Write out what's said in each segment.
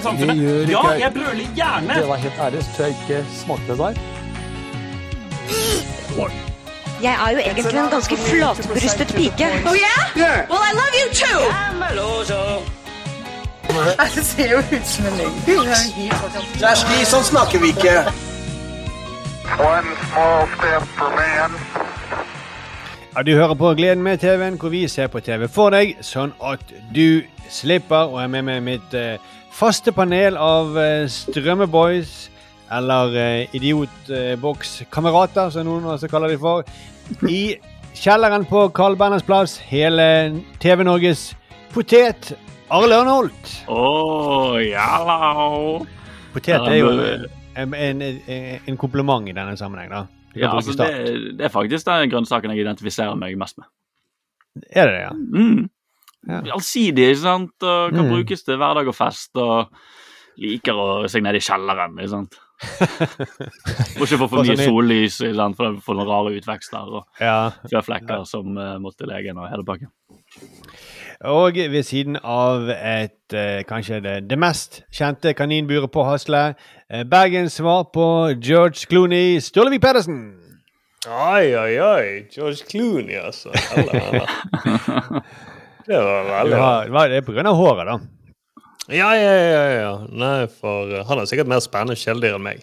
til samfunnet. Det gjør Ja, ikke jeg. jeg brøler gjerne! Det var helt ærlig, så tror jeg ikke smakte det der. Jeg er jo egentlig en ganske flatbrystet pike. Oh yeah? Well, I love you too! Det ser jo ut som en løgn. Kjersti, sånn snakker vi ikke. One small step for man. Ja, Du hører på Gleden med TV-en, hvor vi ser på TV for deg, sånn at du slipper. Og jeg med meg mitt eh, faste panel av eh, strømmeboys, eller uh, idiotbokskamerater, som noen også kaller de for. I kjelleren på Carl Berners plass, hele TV-Norges potet, Arle Ørnholt. Oh, jalla! Potet er jo en, en, en, en kompliment i denne sammenheng, da. Ja, altså, det, det er faktisk den grønnsaken jeg identifiserer meg mest med. Er det det, ja? Mm. Ja. Allsidig, ikke sant? Og kan Mm. brukes til hverdag og fest. Og liker å seg ned i kjelleren, ikke sant. Må ikke få for mye sollys, ikke sant? for det får noen rare utvekster og Ja. flekker som uh, må til legen og hele pakken. Og ved siden av et eh, kanskje det, det mest kjente kaninburet på Hasle, eh, Bergens svar på George Clooney, Stålevik Pedersen. Oi, oi, oi. George Clooney, altså. Heller. Det var veldig hva- det er på grunn av håret, da. Ja, ja, ja. ja. Nei, for uh, han har sikkert mer spennende kjæledyr enn meg.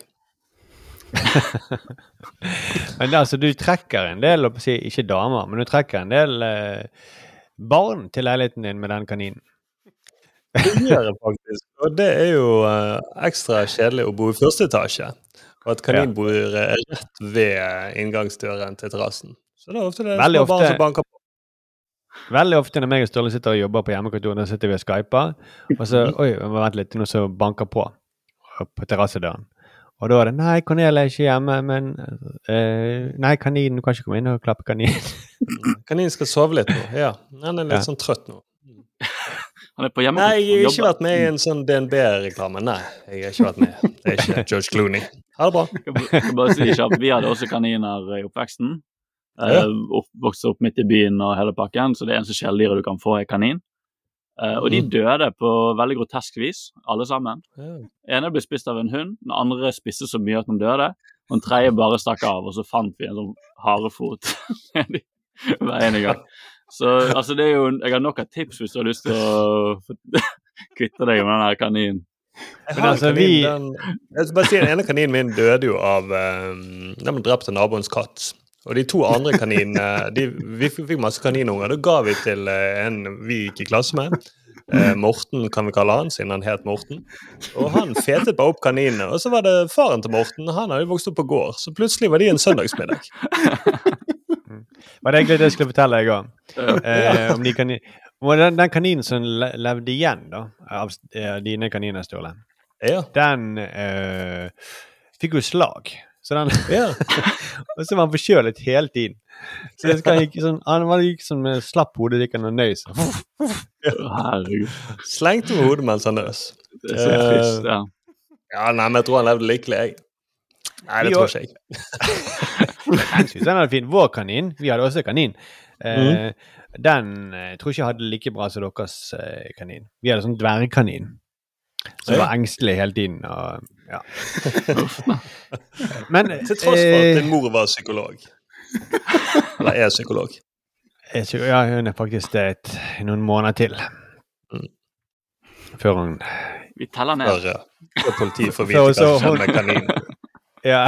Men altså, du trekker en del, ikke damer, men du trekker en del eh, barn til leiligheten din med den kaninen. Det gjør jeg faktisk. Og det er jo uh, ekstra kjedelig å bo i første etasje. Og at kanin bor rett ved inngangsdøren til terrassen. Så det er ofte det er Veldig små barn som banker på. Veldig ofte når meg og Ståle sitter og jobber på hjemmekontoret, da sitter vi og skyper, og så Oi, vent litt, noen som banker på på terrassedøren. Og da er det 'Nei, Cornelia er ikke hjemme, men uh, Nei, kaninen, du kan ikke komme inn og klappe kaninen'. Kaninen skal sove litt nå. Ja. Han er litt Ja. sånn trøtt nå. Han er på Nei, jeg har ikke vært med i en sånn DNB-reklame. Nei, jeg har ikke vært med. Det er ikke George Clooney. Ha det bra. Jeg kan bare si kjapt, Vi hadde også kaniner i oppveksten. Eh, Ja. opp, vokste opp midt i byen og hele pakken, så det eneste kjæledyret du kan få, er kanin. Uh, og de døde på veldig grotesk vis, alle sammen. Ja. ene ble spist av en hund, den andre spiste så mye at den døde. Og den tredje bare stakk av, og så fant vi en sånn harefot hver ene en gang. Så altså, det er jo Jeg har nok av tips hvis du har lyst til å kvitte deg med den der kaninen. Jeg har en altså, kanin, vi- den, jeg skal bare si, Den ene kaninen min døde jo av um, Den ble drept av naboens katt. Og de to andre kaninene de, Vi fikk masse kaninunger. Det ga vi til eh, en vi gikk i klasse med. Eh, Morten kan vi kalle han, siden han het Morten. Og han fetet bare opp kaninene. Og så var det faren til Morten. Han hadde vokst opp på gård, så plutselig var de en søndagsmiddag. Var det egentlig det jeg skulle fortelle deg òg? Eh, om de kanin... Den, den kaninen som levde igjen da, av eh, dine kaniner, Sturle, Ja. den eh, fikk jo slag. Så den, ja. og så var han forkjølet hele tiden. Så det skal ikke sånn, han var gikk sånn med slapp hodet gikk han og nøys. Herregud. Slengte med hodet mens han nøs. Det er så Eh, trist. Ja. Ja, nei, men jeg tror han levde lykkelig, jeg. Nei, det Vi tror ikke jeg. Jeg synes den er fin. Vår kanin, vi hadde også kanin. Eh, Den jeg tror ikke jeg hadde like bra som deres eh, kanin. Vi hadde sånn dvergkanin. Som så var engstelig hele tiden. Og, ja. Men Til tross for at eh, din mor var psykolog. Eller er psykolog. Ja, hun er faktisk det et, noen måneder til. Mm. Før hun Vi teller ned. Før, før politiet får vite hva som skjer med kaninen. Ja,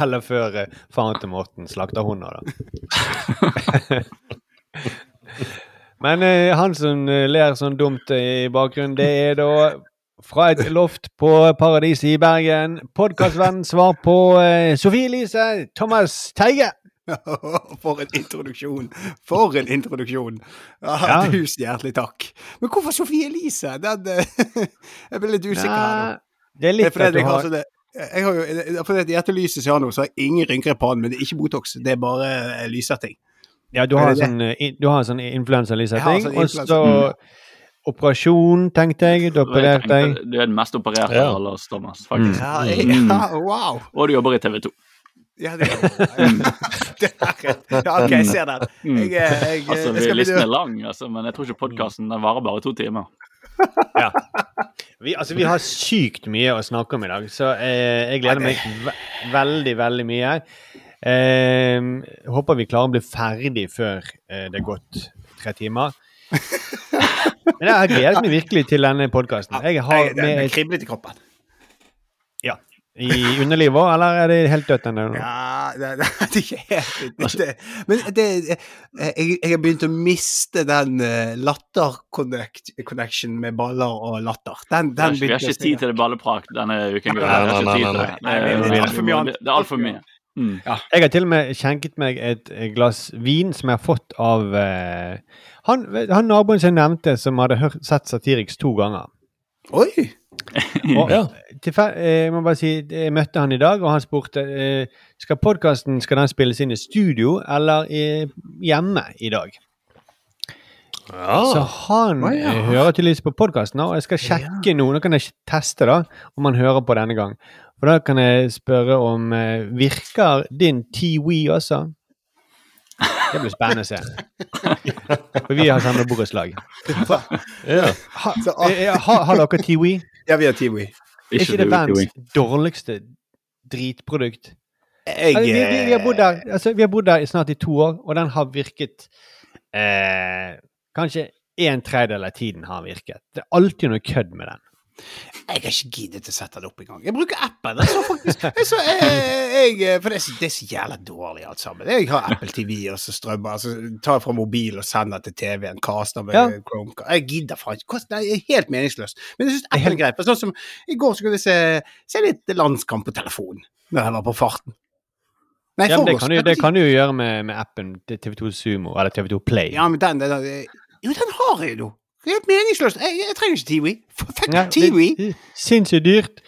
heller før eh, faren til Morten slakter hunder, da. Men eh, han som eh, ler sånn dumt i bakgrunnen, det er da fra et loft på Paradiset i Bergen. Podkastvennen svar på eh, Sofie Elise Thomas Teige. For en introduksjon! For en introduksjon! Ja, Ja. Tusen hjertelig takk. Men hvorfor Sofie Elise? Den, eh, jeg ble litt usikker her nå. Det er Det er litt at du har jeg har jo, for fordi at dette lyset som jeg har nå, så har jeg ingen rynker i pannen, men det er ikke Botox. Det er bare lyssetting. Ja, du har det det? sånn, eh, du har sånn influensalysetting, sånn og så operasjon, tenkte jeg. Du opererte deg. Du er den mest opererte Ja. av alle oss, Thomas. faktisk. Ja, jeg, Mm. ja, wow! Og du jobber i TV 2. Ja, det, det er, ja, OK, jeg ser den. Jeg, jeg, jeg, Altså, jeg skal Listen er lang, altså, men jeg tror ikke podkasten varer bare to timer. Vi, altså, vi har sykt mye å snakke om i dag, så eh, jeg gleder meg ve veldig, veldig mye. Eh, håper vi klarer å bli ferdig før eh, det er gått tre timer. Men jeg har gledet meg virkelig til denne podkasten. Jeg har Nei, det, det med kriblet i kroppen. Ja. I underlivet òg, eller er det helt dødt ennå? Ja, det, det, det er ikke helt det, Men det, jeg, jeg har begynt å miste den uh, latter-connection med baller og latter. Den, den vi har ikke tid til det balleprak denne uken. Nei, nei, nei, nei, det. nei. Det Nei, er- det er altfor mye annet. Det er altfor mye. Mm. Jeg har til og med skjenket meg et eh, glass vin som jeg har fått av eh, han, han naboen som jeg nevnte, som hadde hørt, sett Satiriks to ganger. Oi! Og, Ja. tilfell- eh, jeg må bare si, jeg møtte han i dag, og han spurte eh, skal podkasten skal den spilles inn i studio eller i, hjemme i dag. Ja. Så han Å, ja. eh, hører tydeligvis på podkasten, og jeg skal sjekke nå. Nå kan jeg teste da, om han hører på denne gang. For da kan jeg spørre om eh, Virker din Tiwi også? Det blir spennende å se. For vi har samme borettslag. ja. Ha, ah. eh, har, dere Tiwi? Ja, vi har Tiwi. Er ikke det verdens dårligste dritprodukt? Jeg Altså, vi, vi, vi, har bodd eh, der, altså, vi har bodd der i snart i to år, og den har virket eh, Kanskje en tredjedel av tiden har virket. Det er alltid noe kødd med den. Jeg har ikke giddet å sette det opp engang. Jeg bruker appen. Er faktisk, altså, jeg, jeg, for det er, så, det er så jævla dårlig alt sammen. Jeg har Apple TV og så strømmer, altså, tar fra mobil og sender til TV-en, caster med Ja. Chromecast. Jeg gidder faen ikke. Det er helt meningsløst. Men jeg syns Apple er greit. Sånn som i går så kunne jeg se, se litt landskamp på telefonen når jeg var på farten. Nei, Ja, det, kan du, det kan du jo gjøre med, med appen TV2 Sumo eller TV2 Play. Ja, men den, den, den Jo, den har jeg jo. Helt meningsløst. Jeg, jeg trenger ikke Tiwi. Fuck Ja, Tiwi. Sinnssykt dyrt.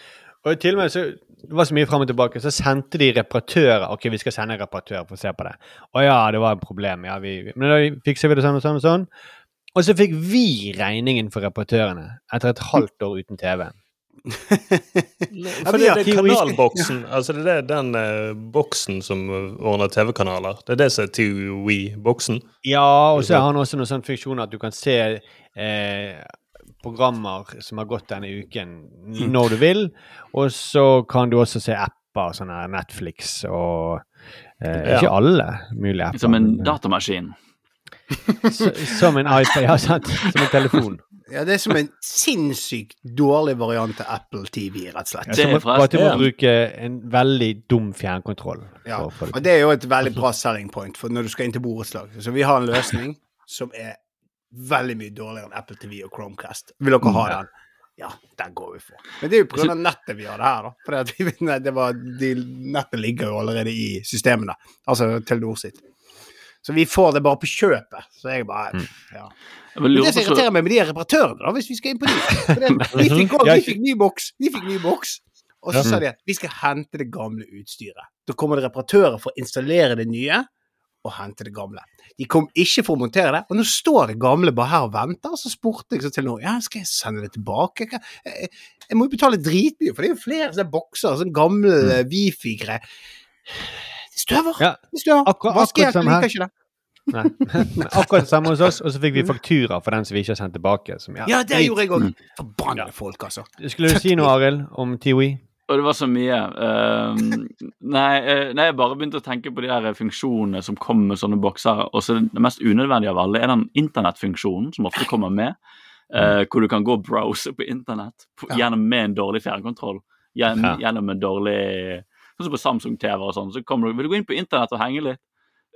Og til og med så det var så mye fram og tilbake, så sendte de reparatører. Ok, vi skal sende en reparatør for å se på det. Å ja, det var et problem. Ja, vi, men da fikser vi det sånn og sånn og sånn. Og så fikk vi regningen for reparatørene etter et halvt år uten TV. For det er det kanalboksen. Altså det er den eh, boksen som ordner TV-kanaler. Det er det som er TV-boksen. Ja, og så har han også noen sånn funksjoner at du kan se eh, programmer som har gått denne uken når du vil. Og så kan du også se apper, sånne Netflix og eh, Ja. Ikke alle mulige apper. Som en eh, datamaskin. som en iPad, ja, sant. Som en telefon. Ja, det er som en sinnssykt dårlig variant av Apple TV, rett og slett. Ja, Det så er må, bare til å bruke en veldig dum fjernkontroll. Ja, og det er jo et veldig bra selling point for når du skal inn til borettslag. Så vi har en løsning som er veldig mye dårligere enn Apple TV og Chromecast. Vil dere ha den? Ja, den går vi for. Men det er jo pga. nettet vi har det her, da. For det var, de, nettet ligger jo allerede i systemene. Altså Telenor sitt. Så vi får det bare på kjøpet. Så jeg bare Mm. ja. Men det som irriterer meg med de reparatørene, da, hvis vi skal inn på de vi, fikk, også, Ja, fikk ny boks, vi fikk ny boks, og så sa de at vi skal hente det gamle utstyret. Da kommer det reparatører for å installere det nye og hente det gamle. De kom ikke for å montere det, og nå står det gamle bare her og venter. Og så spurte jeg så til noen ja, skal jeg sende det tilbake. Jeg, jeg, jeg må jo betale dritmye, for det er jo flere sånne bokser, sånne gamle mm. wifi-greier. Støver. Ja, støver. akkurat- som her. liker ikke det. Nei. Akkurat det samme hos oss, og så fikk vi faktura for den som vi ikke har sendt tilbake. Som, ja, Ja, det drit. gjorde jeg òg. Forbanna folk, altså. Skulle du si noe, Arild, om Tiwi? Og det var så mye. Uh, nei, eh, nei, jeg bare begynte å tenke på de der funksjonene som kommer med sånne bokser. Og så det mest unødvendige av alle er den internettfunksjonen som ofte kommer med. Uh, hvor du kan gå og browse på internett på, Ja. gjennom med en dårlig fjernkontroll. Gjennom, Ja. gjennom en dårlig Sånn som på Samsung-TV og sånn. Så kommer du, vil du gå inn på internett og henge litt.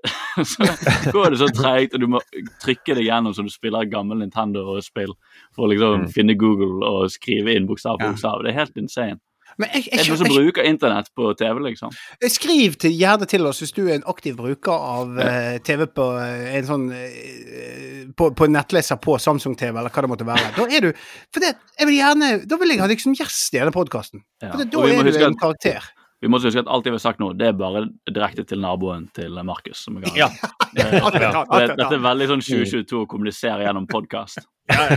så går det så treigt, og du må trykke deg gjennom så du spiller gammel Nintendo-spill for å liksom Mm. finne Google og skrive inn bokstav for Ja. bokstav. Det er helt insane. Men jeg, jeg, er det noen som bruker internett på TV, liksom. Skriv til, gjerne til oss hvis du er en aktiv bruker av eh, TV på eh, en sånn eh, på, på en nettleser på Samsung-TV, eller hva det måtte være. Da er du For det, jeg vil gjerne Da vil jeg ha deg som gjest i denne podkasten. Ja. Da er du en karakter. Vi må huske at alt jeg har sagt nå, det er bare direkte til naboen til Markus. som jeg Ja. Eh, er ja. tatt, det- er Dette er veldig sånn 2022 å kommunisere gjennom podkast.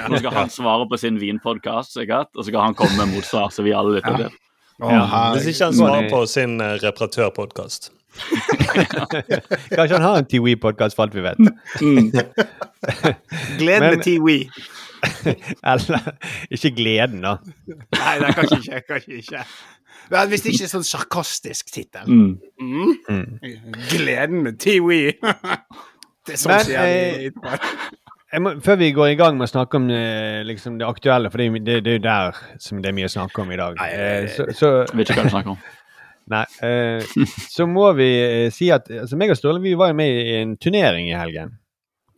Nå skal han svare på sin vinpodkast, sikkert, og så skal han komme med motsvar, så vi alle lytter til. Hvis ikke han svarer på sin uh, reparatørpodkast. Kanskje han har en Tiwi-podkast, for alt vi vet. Mm. Gleden med Tiwi. Eller ikke gleden, da. Nei, det er kanskje ikke. Kanskje ikke. Men hvis det ikke er sånn sarkastisk tittel. Mm. Mm. Gleden med Tiwi. Det er sånn Men, sier eh. Jeg må, før vi går i gang med å snakke om eh, liksom det aktuelle, for det, det, det er jo der som det er mye å snakke om i dag, Nei, eh, så, så, Jeg vet ikke hva du snakker om. nei, eh, så må vi eh, si at altså, meg og Ståle vi var jo med i en turnering i helgen.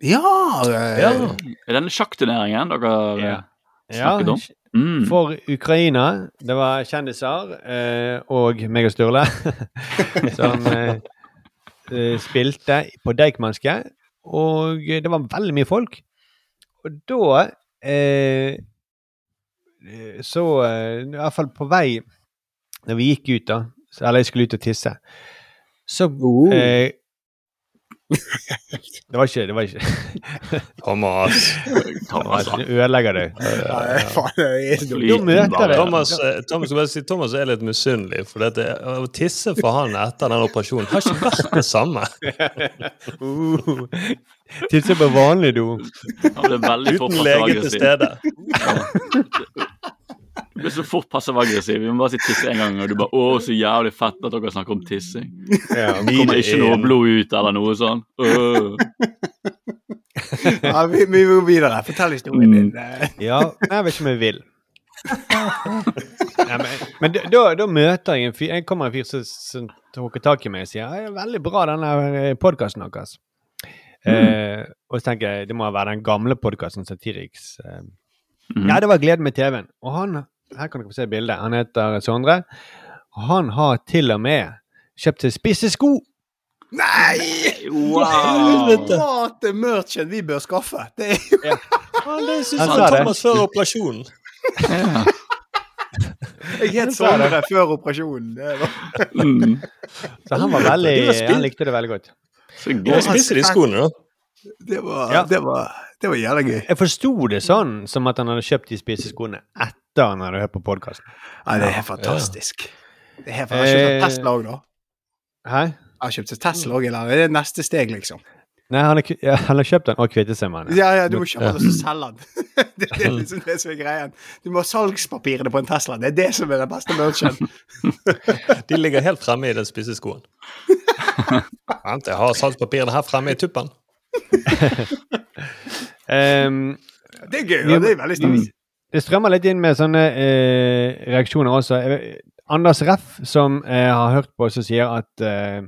Ja, eh, Er denne sjakkturneringen dere Ja. snakket om? Mm. For Ukraina. Det var kjendiser eh, og meg og Sturle som eh, eh, spilte på Deichmanske. Og det var veldig mye folk. Og da eh, eh, Så eh, I hvert fall på vei Når vi gikk ut, da, eller jeg skulle ut og tisse, så Oh. eh, Det var ikke Det var ikke Thomas. Thomas, Du ødelegger er det Thomas, eh, Thomas, skal bare si, Thomas er litt misunnelig, for dette, å tisse for han etter den operasjonen har ikke vært det samme. Uh, Tisse på vanlig do. Uten lege til stede. Du ble så fort passiv-aggressiv. Vi må bare si tisse en gang, og du bare 'Å, så jævlig fett at dere snakker om tissing'. Ja, Det kommer ikke noe blod ut eller noe sånn. Uh. Ja, vi, vi må videre. Fortell historien din. Eh, Ja, jeg vet ikke om jeg vil. Ja, men men da, da- møter jeg en fyr Jeg kommer en fyr som, som tar tak i meg og sier «Ja, det er 'Veldig bra, denne podkasten deres'. Eh, og så tenker jeg det må være den gamle podkasten Satiriks. Eh. Mhm. Ja, det var 'Gleden med TV-en'. Og han her kan dere få se bildet. Han heter Sondre. Og han har til og med kjøpt seg spisse sko. Nei! Wow! Mat er merchen vi bør skaffe. Det er jo Ja, det syns Han han. Thomas før operasjonen. Ja. Jeg het Sondre før operasjonen. Det var... Mm. Så han var veldig var Han likte det veldig godt. Så gøy. spise de skoene, da. Det var, Ja. det var, det var jævlig gøy. Jeg forsto det sånn som at han hadde kjøpt de spiseskoene etter han hadde hørt på podkasten. Ja, det er helt fantastisk. Det er helt, jeg har kjøpt Eh, Tesla òg, da. Hæ? Jeg har kjøpt en Tesla òg, eller? Det er neste steg, liksom. Nei, han har, ja, han har kjøpt den og kvittet seg med den. Ja, ja, du må kjøpe den og så selge den. det, det er liksom det som er greien. Du må ha salgspapirene på en Tesla. Det er det som er den beste merchen. De ligger helt fremme i den spiseskoen. Vent, jeg har salgspapirene her fremme i tuppen. Ehm, Det er gøy. Ja, det er veldig stas. det strømmer litt inn med sånne eh, reaksjoner også. Anders Reff, som eh, har hørt på, som sier at eh,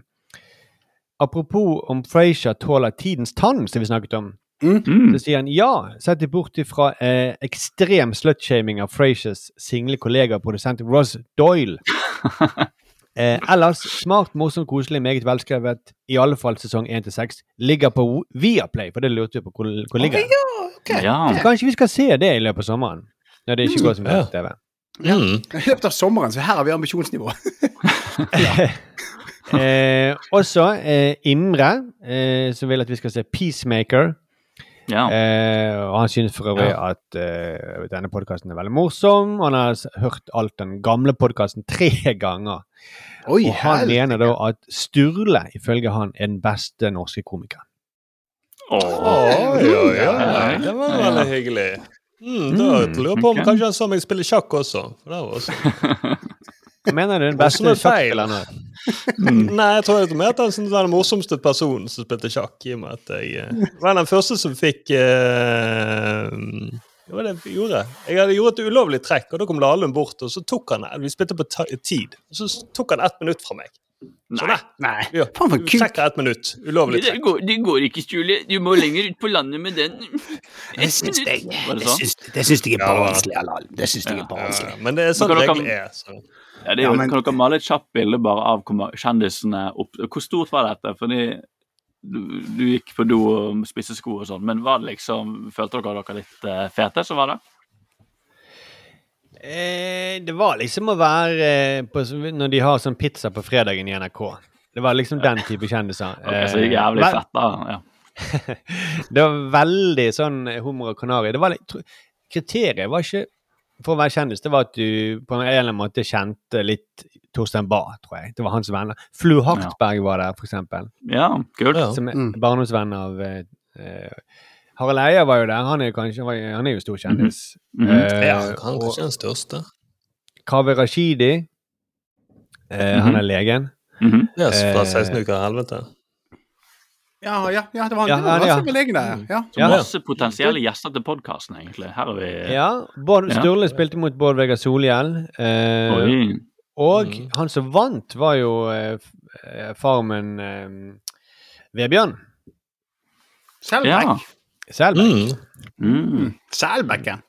Apropos om Frasier tåler tidens tann, som vi snakket om. Mm. Så sier han ja, sett det bort ifra eh, ekstrem slutshaming av Frasiers single kollega produsent Ross Doyle. Eh, ellers smart, morsomt, koselig, meget velskrevet. I alle fall sesong 1-6. Ligger på Viaplay, for det lurte vi på hvor, hvor ligger. det. Ja. Så kanskje vi skal se det i løpet av sommeren? Når det ikke går som helst TV. Mm. I løpet av sommeren, så her har vi ambisjonsnivå. eh, også eh, Imre, eh, som vil at vi skal se Peacemaker. Ja. Eh, og han synes for øvrig at eh, denne podkasten er veldig morsom. Han har hørt alt den gamle podkasten tre ganger. Oi, og han helsike. mener da at Sturle, ifølge han, er den beste norske komikeren. Åh. Oi, oi, oi. Det var veldig hyggelig. Mm, da lurer jeg på om kanskje han så meg spille sjakk også. For det var også. Hva mener du er den beste er sjakkspilleren her? Nei, jeg tror jeg at han er den morsomste personen som spilte sjakk. I og med at jeg uh, var den første som fikk uh, Hva var det jeg gjorde. Jeg hadde gjort et ulovlig trekk, og da kom Lahlum bort, og så tok han Vi spilte på tid. Og så tok han ett minutt fra meg. Så nei. Nei. Ja, Faen, for ett minutt. Ulovlig Det trekk. går, det går ikke, Julie. Du må lenger ut på landet med den. Det syns jeg, det det sånn? syns, det syns jeg er Ja, det var det. barnslig, Lahlum. Det syns jeg er Ja, barnslig. ja, men det er sånn regelen er. Så. Ja, det er Ja, men- Kan dere male et kjapt bilde bare av kjendisene opp, Hvor stort var dette? Fordi du, du gikk på do og spiste sko og sånn, men var det liksom Følte dere dere litt uh, fete som var det? Eh, det var liksom å være eh, på, Når de har sånn pizza på fredagen i NRK. Det var liksom den type kjendiser. okay, så jævlig Eh, vel- fett, da. Ja. det var veldig sånn hummer og kanari. Det var litt, kriteriet var ikke for å være kjendis, det var at du på en eller annen måte kjente litt Torstein Bae, tror jeg. Det var hans venner. Flu Hartberg var der, for eksempel. ja, kult. Ja. Som er Mm. barndomsvenn av eh, eh, Harald Eia var jo der. Han er, kanskje, han er jo stor kjendis. Mm -hmm. uh, Ja, han er kanskje den største. Kaveh Rashidi. Eh, Han Mhm. er legen. Mhm. Ja, fra Eh, 16 uker av helvete. Ja, ja, ja, det var, Ja, var, ja, ja. ja. legen der. Ja. Så masse potensielle gjester til podkasten, egentlig. Her er vi Ja, Bård Ja. Sturle spilte mot Bård Vegar Solhjell. Eh, og mm. han som vant, var jo eh, eh, farmen eh, Vebjørn Selbekk. Ja. Selbekk. Mm. Mm. Selbekken.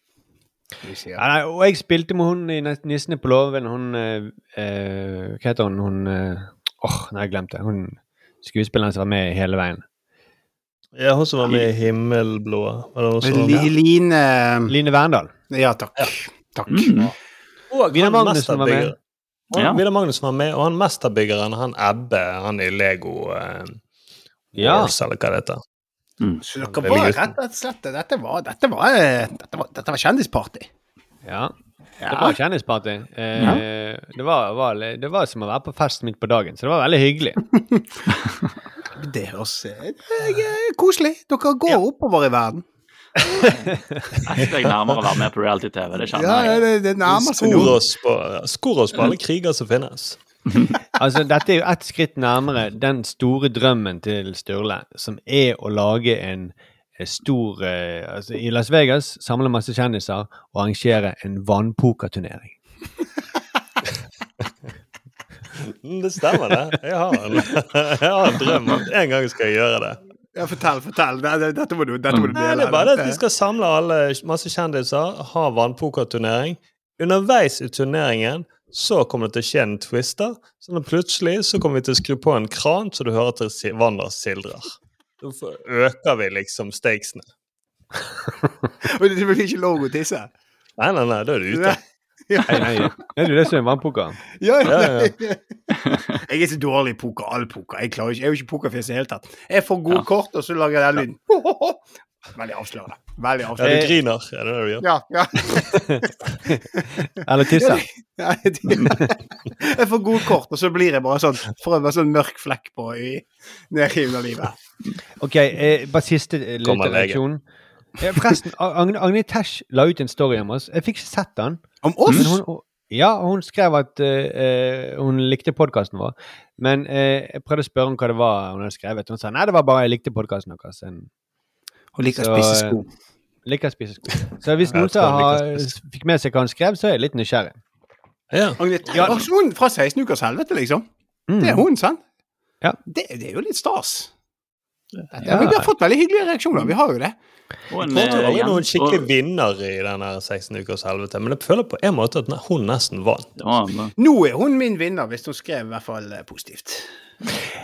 Ja, nei, og jeg spilte med hun i Nissene på låven. Hun eh, eh, Hva heter hun? Hun Åh, Åh, nei, jeg glemte. Hun skuespilleren som var med hele veien. Ja, hun som var med i Himmelblå. Line Line Verndal. Ja, takk. Takk. Mm. Og Vidar Magnussen var med. Ja. Vidar Magnussen var med, og han mesterbyggeren, han Ebbe, han i Lego eh, Ja. Wars, eller hva det heter. Så dere var rett og slett Dette var, dette var, eh, dette var, dette var kjendisparty. ja. Det var kjendisparty. Eh, det, var, var, det var som å være på fest midt på dagen, så det var veldig hyggelig. Det høres også det er koselig. Dere går oppover i verden. jeg steg nærmere å være med på reality-TV, det kjenner jeg. det, det nærmer Skor oss, på, skor oss på alle kriger som finnes. Altså, dette er jo ett skritt nærmere den store drømmen til Sturle, som er å lage en eh, stor eh, altså I Las Vegas samle masse kjendiser og arrangere en vannpokerturnering. Mm, Det stemmer, det. Jeg har en, jeg har en drøm om en gang skal jeg gjøre det. Ja, fortell, fortell. Det- det- Dette må du, dette må du Nei, det er bare det at vi skal samle alle masse kjendiser, ha vannpokerturnering. Underveis i turneringen så kommer det til å skje en twister. Så plutselig så kommer vi til å skru på en kran, så du hører til vannet sildrer. Så øker vi liksom stakesene. Men det blir ikke lov å tisse. Nei, nei, nei, da er du ute. Ja, Nei, nei, er det det som er vannpoker. ja, Ja, ja. Jeg er så dårlig i poker. All poker. Jeg, klarer ikke, jeg er jo ikke pokerfjes i det hele tatt. Jeg får gode Ja. kort, og så lager jeg den lyden. Veldig avslørende. Veldig avslørende. Ja, du griner. Er det det du gjør? Ja, ja. Eller tisser. Jeg får gode kort, og så blir jeg bare sånn Får jeg bare sånn mørk flekk på i, nedrivende livet. Ok, eh, bare siste eh, Kommer lytterreaksjon. Eh, forresten, Agne, Agne Tesh la ut en story om oss. Jeg fikk ikke sett den. Om oss? Hun, ja, hun skrev at eh, eh, hun likte podkasten vår. Men uh, jeg prøvde å spørre om hva det var hun hadde skrevet. Hun sa nei, det var bare jeg likte podkasten deres. En- Hun liker å spise eh, sko. Liker å spise sko. Så hvis noen som har, fikk med seg hva han skrev, så er jeg litt nysgjerrig. Ja. Ja. Hun fra 16 ukers helvete, liksom? Mm. Det er hun, sant? Ja. Det, det er jo litt stas. Dette, Ja. Vi har fått veldig hyggelige reaksjoner. Vi har jo det. Og en, Jeg tror eh, aldri jen- noen skikkelig og- vinner i den 16 ukers helvete, men jeg føler på en måte at hun nesten vant. Ja, Nå er hun min vinner, hvis hun skrev i hvert fall eh, positivt.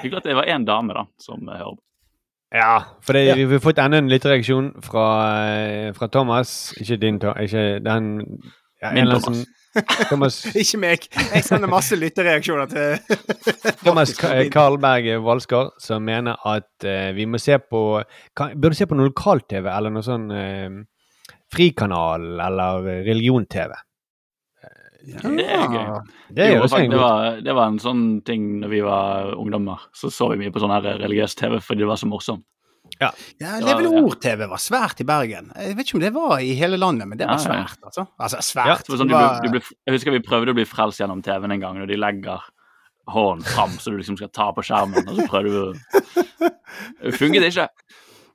hyggelig at det var én dame da, som eh, hører på. Ja, for det, Ja. vi har fått enda en lytterreaksjon fra, eh, fra Thomas. Ikke din, ikke den ja, Min Thomas. Thomas, Ikke meg. Jeg sender masse lyttereaksjoner til Thomas Karlberg Valskar, som mener at uh, vi må se på kan, Burde se på noe lokal-TV eller noe sånn uh, frikanal eller religion-TV. Det er gøy. Det er Jo, faktisk, det, var, det var en sånn ting når vi var ungdommer. Så så vi mye på sånn her religiøs TV fordi det var så morsomt. Ja, Ja, Levende. Ord-TV var svært i Bergen. Jeg vet ikke om det var i hele landet, men det var Ja, ja. svært, altså. Altså, svært. Ja, sånn, du ble, du ble, jeg husker vi prøvde å bli frelst gjennom TV-en en gang, når de legger hånden fram så du liksom skal ta på skjermen, og så prøvde du Det funket ikke.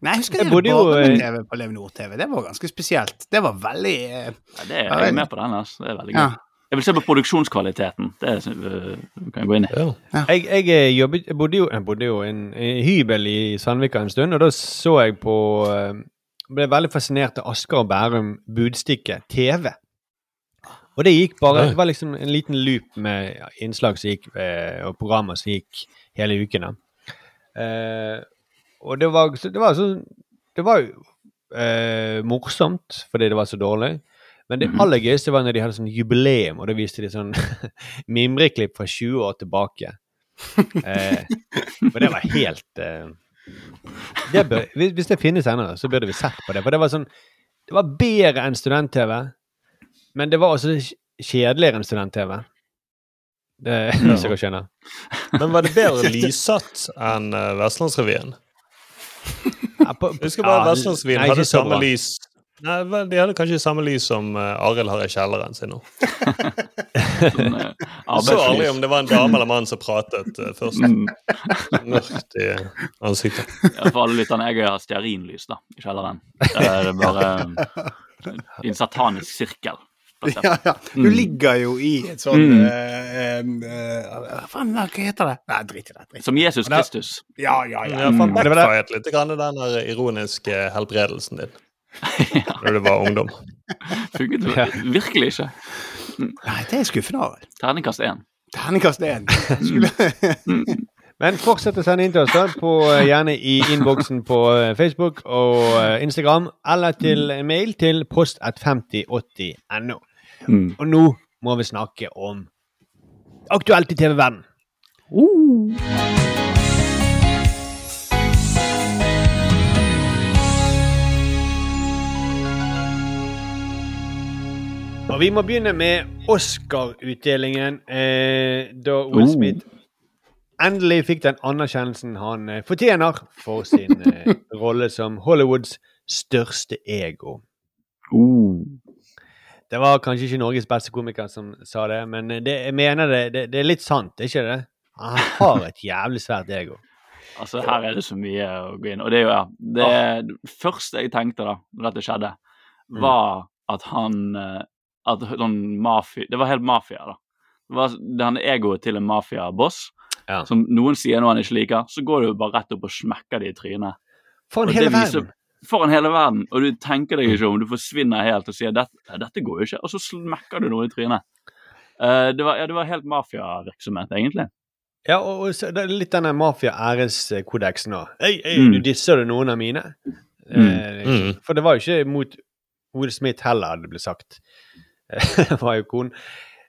Nei, jeg husker Jeg det bodde jo, eh, TV på Levende Ord-TV. Det var ganske spesielt. Det var veldig eh, Ja, det, jeg er med på den. Altså. Det er veldig gøy. Ja. Jeg vil se på produksjonskvaliteten. Det er, øh, kan jeg gå inn i. Ja. Jeg, jeg, eh, jobbet, jeg bodde jo, jeg bodde jo i en, en hybel i Sandvika en stund, og da så jeg på eh, Ble veldig fascinert av Asker og Bærum Budstikke TV. Og det gikk bare Det var liksom en liten loop med innslag som gikk, eh, og programmer som gikk hele ukene. Eh, og det var, det var sånn Det var jo eh, morsomt fordi det var så dårlig. Men det Mhm. aller gøyeste var når de hadde sånn jubileum, og da viste de sånn mimreklipp fra 20 år tilbake. Eh, og det var helt eh, det bør, hvis, det finnes ennå, så burde vi sett på det. For det var sånn Det var bedre enn student-TV, men det var også kj- kjedeligere enn student-TV. Det hvis dere skjønner. Men var det bedre lyssatt enn uh, Vestlandsrevyen? Ja, på- Jeg husker bare ja, Vestlandsrevyen hadde samme bra. lys Nei, vel, De hadde kanskje samme lys som uh, Arild har i kjelleren sin nå. Sånn, eh, så aldri om det var en dame eller mann som pratet uh, først. Mm. Mørkt i ansiktet. Ja, for alle lytterne, jeg har stearinlys da, i kjelleren. Det er bare i en satanisk sirkel. Ja, ja. Du Mm. ligger jo i et sånn Mm. uh, uh, eh, Faen, hva heter det? Nei, drit i det. Drit. Som Jesus Kristus. Ja, ja, ja. Ja, for Mm. litt grann den der ironiske helbredelsen din når du var ungdom. Funket ja. virkelig ikke. Nei, det er skuffende. Arild. Terningkast én. Terningkast én. Men fortsett å sende inn til oss, da, på, eh, gjerne i innboksen på eh, Facebook og eh, Instagram, eller til mail til post15080.no. Mm. Og nå må vi snakke om aktuelt i TV-verden. Og vi må begynne med Oscar-utdelingen, eh, da Will Oh. Endelig fikk den anerkjennelsen han eh, fortjener for sin eh, rolle som Hollywoods største ego. Oh. Det var kanskje ikke Norges beste komiker som sa det, men eh, det, jeg mener det, det, det er litt sant, er ikke det? Han har et jævlig svært ego. Altså, her er det så mye å gå inn. Og det er jo, ja Det, det første jeg tenkte da når dette skjedde, var at han eh, At sånn mafia Det var helt mafia, da. Det var den egoet til en mafiaboss. Ja. Som noen sier noe han ikke liker, så går du bare rett opp og smekker det i trynet. Foran hele viser- verden! Foran hele verden. Og du tenker deg ikke om, du forsvinner helt og sier dette, dette går jo ikke, og så smekker du noe i trynet. Uh, det, var, ja, det var helt mafiavirksomhet, egentlig. Ja, og, og så, det er litt denne mafia-æreskodeksen òg. Hei, ei, Mm. du disser du noen av mine? Eh, Mm. For det var jo ikke mot Will Smith heller, det ble sagt. Var jo konen.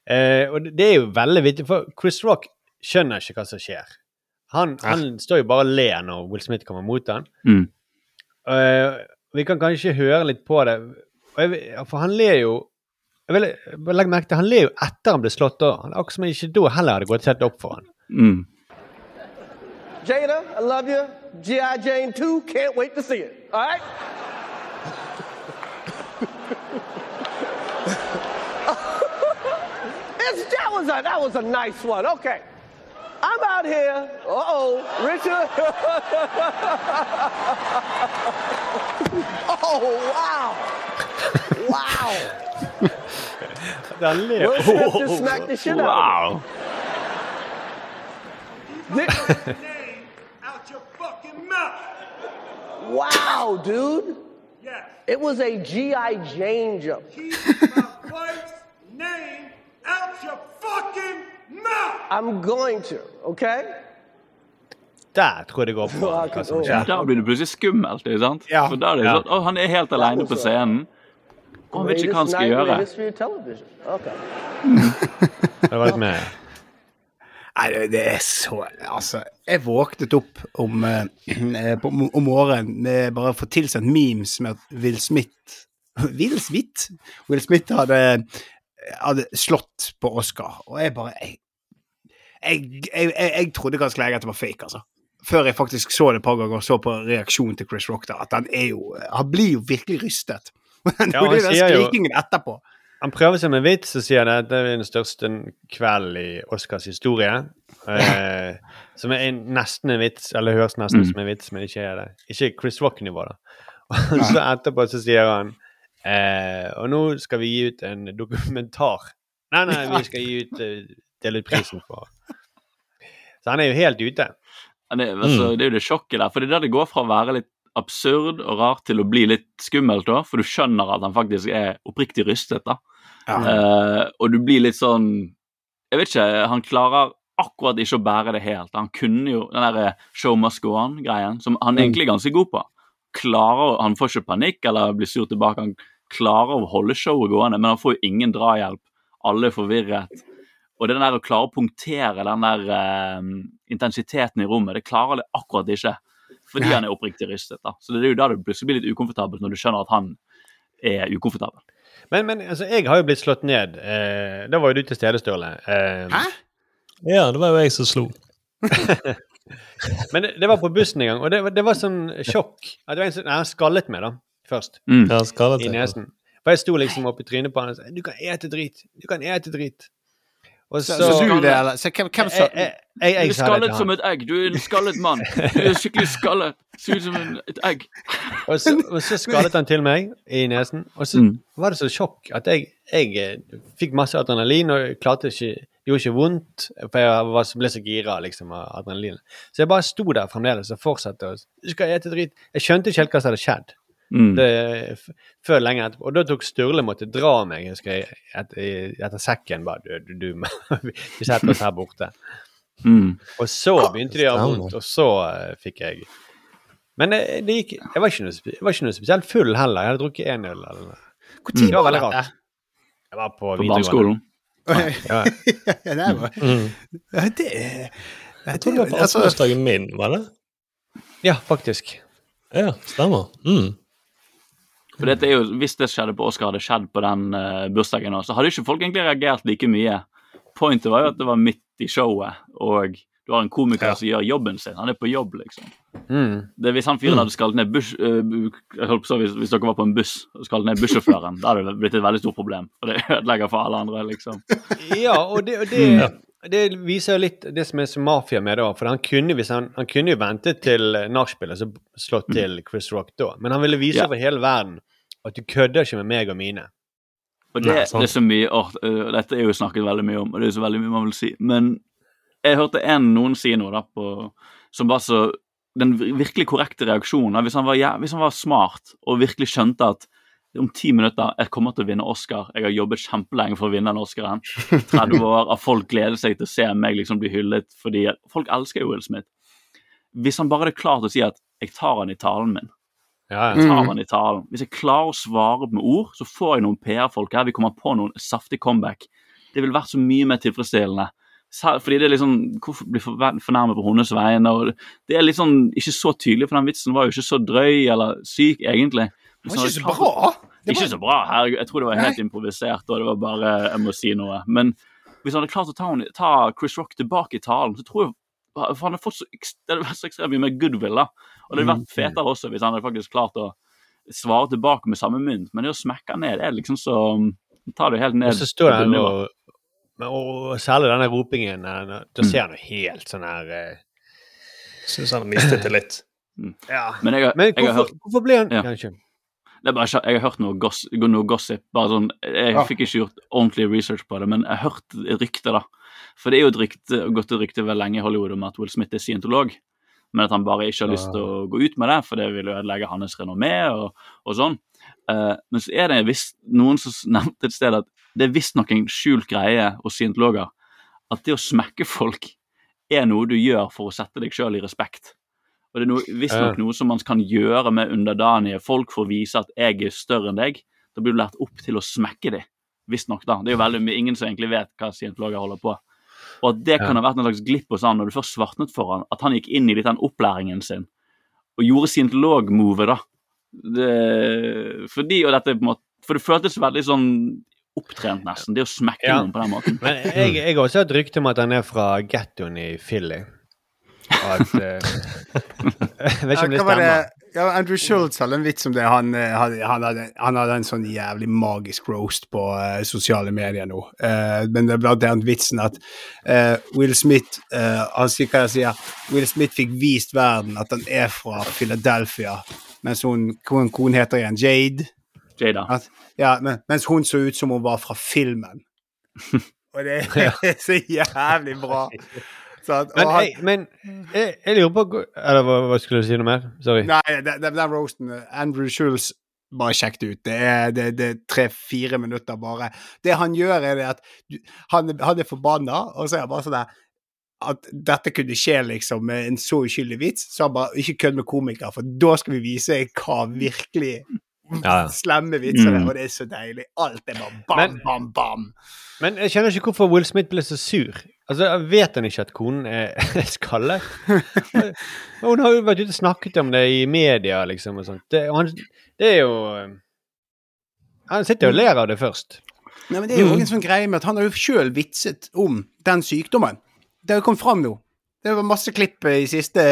Eh, og det- er jo veldig viktig, for Chris Rock skjønner ikke hva som skjer. Han, han står jo bare og ler når Will Smith kommer mot han. Mm. Eh, vi kan kanskje høre litt på det. Og jeg, for han ler jo jeg vil legge merke til, Han ler jo etter han ble slått Han Akkurat som ikke da heller hadde gått helt opp for han. Mm. Jada, I love you. G.I. Jane 2, can't wait to see it. All right? Was a, that was a nice one. Okay. I'm out here. Uh oh, Richard. oh, wow. Wow. Han ler. Will Smith just smacked the shit out of Wow. me. Wow, dude. Yes. It was a G.I. Jane jump. I'm going to, okay? Der tror jeg det går på hva som skjer. Da blir det plutselig skummelt. ikke sant? Ja. For da er det sånn, å, Han er helt alene på scenen. Og han vet ikke hva han skal gjøre. history of television. Okay. Det var litt mer. Nei, det- er så Altså, jeg våknet opp om, eh, eh, på, om morgenen med bare å få tilsendt memes med at Will Smith Will Smith? Will Smith hadde, hadde slått på Oscar, og jeg bare Jeg, jeg, jeg, jeg, trodde ganske lenge at det var fake, altså. Før jeg faktisk så det et par ganger og så på reaksjonen til Chris Rock, da, at han er jo Han blir jo virkelig rystet. Men Ja, det han er sier jo- skrikingen etterpå. Han prøver seg med en vits og sier at det er den største kvelden i Oscars historie. Eh, som er en, nesten en vits, eller høres nesten mm. som en vits, men ikke er det. Ikke Chris Rock-nivå, da. Og så etterpå så sier han eh, Og nå skal vi gi ut en dokumentar. Nei, nei, vi skal gi ut eh, dele ut prisen for Så han er jo helt ute. Ja, Det, altså, det er jo det sjokket der. For det er der det går fra å være litt absurd og rart til å bli litt skummelt, òg, for du skjønner at han faktisk er oppriktig rystet. da. Eh, og du blir litt sånn Jeg vet ikke, han klarer akkurat ikke å bære det helt. Han kunne jo den der show must go on-greien, som han egentlig er ganske god på. Klarer, Han får ikke panikk eller blir sur tilbake. Han klarer å holde showet gående, men han får jo ingen drahjelp. Alle er forvirret. Og det der å klare å punktere den der uh, intensiteten i rommet, det klarer det akkurat ikke. Fordi han er oppriktig rystet. da. Så det er jo da det plutselig blir litt ukomfortabelt, når du skjønner at han er ukomfortabel. Men, men altså, jeg har jo blitt slått ned. Eh, da var jo du til stede, Sturle. Eh, Hæ? Ja, det var jo jeg som slo. Men det, det var på bussen en gang, og det, var- det var sånn sjokk. At det var en som skallet meg, da, først. Mm. Ja, I nesen. For jeg sto liksom oppi trynet på han og sa 'Du kan ete drit'. Du kan ete drit. Og så, Så, så du det, eller? Så hvem, hvem sa jeg, jeg, jeg, Du er skallet som et egg. Du er en skallet mann. Du er skikkelig skallet. Ser ut som en, et egg. Og så, og så skallet han til meg i nesen. Og så Mm. var det så sjokk at jeg, jeg eh, fikk masse adrenalin og klarte ikke Det gjorde ikke vondt, for jeg var, ble så gira liksom, av adrenalin. Så jeg bare sto der fremdeles og fortsatte. Og, du skal ete drit. Jeg skjønte ikke helt hva som hadde skjedd. Mm. Det, før lenge etterpå. Og da tok Sturle måtte dra meg husker jeg, etter, etter sekken. bare, du, du, du, Vi setter oss her borte. Mm. Og så begynte det å gjøre vondt, og så eh, fikk jeg Men det, det gikk jeg var, ikke noe, jeg var ikke noe spesielt full heller. Jeg hadde drukket én øl. Eller. Når Det var veldig rart. Jeg var på, På barneskolen. Ja. Ja, det var Mm. ja, det, er- Jeg tror det var på altså, 18-årsdagen min, var det? ja, faktisk. Ja, stemmer. Mm. For dette er jo, Hvis det skjedde på Oscar, hadde skjedd på den uh, bursdagen òg, så hadde ikke folk egentlig reagert like mye. Pointet var jo at det var midt i showet, og du har en komiker Ja. som gjør jobben sin. Han er på jobb, liksom. Mm. Det, hvis han fyren hadde skalt ned buss, uh, holdt på hvis, hvis dere var på en buss og skalt ned bussjåføren, da hadde det blitt et veldig stort problem. Og det ødelegger for alle andre, liksom. Ja, og det, og det, det viser jo litt det som er så mafia med det òg. For han kunne, hvis han, han kunne jo ventet til eh, nachspielet, så slått til Chris Rock da. Men han ville vise Ja. over hele verden at du kødder ikke med meg og mine. Og det, Nei, det er så mye åh, uh, Dette er jo snakket veldig mye om, og det er så veldig mye man vil si. Men jeg hørte en, noen si noe da på, som var så Den virkelig korrekte reaksjonen. Hvis han, var, ja, hvis han var smart og virkelig skjønte at om ti minutter jeg kommer til å vinne Oscar, jeg har jobbet kjempelenge for å vinne den Oscaren. 30 år av folk gleder seg til å se meg liksom bli hyllet fordi folk elsker jo Will Smith. Hvis han bare hadde klart å si at 'jeg tar han i talen min', Ja, jeg ja. tar man i talen. Hvis jeg klarer å svare med ord, så får jeg noen PR-folk her. Vi kommer på noen saftig comeback. Det ville vært så mye mer tilfredsstillende. Fordi det er liksom, Hvorfor bli fornærmet på hennes vegne? og det- er litt sånn ikke så tydelig, for den vitsen var jo ikke så drøy eller syk, egentlig. det var ikke så bra. Det Ikke så bra. Herregud, jeg tror det var helt improvisert, og det var bare jeg må si noe. Men hvis han hadde klart å ta, ta Chris Rock tilbake i talen, så tror jeg for han hadde fått så, det hadde vært så ekstremt mye mer goodwill. da. Og det hadde vært fetere også hvis han hadde faktisk klart å svare tilbake med samme mynt. Men det å smekke ned, det er liksom så Tar det helt ned. Og så står det han bunnivå. og særlig denne ropingen. eh, Da ser han jo helt sånn her eh, Syns han har mistet det litt. Ja. Men jeg, har- Men jeg hvorfor, hørt hvorfor ble han Ja. Kanskje. Det er bare, jeg har hørt noe, goss, noe gossip. bare sånn, Jeg Ja. fikk ikke gjort ordentlig research på det, men jeg har hørt et rykte. da. For det er jo et rykte, gått et rykte vel lenge i Hollywood om at Will Smith er scientolog. Men at han bare ikke har lyst til å gå ut med det, for det vil ødelegge hans renommé og, og sånn. Uh, men så er det visst noen som nevnte et sted at det er visstnok en skjult greie hos scientologer at det å smekke folk er noe du gjør for å sette deg sjøl i respekt. Og det er visstnok noe som man kan gjøre med underdanige folk for å vise at jeg er større enn deg. Da blir du lært opp til å smekke dem. Visstnok, da. Det er jo veldig mye, ingen som egentlig vet hva scientologer holder på. Og at det kan ha vært en slags glipp hos han når du først svartnet for han, at han gikk inn i litt den opplæringen sin og gjorde scientolog-movet, da. Det, fordi, og dette, på en måte, for det føltes veldig sånn opptrent, nesten, det å smekke Ja. noen på den måten. Men jeg, jeg har også hørt rykte om at han er fra gettoen i Philly. At eh, Jeg vet ikke om det stemmer. Ja, Andrew Schultz hadde en vits om det. Han, han, hadde, han, hadde, han hadde en sånn jævlig magisk roast på uh, sosiale medier nå. Uh, men det er blant annet vitsen at uh, Will Smith eh, Han sier hva jeg sier. Will Smith fikk vist verden at han er fra Philadelphia, mens hun Hva hun kone heter igjen? Jade? Jada. At, ja, men, mens hun så ut som hun var fra filmen. Og det er så jævlig bra. At, Men, han- jeg, men jeg, jeg lurer på Eller hva, hva skulle du si noe mer? Sorry. Nei, den, roasten eh, Andrew Schulz bare sjekk det ut. Det er, det, det er tre-fire minutter bare. Det han gjør, er det at han, han er forbanna, og så er han bare sånn der at dette kunne skje liksom med en så uskyldig vits, så han bare ikke kødd med komikere, for da skal vi vise hva virkelig Ja, slemme vitser er, Mm. og det er så deilig. Alt er bare bam, Men- bam, bam. Men jeg skjønner ikke hvorfor Will Smith ble så sur. Altså, Vet han ikke at konen er skallet? Hun har jo vært ute og snakket om det i media, liksom, og sånt. Det, og han, det er jo eh, Han sitter jo og ler av det først. Nei, men Det er jo også en sånn greie med at han har jo sjøl vitset om den sykdommen. Det har jo kommet fram nå. Det var masse klipp i siste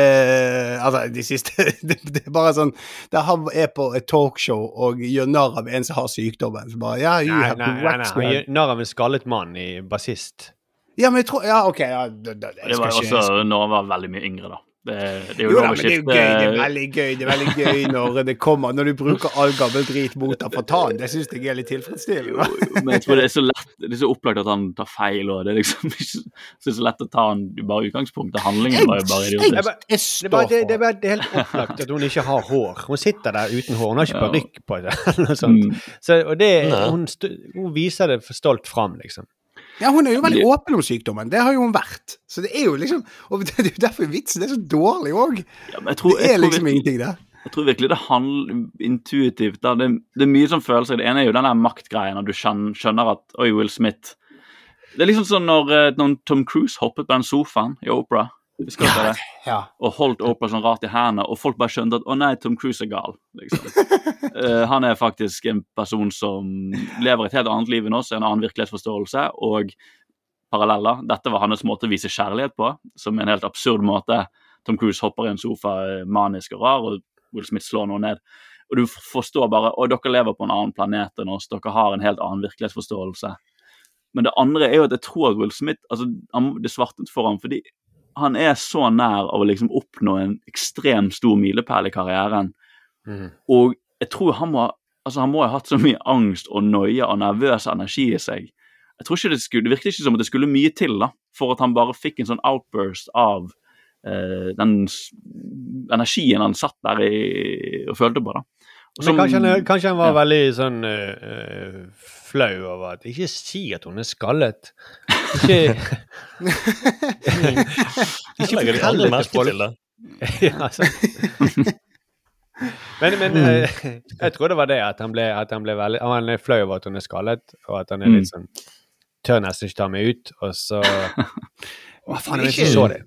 Altså, de siste Det, det er bare sånn Der han er på et talkshow og gjør narr av en som har sykdommen. Så bare Ja, you Nei, have nei, nei, nei. Han gjør narr av en skallet mann i bassist. Ja, men jeg tror Ja, OK. Ja, det, det, Det var jo også når han var veldig mye yngre, da. Det, det er jo Jo da, men det er jo gøy. Det er veldig gøy Det er veldig gøy når det kommer Når du bruker all gammel drit mot deg fra tann Det syns jeg er litt tilfredsstillende. Men jeg tror det er så lett Det er så opplagt at han tar feil, og det er liksom ikke så, lett å ta han bare utgangspunktet. Handlingen var jo bare idiotisk. Det, det, det, det, er bare, det er helt opplagt at hun ikke har hår. Hun sitter der uten hår. Hun har ikke parykk på det. eller noe sånt. Mm. Så, og det, hun, hun viser det for stolt fram, liksom. Ja, hun er jo veldig åpen om sykdommen. Det har jo hun vært. Så det er jo liksom Og det er jo derfor vitsen er så dårlig òg. Ja, Det er liksom virkelig- ingenting der. Jeg tror virkelig det handler intuitivt. Da. Det, det er mye som følelser. Det ene er jo den der maktgreien, og du skjønner, skjønner at Oi, Will Smith Det er liksom sånn når, eh, når Tom Cruise hoppet på den sofaen i Opera Husker dere det? Ja. Og holdt Oprah sånn rart i hendene, og folk bare skjønte at å nei, Tom Cruise er gal. Liksom. uh, han er faktisk en person som lever et helt annet liv enn oss, en annen virkelighetsforståelse og paralleller. Dette var hans måte å vise kjærlighet på, som en helt absurd måte. Tom Cruise hopper i en sofa eh, manisk og rar, og Will Smith slår noe ned. Og du forstår bare å dere lever på en annen planet enn oss, dere har en helt annen virkelighetsforståelse. Men det andre er jo at jeg tror at Will Smith altså, Det svartet for ham fordi han er så nær av å liksom oppnå en ekstremt stor milepæl i karrieren. Og jeg tror han må altså han må ha hatt så mye angst og noia og nervøs energi i seg. Jeg tror ikke Det skulle, det virket ikke som at det skulle mye til da, for at han bare fikk en sånn outburst av eh, den energien han satt der i, og følte på. da. Som- kanskje, han, kanskje han var ja. veldig sånn eh, flau over at Ikke si at hun er skallet. Ikke Ikke legger de alle merke til det. ja, altså. Men, men eh, jeg tror det var det at han ble, at han ble veldig Han er flau over at hun er skallet, og at han er litt sånn Tør nesten ikke ta meg ut, og så Hva faen, jeg ikke så det.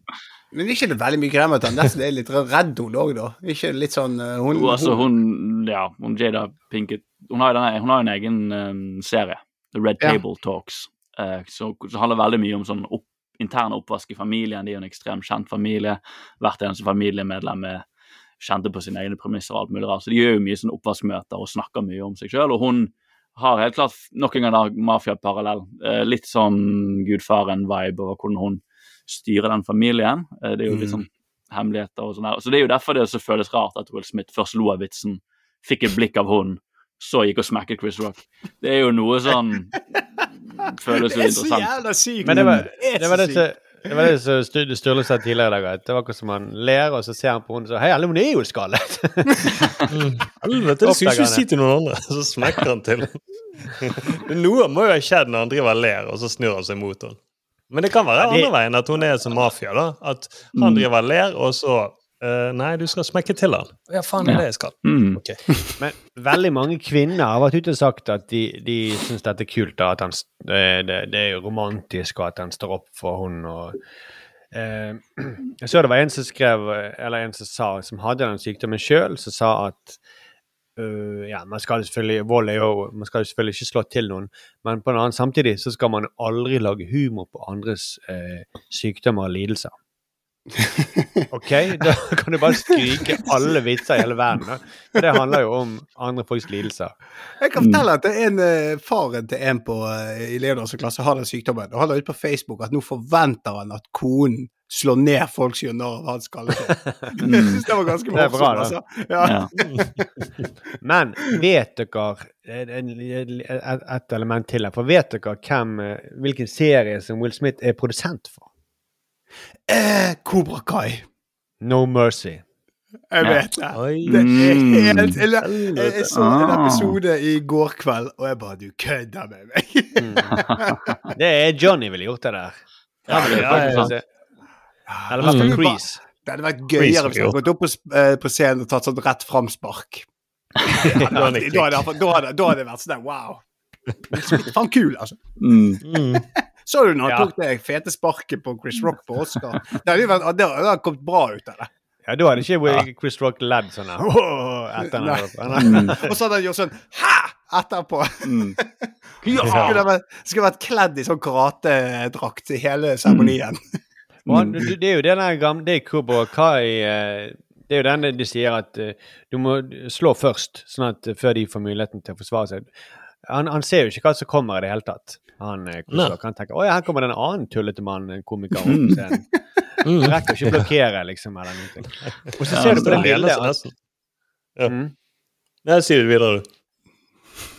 Men ikke det veldig mye grem at han nesten er litt redd hun òg, da? Ikke litt sånn eh, hun, Jo, altså hun, ja, hun Jada Pinkett Hun har jo en egen um, serie, The Red Ja. Table Talks, eh, så, så handler veldig mye om sånn opp, intern oppvask i familien. De er jo en ekstremt kjent familie. Hvert eneste familiemedlem er kjente på sine egne premisser og alt mulig rart. Så de gjør jo mye sånn oppvaskmøter og snakker mye om seg sjøl. Og hun har helt klart nok en gang da mafiaparallell. Eh, litt sånn gudfaren-vibe over hvordan hun styrer den familien. Eh, det er jo litt sånn hemmeligheter og sånn der. Så det er jo derfor det føles rart at Will Smith først lo av vitsen, fikk et blikk av hun, så gikk og smekket Chris Rock. Det er jo noe sånn Føles jo det er så jævla sykt! Men det var Det var det, så det, var det som Stur- Sturle sa tidligere i dag, at det var akkurat som han ler, og så ser han på henne og så Hei, alle, hun er jo skallet! Helvete, det skulle ikke si til noen andre. Så smekker han til. Noe må jo ha skjedd når han driver og ler, og så snur han seg mot henne. Men det kan være Ja, det- andre veien, at hun er som mafia. da. At han driver og ler, og så eh, Nei, du skal smekke til han. Ja, faen, er det jeg skal. Mm. Okay. Men veldig mange kvinner har vært ute og sagt at de, de syns dette er kult, da, at han, det, det, det er jo romantisk, og at han står opp for henne. Og, uh, jeg så det var en som skrev, eller en som sa, som hadde den sykdommen sjøl, som sa at Uh, ja, man skal selvfølgelig, Vold er jo Man skal selvfølgelig ikke slå til noen, men på en annen samtidig så skal man aldri lage humor på andres uh, sykdommer og lidelser. Ok, da kan du bare skrike alle vitser i hele verden. For det handler jo om andre folks lidelser. Jeg kan fortelle at det er en uh, faren til en på, uh, i Leonards klasse har den sykdommen. Og han la ut på Facebook at nå forventer han at konen slår ned folk som gjør narr av hans. Jeg syns det var ganske morsomt, altså. Ja. Ja. Men vet dere et, et, element til her, for vet dere hvem, eh, hvilken serie som Will Smith er produsent for? Eh, Cobra Kai. No Mercy. Jeg vet det. Det er Mm. helt jeg, jeg, så en Ah. episode i går kveld, og jeg bare Du kødder med meg! Mm. Det er Johnny ville gjort det der. Ja, det er Ja, ja, Eller i hvert Crease. Det hadde vært gøyere hvis jeg hadde gått opp på, eh, på scenen og tatt sånn rett fram-spark. Da Da da da da hadde det vært sånn der, wow. Faen kul, altså. Mm. Mm. Så du når han Ja. tok det fete sparket på Chris Rock på Oscar? Det hadde vært, det hadde kommet bra ut av det. Ja, da hadde ikke Chris Rock ledd sånn her. Etter Nei. den. Og så hadde han gjort sånn hæ! etterpå. Mm. Skulle ha vært, skulle vært kledd i sånn karatedrakt i hele seremonien. Mm. han, det er jo det der gamle Det er Kubo Kai eh, Det er jo den de sier at eh, du må slå først, sånn at eh, før de får muligheten til å forsvare seg. Han, han ser jo ikke hva som kommer i det hele tatt. Han eh, kan tenke å ja, her kommer det en annen tullete mann, en komiker, Mm. Mm. Han rekker ikke å blokkere, liksom, eller noe. Og så Ja, ser du på det Det bildet at. Ja. Mm. Nei, si det videre, du.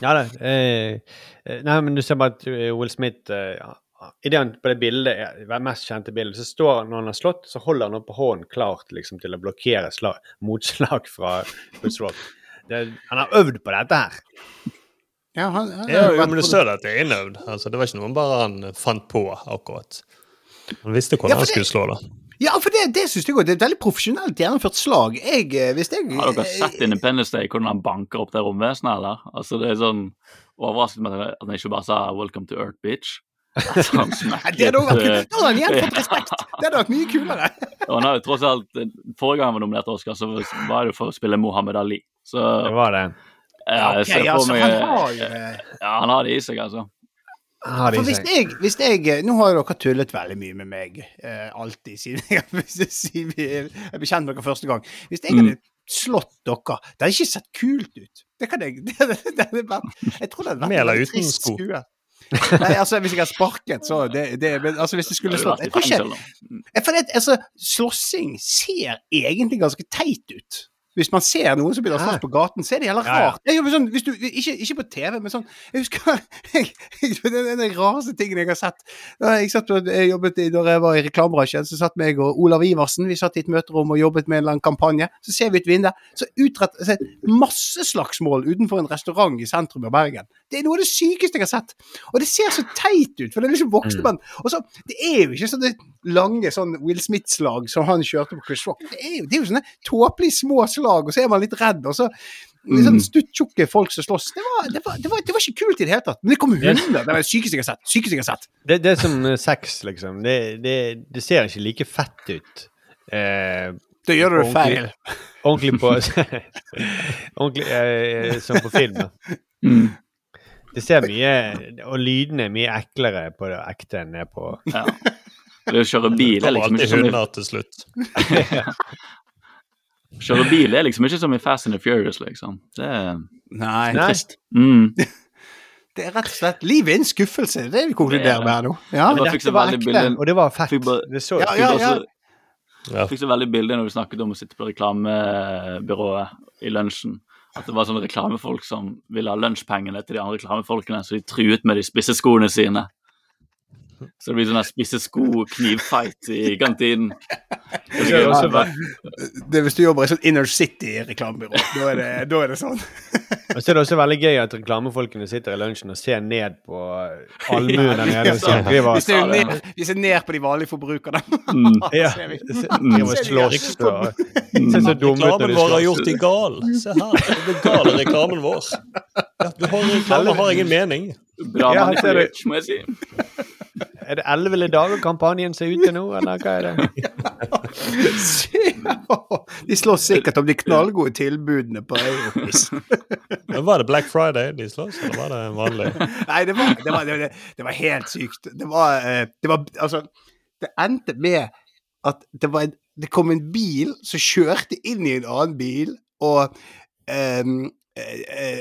Ja da. Eh, eh, nei, men du ser bare at eh, Will Smith eh, I det han på det bildet, eh, det mest kjente bildet, så står han når han har slått, så holder han opp hånden klart liksom, til å blokkere slag, motslag fra Chris han har øvd på dette her. Ja, han, han, Ja, jo, men det at det er innøvd. Altså, det var ikke noe bare han fant på akkurat. Han visste Ja, hvordan for han skulle slå da. Ja, for det, det syns jeg òg. Det er et veldig profesjonelt gjennomført slag. Jeg, eh, hvis jeg Har dere sett Independence Day, hvordan han banker opp det romvesenet, eller? Altså, det er sånn overraskende med at han ikke bare sa 'Welcome to Earth, bitch'. Altså, han Det hadde vært kult. Da hadde han igjen fått respekt. Det hadde vært mye kulere. Og han har jo tross alt Forrige gang han var nominert til Oscar, så var det for å spille Mohammed Ali. Så Det var det. Ja, jeg Ok, ser for altså, meg han har jo det. Ja, han har det i seg, altså. Han har det For hvis jeg, hvis jeg Nå har dere tullet veldig mye med meg, eh, alltid, siden jeg, siden vi er er med dere første gang. Hvis jeg hadde slått dere Det hadde ikke sett kult ut. Det kan jeg det, det, det, hadde Jeg tror det hadde vært uten trist sko? skue. Nei, altså hvis jeg hadde sparket, så det, det Men altså hvis jeg skulle slått Jeg tror ikke jeg- For det, altså, slåssing ser egentlig ganske teit ut. Hvis man ser noen som begynner å slåss på gaten, så er det jævla Ja, ja. rart. Jeg, sånn, du, ikke, ikke på TV, men sånn Jeg husker jeg, den rareste tingen jeg har sett. Jeg, satt, jeg jobbet i, da jeg var i reklamebransjen, så satt meg og Olav Iversen vi satt i et møterom og jobbet med en eller annen kampanje. Så ser vi ut vinduet, så utrett så masse slagsmål utenfor en restaurant i sentrum av Bergen. Det er noe av det sykeste jeg har sett. Og det ser så teit ut, for det er liksom voksne menn. Og så, Det er jo ikke sånne lange sånn Will Smith-slag som han kjørte på Chris Rock. Det er jo, det er jo sånne tåpelige små slag, og så er man litt redd. og så litt sånn stuttjukke folk som slåss. Det var, det, var, det, var, det var ikke kult i det hele tatt. Men det kom hunder. Det var det sykeste jeg har sett. Sykeste jeg har sett. Det, det er som eh, sex, liksom. Det, det, det ser ikke like fett ut. Eh, Da gjør du det feil. ordentlig på Ordentlig eh, som på film. Mm. Det ser mye Og lydene er mye eklere på det ekte enn det er på Ja. Det å kjøre bil Det er liksom ikke sånn Det var alltid hunder til slutt. kjøre bil er liksom ikke som i Fast and the Furious, liksom. Det er Nei. Nei. trist. Mm. Det er rett og slett Livet er en skuffelse. Det er det vi konkluderer med her nå. Ja. Det var- Dette var ekte, billig- og det var fett. Fikk bare- Det så Ja, ja, ja. også- Ja. fikk så veldig bilde når vi snakket om å sitte på reklamebyrået i lunsjen. At det var sånne reklamefolk som ville ha lunsjpengene til de andre reklamefolkene, så de truet med de spisse skoene sine. Så det blir sånn spisse sko-knivfight i kantinen. Det Det er hvis du jobber i sånn Inner City-reklamebyrå. Da, er det- da er det sånn. og så er det også veldig gøy at reklamefolkene sitter i lunsjen og ser ned på allmuen der nede. "Vi Vi ser, ned, vi ser ned på de vanlige forbrukerne. Mm. Ja. Slåss og ser så dumme ut når Reklamen vår har gjort de gal. Se her, det gale gal reklamen vår. Ja, du har reklame har ingen mening. Bra Ja, manipulert, må jeg si. Er det elleville dager-kampanjen ser ut til nå, eller hva er det? De slåss sikkert om de knallgode tilbudene på Europris. Men Var det Black Friday de slåss, eller var det vanlig? Nei, det var, det var, det var, det var helt sykt. Det var, eh, det var Altså, det endte med at det var en, det kom en bil som kjørte inn i en annen bil, og eh,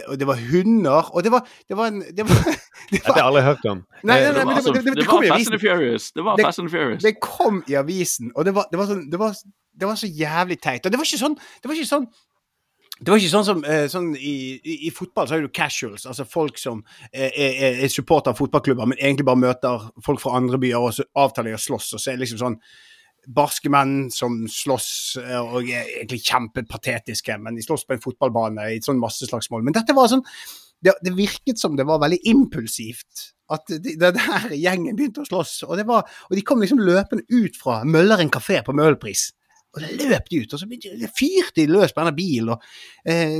og det var hunder, og det var Det var en det var, det har jeg aldri hørt om. Nei, nei, nei, men det, altså, det, det, det kom var i Fast avisen. and Furious. Det var Fast and Furious. Det kom i avisen, og det var, det var, sånn, det var, det var så jævlig teit. Og det var ikke sånn Det var ikke sånn det var ikke sånn som eh, sånn i, i, I fotball så har du casuals, altså folk som eh, er, er supporter av fotballklubber, men egentlig bare møter folk fra andre byer og så avtaler de å slåss. Og så er det liksom sånn barske menn som slåss eh, og er egentlig kjempepatetiske, men de slåss på en fotballbane i et sånn masseslagsmål. Men dette var sånn det, det virket som det var veldig impulsivt. At de, den der gjengen begynte å slåss. Og, var, og de kom liksom løpende ut fra Mølleren kafé på Møhlenpris. Og det løp de ut, og så fyrte de løs på denne bilen. Og, eh,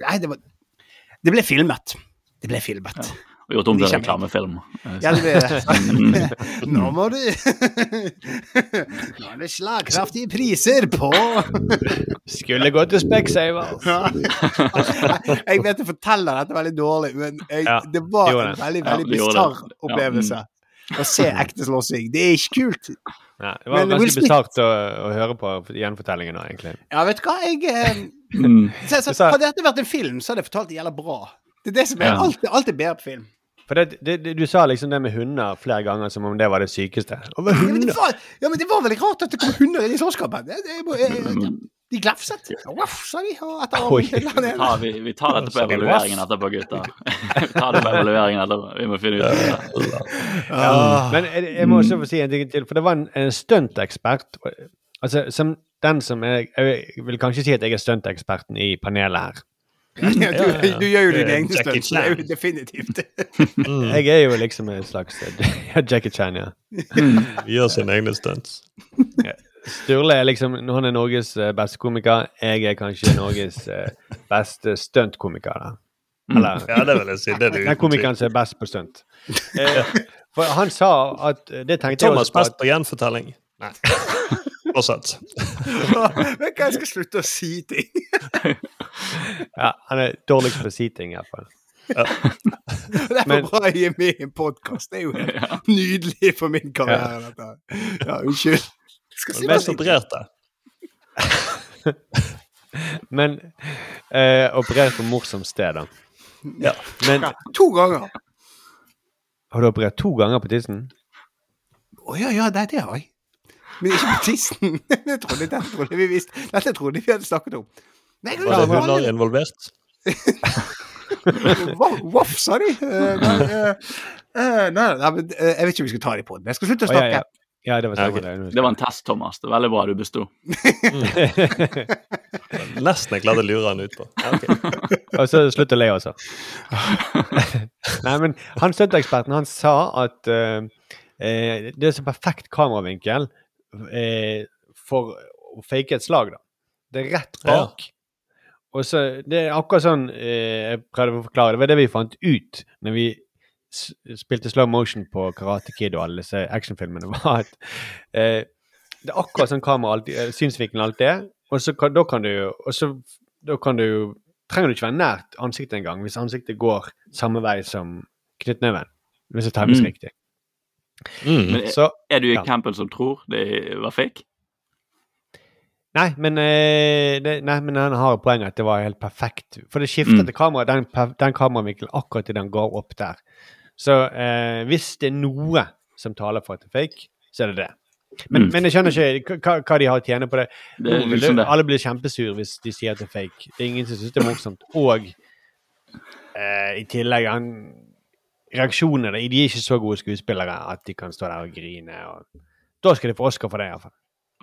nei, det var Det ble filmet. Det ble filmet. Og gjort om til De reklamefilm. Ja, det ble Nå må du Nå er det slagkraftige priser på Skulle gå til Specsavers. Jeg vet jeg forteller dette veldig dårlig, men jeg, Ja, det var en det. veldig veldig bisarr det. Ja, opplevelse. Å se ekte slåssing. Det er ikke kult. Ja, det var Men ganske Smith- bisart å, å høre på gjenfortellingen nå, egentlig. Ja, vet du hva, jeg eh, Mm. så, så, Hadde dette vært en film, så hadde jeg fortalt det gjelder bra. Det er det som er Ja. alltid, alltid bedre på film. For det, det, det, Du sa liksom det med hunder flere ganger som om det var det sykeste. Og Ja, men det var, ja, men det var veldig rart at det kom hunder inn i slåsskampen. Det- det- det- De glefset. Ruff, sa de. Og etter Oi. tar vi, vi tar dette på evalueringen etterpå, gutter. Vi tar det på evalueringen etterpå. Vi må finne ut av det. Ja, Men jeg, jeg må også få si en ting til, for det var en, en stuntekspert Altså, som den som er Jeg vil kanskje si at jeg er stunteksperten i panelet her. Ja, du, du gjør jo dine Eh, egne stunts. Det er jo definitivt. Mm. Jeg er jo liksom en slags ja, Jackie Chan, ja. Gjør sine egne stunts. Sturle er liksom Han er Norges eh, beste komiker. Jeg er kanskje Norges eh, beste stuntkomiker. Eller Ja, det vil jeg si. Det er det den komikeren som er best på stunt. Eh, for han sa at Det tenkte jeg Thomas også på. best på gjenfortelling. Nei. Fortsett. Men hva jeg skal slutte å si ting? ja, han er dårligst på å si ting, iallfall. Det er for bra å gi med i en podkast. Det er jo helt nydelig for min karriere. Dette. Ja, unnskyld. Skal si Mest opererte. Men eh, operert på morsomt sted, da. Ja. Men To ganger. har du operert to ganger på tissen? Å ja, ja, det, det har jeg. Men ikke på tissen. Det trodde, dette trodde vi visste. Dette trodde vi hadde snakket om. Nei, Var det hunder involvert? Voff, sa de. Eh, nei, nei, nei, men eh, jeg vet ikke om vi skal ta dem på den. Jeg skal slutte å Å, ja, snakke. ja. ja, det var Ja, sikkert det. Det var en test, Thomas. Det er veldig bra du besto. Nesten jeg klarte å lure han ut på. Okay. Og så slutt å le, altså. Nei, men han stunteksperten, han sa at uh, eh, det er så perfekt kameravinkel eh, for å fake et slag, da. Det er rett bak. Og så, Det er akkurat sånn eh, jeg prøvde å forklare. Det var det vi fant ut når vi s spilte slow motion på Karate Kid og alle disse actionfilmene. var at eh, Det er akkurat sånn kamera alltid, eh, synsvinkelen alltid er. Og så kan, da kan du jo og så, da kan du jo trenger du ikke være nært ansiktet engang, hvis ansiktet går samme vei som knyttneven. Hvis det times Mm. riktig. Mm. Men er, Så er du i ja. campen som tror det var fake? Nei, men, eh, det, nei, men han har et poeng at det var helt perfekt. For det skiftet Mm. til kamera, den, den kameravinkelen akkurat idet den går opp der. Så eh, hvis det er noe som taler for at det er fake, så er det det. Men, Mm. men jeg skjønner ikke hva, hva de har å tjene på det. Det er Nå liksom det- det. Alle blir kjempesure hvis de sier at det er fake. Det er ingen som syns det er morsomt. Og eh, i tillegg han, Reaksjonene de er ikke så gode skuespillere at de kan stå der og grine. Og, da skal de få Oscar for det, iallfall.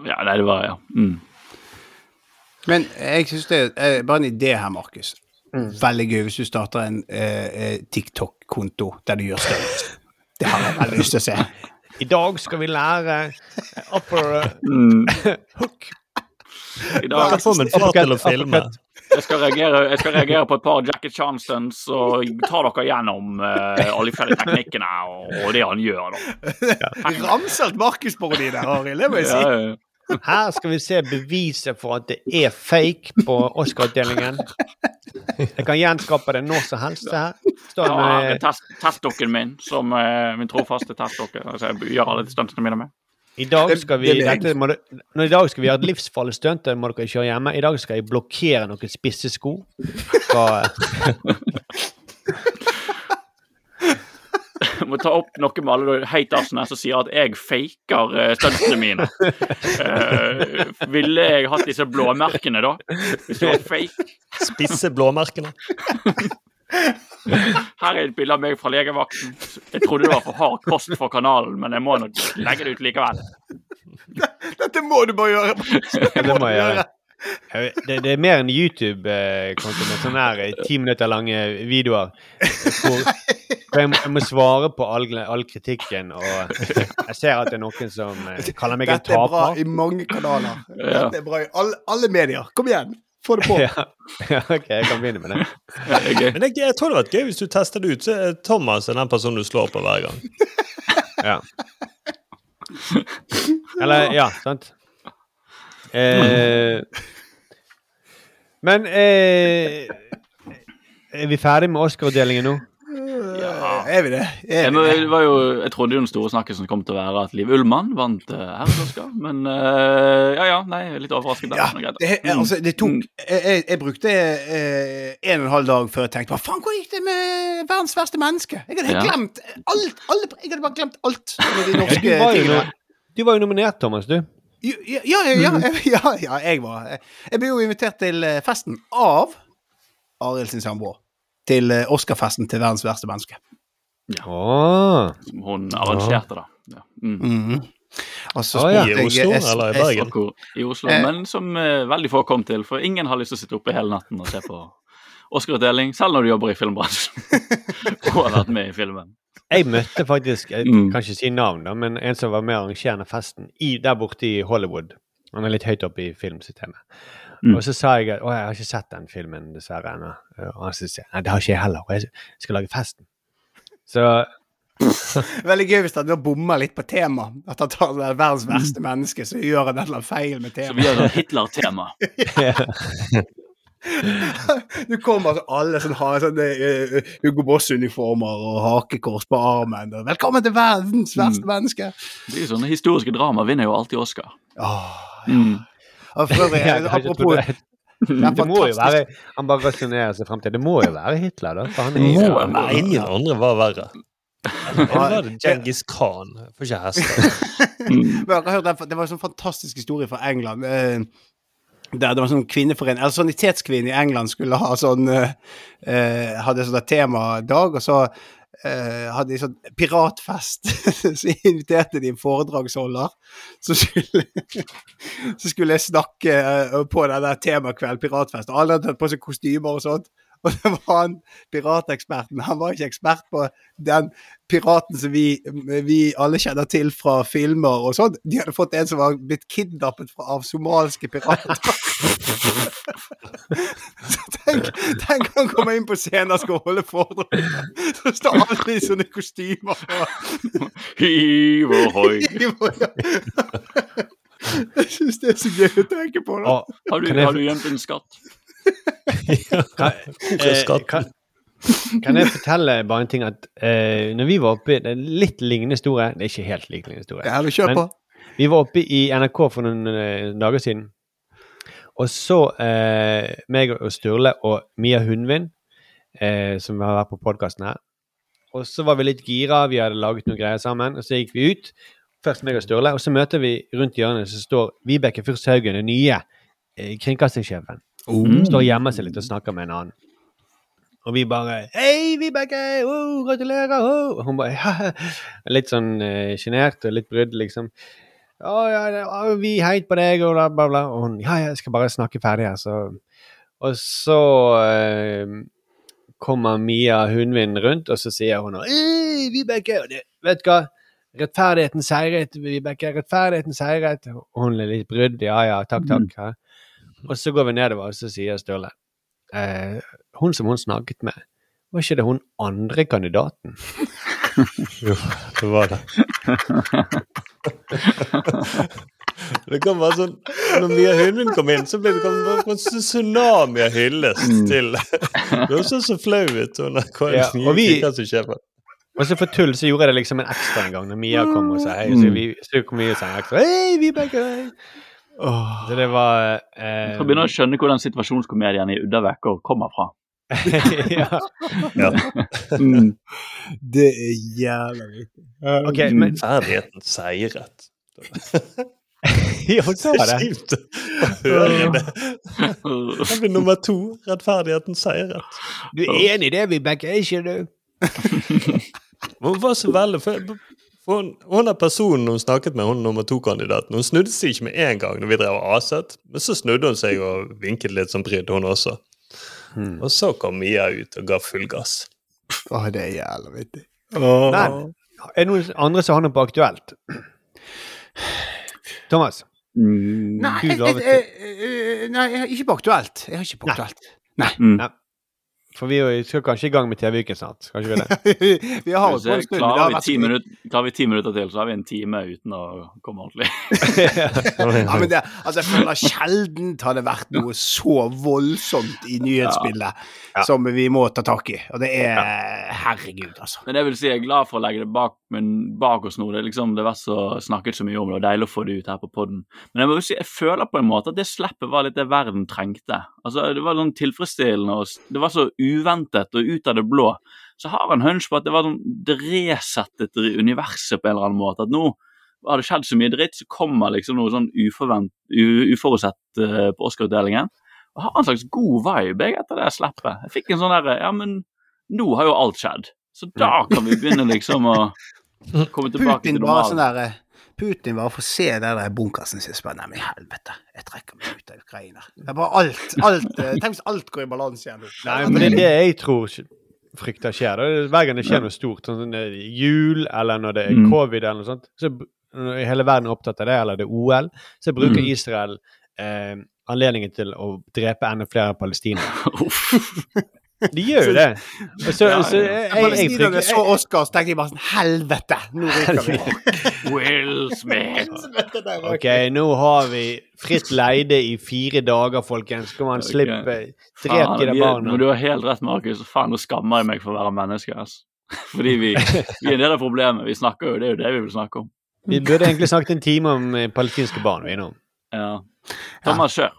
Ja, nei, det var ja. Mm. Men jeg synes det er eh, bare en idé her, Markus. Veldig gøy hvis du starter en eh, eh, TikTok-konto der du gjør stunt. Det har jeg veldig lyst til å se. I dag skal vi lære upper eh, Mm. hook. I dag Kan få min far til å filme. jeg skal, reagere, jeg skal reagere på et par Jackie Chan-stunts og ta dere gjennom eh, alle de forskjellige teknikkene og, og det han gjør. da. Ramsalt Markus-parodi der, Arild. Det må jeg si. Ja, ja. Her skal vi se beviset for at det er fake på Oscar-utdelingen. Jeg kan gjenskape det når som helst. her. Står Ja, her test, testdokken min, som uh, min trofaste testdokke. Altså, jeg gjør alle stuntene mine med. I dag skal vi dette må du, når I dag skal vi gjøre et livsfarlig stunt. Det må dere kjøre hjemme. I dag skal jeg blokkere noen spisse sko. må ta opp noe med alle de hatersene som sier at jeg faker uh, stuntene mine. Uh, ville jeg hatt disse blåmerkene, da? Hvis det var fake? Spisse blåmerkene. Her er et bilde av meg fra legevakten. Jeg trodde det var for hard kost for kanalen, men jeg må nok legge det ut likevel. Dette må du bare gjøre. Det må jeg gjøre. Det, det er mer enn YouTube-konto med sånne her eh, ti minutter lange videoer. Hvor, hvor jeg, må, jeg må svare på all, all kritikken, og jeg ser at det er noen som eh, kaller meg en Dette er bra i mange kanaler. Dette er bra i alle, alle medier. Kom igjen, få det på. Ja, ja, OK, jeg kan begynne med det. Er. Men jeg, jeg tror det hadde vært gøy hvis du tester det ut. Så er Thomas er den personen du slår på hver gang. Ja. Eller Ja, sant? Eh, men eh, Er vi ferdig med Oscar-utdelingen nå? Ja. er vi det? Er Jeg, vi det? det var jo, jeg trodde jo den store snakkisen kom til å være at Liv Ullmann vant uh, Oscar, men eh, ja ja, nei, litt overrasket der. Ja, det, Mm. altså, det tok Mm. jeg, jeg, jeg brukte eh, en og en halv dag før jeg tenkte Hva faen, hvor gikk det med verdens verste menneske? Jeg hadde Ja. glemt alt! Alle, jeg hadde bare glemt alt med de norske du, var jo, tingene. du var jo nominert, Thomas, du. Ja, ja, ja, ja, Mm. ja, ja, jeg var Jeg ble jo invitert til eh, festen av Arild sin samboer. Til eh, Oscarfesten til verdens verste menneske. Åh. Som hun arrangerte, da. Ja. Mm. Mhm. Og så Å, ja. I Oslo, jeg- eller i Bergen? Akkur i Oslo, Eh. men som eh, veldig få kom til, for ingen har lyst til å sitte oppe hele natten og se på Oscar-utdeling, selv når du jobber i filmbransjen og har vært med i filmen. Jeg møtte faktisk, jeg Mm. kan ikke si navn, da, men en som var med å arrangere festen i, der borte i Hollywood. Han er litt høyt oppe i filmsystemet. Mm. Og så sa jeg at å, jeg har ikke sett den filmen dessverre ennå. Og han sa nei, det har ikke jeg heller. Og jeg skal lage festen. Så Veldig gøy hvis han da bommer litt på tema. At han tar det verdens verste menneske, så gjør han et eller annet feil med Så vi temaet. har sånn Hitler-tema. Du kommer altså alle som har sånne uh, Hugo Boss-uniformer og hakekors på armen. Og 'Velkommen til verdens verste menneske'. Det er jo sånne historiske drama vinner jo alltid Oscar. Åh, Mm. og for øvrig, jeg tro apropos det. det Det må jo være Han bare rasjonerer seg frem til Det må jo være Hitler, da. For han er Må jo være. Nei, ingen andre var verre. Eller var det Djengis Khan? Får ikke hester. Mm. Det var en sånn fantastisk historie fra England. eh, Der det var sånn kvinneforening, eller sanitetskvinne i England skulle ha sånn uh, Hadde sånn temadag, og så Uh, hadde de sånn piratfest. så inviterte de en foredragsholder. Så skulle, så skulle snakke uh, på den der temakveld, piratfest. Alle hadde tatt på seg kostymer og sånt. Og det var han pirateksperten. Han var ikke ekspert på den piraten som vi, vi alle kjenner til fra filmer og sånn. De hadde fått en som var blitt kidnappet fra, av somalske pirater. så tenk, tenk han kommer inn på scenen og skal holde foredrag, så står alle i sånne kostymer. Og, Hiv og hoi. Jeg syns det er så gøy å tenke på. Da. Har du, har du gjemt en skatt? kan, eh, kan, kan jeg fortelle bare en ting at eh, når vi var oppe Det er litt lignende historie. Det er ikke helt lik lignende historie. Ja, du kjør på. Vi var oppe i NRK for noen eh, dager siden. Og så eh, meg og Sturle og Mia Hundvin, eh, som har vært på podkasten her. Og så var vi litt gira, vi hadde laget noen greier sammen. Og så gikk vi ut, først meg og Sturle, og så møter vi rundt hjørnet, så står Vibeke Fyrst Haugen, den nye eh, kringkastingssjefen. Står og gjemmer seg litt og snakker med en annen. Og vi bare 'Hei, Vibeke! Oh, gratulerer!' Oh. Og hun bare ja. Litt sånn sjenert uh, og litt brydd, liksom. 'Å ja, å, vi heit på deg', og bla, bla, bla. Og hun 'Ja, jeg skal bare snakke ferdig her', Og så eh, kommer Mia Hundvin rundt, og så sier hun 'Hei, Vibeke!' Og det, vet du hva? Rettferdigheten seiret, Vibeke. Rettferdigheten seiret. Og hun er litt brydd. Ja ja, takk, takk. Ja. Og så går vi nedover, og så sier Sturle eh, Hun som hun snakket med, var ikke det hun andre kandidaten? Jo, det var det. Det kan være sånn Når Mia Hundvin kom inn, så ble det en tsunami av hyllest til Det var så så flau ut Ja, og vi- på. Og så for tull så gjorde jeg det liksom en ekstra en gang når Mia kom og sa hei. Så, vi, så kom vi og sa en ekstra Hei, Vibeke! hei!» Så det var eh, Jeg begynner å skjønne hvordan situasjonskomedien i Uddavekker kommer fra. ja. Ja. Mm. Det er jævla viktig. Ok, men Ferdigheten seiret. Ja, hun sa Det er kjipt å høre det. Det blir nummer to. Rettferdigheten seiret. Du er enig i det, Vibeke, er ikke du? Hun var så veldig for, for hun, hun er personen hun snakket med, hun nummer to-kandidaten. Hun snudde seg ikke med en gang når vi drev og aset, men så snudde hun seg og vinket litt som brydd, hun også. Og så kom Mia ut og ga full gass. Å, det er jævla vittig. Men er det noen andre som har noe på aktuelt? Thomas, Mm. Nei, jeg, jeg, jeg, nei, ikke på aktuelt. Jeg har ikke på aktuelt. Nei. Mm. Ja. For vi skal kanskje i gang med TV-uken snart. Kanskje vi det? vi har holdt på en stund. det Klarer vi, ti minutter, klarer vi ti minutter til, så har vi en time uten å komme ordentlig. Ja, men det, altså, jeg føler sjelden har det vært noe så voldsomt i nyhetsbildet som vi må ta tak i. Og det er Herregud, altså. Men jeg vil si jeg er glad for å legge det bak, men bak oss nå. Det, er liksom, det har vært så snakket så mye om det, og deilig å få det ut her på podden. Men jeg må jo si, jeg føler på en måte at det slippet var litt det verden trengte. Altså, Det var sånn tilfredsstillende, og det var så uventet og ut av det blå. Så har en hunch på at det var sånn, det resettet universet på en eller annen måte. At nå har det skjedd så mye dritt, så kommer liksom noe sånn uforvent, uforutsett uh, på Oscar-utdelingen. Og har en slags god vibe jeg, etter det jeg slipper. Jeg fikk en sånn derre Ja, men nå har jo alt skjedd. Så da kan vi begynne liksom å komme tilbake Putin til bare sånn normalen. Der Putin bare får se det der bunkersen sin, Nei, men helvete, jeg trekker meg ut av Ukraina. Det er bare alt, alt eh, Tenk hvis alt går i balanse igjen. Nei, men det er det jeg tror frykter skjer. Da. Hver gang det skjer noe stort, sånn som er jul eller når det er Mm. covid eller noe sånt, så når hele verden er opptatt av det, eller det er OL, så bruker Mm. Israel eh, anledningen til å drepe enda flere palestinere. De gjør jo det. Og så, Ja, så ja. jeg, jeg, jeg, Palestinerne så Oscar, så tenkte de bare sånn Helvete, nå ryker vi. Will Smith. Ok, nå har vi fritt leide i fire dager, folkens. Skal man slippe Drep i de der er- barna. Du har helt rett, Markus. Faen, nå skammer jeg meg for å være menneske. ass. Fordi vi, vi er en del av problemet. Vi snakker jo, Det er jo det vi vil snakke om. Vi burde egentlig snakket en time om eh, palestinske barn. vi nå. Ja. Thomas, kjør.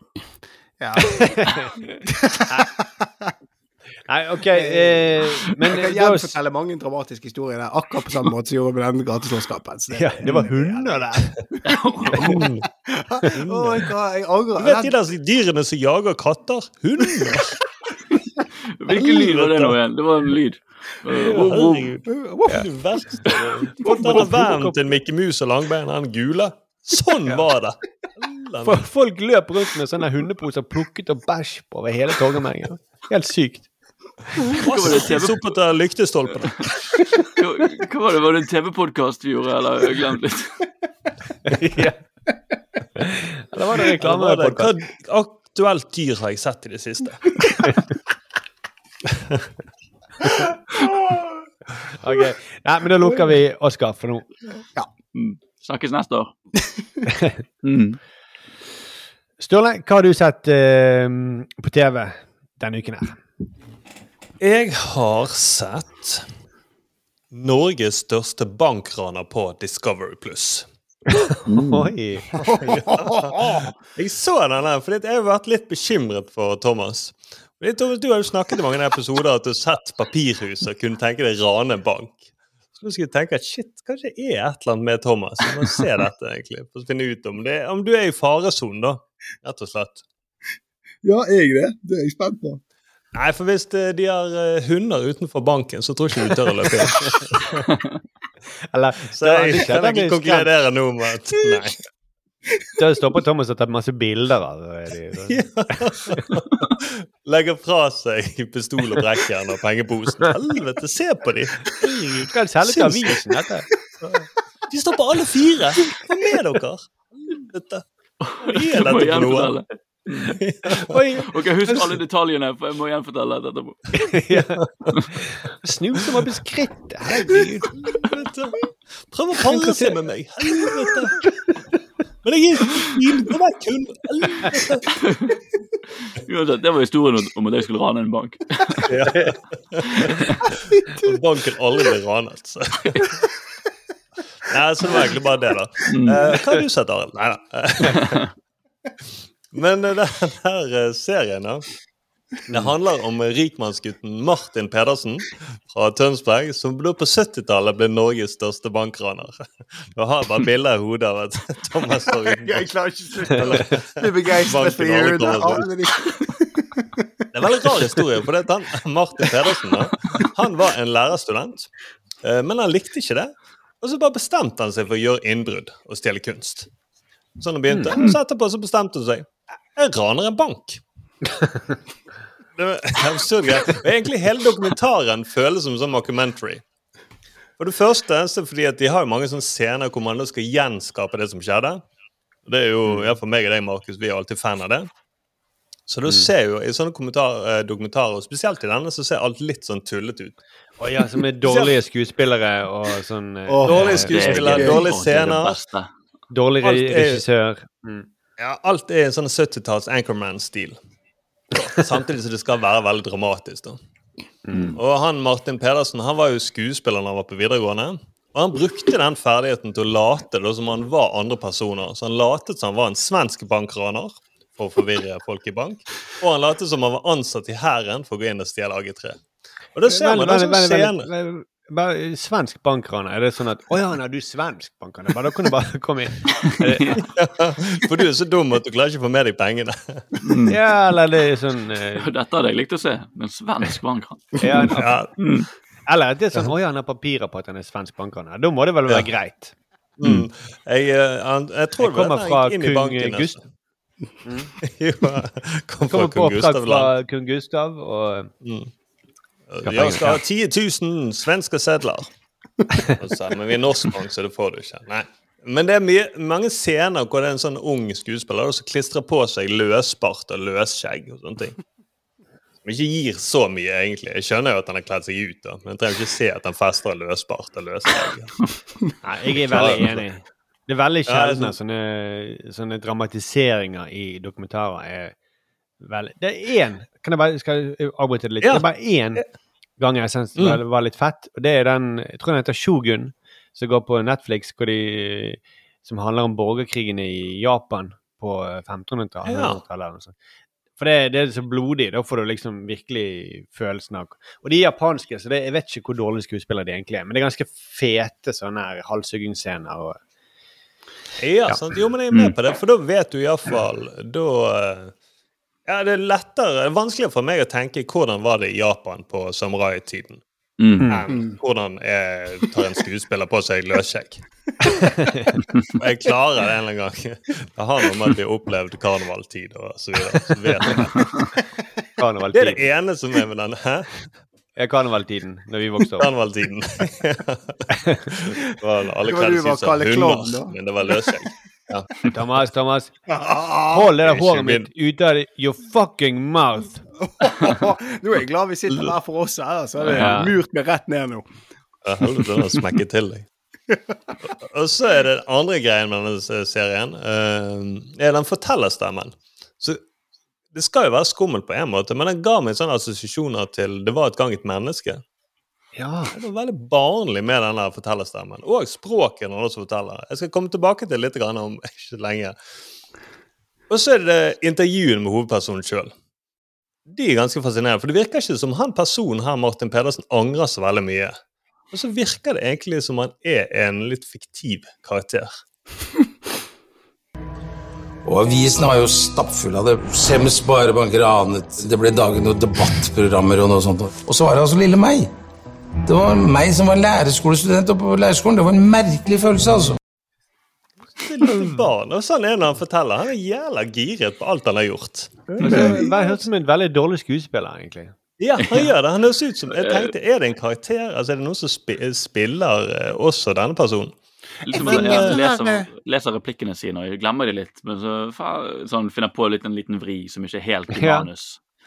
Ja. Nei, OK, eh, men Jeg kan gjenfortelle var... mange dramatiske historier der, akkurat på samme måte som gjorde med den gateslåsskampen. Det, ja, Det var hunder der. Å, jeg, angrer. Du vet de der dyrene som jager katter? Hunder! Hvilken lyd var det nå igjen? Det var en lyd. Oh, oh. Herregud. Det verste. Hadde vennen til Mikke Mus og Langbein, han gule. Sånn var det! For folk løp rundt med sånne hundeposer plukket og bæsj på over hele Torgallmenningen. Helt sykt. Soppete lyktestolpene. Hva, var det? Var det en TV-podkast vi gjorde, eller har jeg glemt litt? ja. Eller var det reklamepodkast? hva aktuelt dyr har jeg sett i det siste? Ok. Nei, men da lukker vi Oscar for nå. Mm. Snakkes neste år. Mm. Sturle, hva har du sett uh, på TV denne uken her? Jeg har sett Norges største bankraner på Discovery Pluss. Oi. Jeg så den der, for jeg har vært litt bekymret for Thomas. Thomas, Du har jo snakket i mange episoder at du har sett papirhus og kunne tenke deg rane bank. Så nå skal jeg tenke at shit, kanskje det er et eller annet med Thomas. Jeg må se dette, egentlig. For å finne ut om, det, om du er i faresonen, da. Rett og slett. Ja, er jeg det? Det er jeg spent på. Nei, for hvis de har eh, hunder utenfor banken, så tror jeg ikke du tør å løpe inn. Eller Så jeg kan ikke konkludere nå med at nei. Da stopper Thomas og tar masse bilder av det. Legger fra seg pistol og brekkjern og pengeposen. Helvete, se på de! Herregud. Skal selge til avisen, dette. De står på alle fire! Hva med dere? Helvete. Hva er dette for noe? Ok, Husk alle detaljene, for jeg må gjenfortelle dette etterpå. ja. Snu som på beskritt. Herregud. Prøv å pare seg med meg. Helvete. Men jeg er fin. Gå vekk, hund. Uansett, det var historien om at jeg skulle rane en bank. Og banken aldri ble ranet. Så. Nei, så det var egentlig bare det, da. Eh, hva har du sett, Arild? Nei da. Men denne den her eh, serien, da. Det handler om rikmannsgutten Martin Pedersen fra Tønsberg, som da på 70-tallet ble Norges største bankraner. Nå har jeg bare bilder i hodet av at Thomas står Jeg klarer ikke å slutte å bli begeistret for de- Det er en veldig rar historie. for det han, Martin Pedersen da, han var en lærerstudent, eh, men han likte ikke det. Og så bare bestemte han seg for å gjøre innbrudd og stjele kunst. Sånn det begynte. Så etterpå så bestemte han seg jeg raner en bank. Det er absurd greie. Og egentlig hele dokumentaren føles som sånn mockumentary. For det første så fordi at de har jo mange sånne scener hvor man da skal gjenskape det som skjedde. Det er jo, ja, For meg og deg, Markus, vi er alltid fan av det. Så du ser jo i sånne eh, dokumentarer, og spesielt i denne, så ser alt litt sånn tullete ut. Å ja, som er dårlige skuespillere og sånn oh, Dårlige eh, skuespillere, er dårlige er scener. Dårlig regissør. Mm. Ja, alt er en sånn 70-talls Anchorman-stil. Samtidig som det skal være veldig dramatisk. da. Og han Martin Pedersen han var jo skuespiller da han var på videregående. Og han brukte den ferdigheten til å late da, som han var andre personer. Så han latet som han var en svensk bankraner for å forvirre folk i bank. Og han latet som han var ansatt i hæren for å gå inn og stjele AG3. Og det ser man da som scene bare Svensk bankraner, er det sånn at Å ja, nei, du er svensk bankraner. Bare, Da kan du bare komme inn. For du er så dum at du klarer ikke å få med deg pengene. Ja, eller det er sånn uh... Dette hadde jeg likt å se. En svensk bankkran. ja, Ja, Eller at det er sånn Å ja, han har papirer på at han er svensk bankraner. Da må det vel være Ja. greit. mm. jeg, eh, han, jeg tror Jeg kommer fra kong Gustav. Mm. jo, kom fra Kommer på kung Gustav fra kong Gustav og Skal Jeg skal ha penger, 10 000 svenske sedler. Så, Men vi er norsk bank, så det får du ikke. Nei. Men det er mye, mange scener hvor det er en sånn ung skuespiller som klistrer på seg løsbart og løsskjegg og sånne ting. Som ikke gir så mye, egentlig. Jeg skjønner jo at han har kledd seg ut, da, men jeg trenger ikke se at han fester løsbart og løsskjegg. Nei, jeg er veldig enig. Det er veldig Ja, sjelden at sånne, sånne dramatiseringer i dokumentarer er veldig Det er én Kan jeg bare skal jeg avbryte det litt? Ja. Det er bare én gang jeg syns det var- var litt fett, og det er den Jeg tror den heter Shogun, som går på Netflix, hvor de, som handler om borgerkrigene i Japan på 1500-tallet. Ja. 1100-tallet eller noe sånt. For det, det er så blodig. Da får du liksom virkelig følelsen av Og de japanske, så det, jeg vet ikke hvor dårlige skuespillere de egentlig er. Men det er ganske fete sånne her halshugingsscener. og Ja, Ja. Sant? Jo, men jeg er med på det, for da vet du iallfall Da eh, Ja, det er lettere Det er vanskeligere for meg å tenke hvordan var det i Japan på samurai-tiden. Mm. Um, hvordan er, tar en skuespiller på seg løsskjegg. Jeg klarer det en eller annen gang. Det har noe med at vi har opplevd karnevaltid og så videre. Så vet jeg det. Er det ene som er med den. Hæ? Ja, karnevaltiden, når vi vokste opp. Karnevaltiden. Det var alle kledde seg som hunder, men det var løsskjegg. Thomas, Thomas, hold det der håret mitt ute av your fucking mouth. Nå er jeg glad vi sitter hver for oss her, så er det Ja. murt meg rett ned nå. Ja, Helvete, har smekke til deg. Og så er det den andre greien med denne serien, uh, er den fortellerstemmen. Så det skal jo være skummelt på en måte, men den ga meg sånne assosiasjoner til Det var et gang et menneske. Ja. Det var veldig barnlig med den fortellerstemmen. Og språket når han også forteller. Jeg skal komme tilbake til litt grann om ikke lenge. Og så er det intervjuene med hovedpersonen sjøl. De er ganske fascinerende, for det virker ikke som han personen her, Martin Pedersen, angrer så veldig mye. Og så virker det egentlig som han er en litt fiktiv karakter. Og avisene var jo stappfulle av det. Skjems sparebanker anet. Det ble dagen noen debattprogrammer og noe sånt. Og så var det altså lille meg. Det var meg som var lærerskolestudent oppe på lærerskolen. Det var en merkelig følelse, altså. Barn, og sånn er det han forteller. Han er jævla giret på alt han har gjort. Det høres ut som en veldig dårlig skuespiller, egentlig. Ja, han gjør det. Han høres ut som Jeg tenkte, Er det en karakter? Altså, Er det noen som spi spiller eh, også denne personen? Liksom, Jeg jeg, leser, leser replikkene sine og jeg glemmer de litt, men så fa- sånn, finner på litt, en liten vri som ikke er helt i Ja.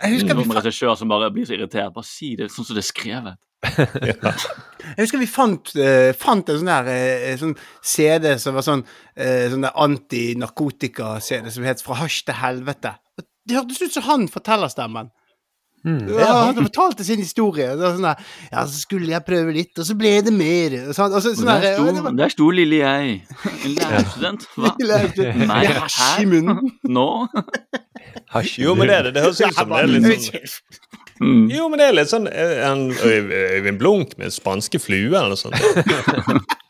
Jeg husker, vi Som regissør som bare blir så irritert. Bare si det sånn som det er skrevet. jeg husker vi fant, uh, fant en sånn der uh, sånn CD som var sånn, uh, sånn anti-narkotika-CD som het 'Fra hasj til helvete'. Det hørtes ut som han fortellerstemmen. Ja, han fortalte sin historie. Sånn der, ja, så skulle jeg prøve litt, og så ble det mer. Og så, og så, sånn der der, sto, var- der sto lille jeg. En lærerstudent. Hva? Nei, hasj i munnen. Nå? Hasj. Jo, men det er det. Det høres ut som det er litt sånn Mm. Jo, men det er litt sånn eh, en Øyvind Blunk med spanske flue eller noe sånt.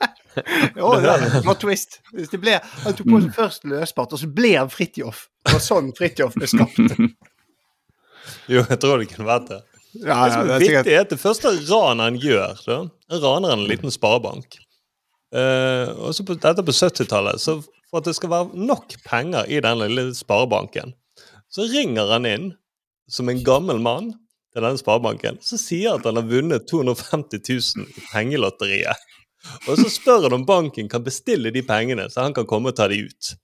Ja, det var twist. Hvis det ble, han tok på seg først løsbart, og så ble han Fridtjof. Det var sånn Fridtjof ble skapt. Jo, jeg tror det kunne vært det. Ja, Det som er viktig, er at det første raneren gjør, da, raner en liten sparebank. Uh, og så på, dette på 70-tallet, så for at det skal være nok penger i den lille sparebanken, så ringer han inn som en gammel mann til denne sparebanken, så sier at han har vunnet 250 000 i pengelotteriet. Og så spør han om banken kan bestille de pengene, så han kan komme og ta de ut.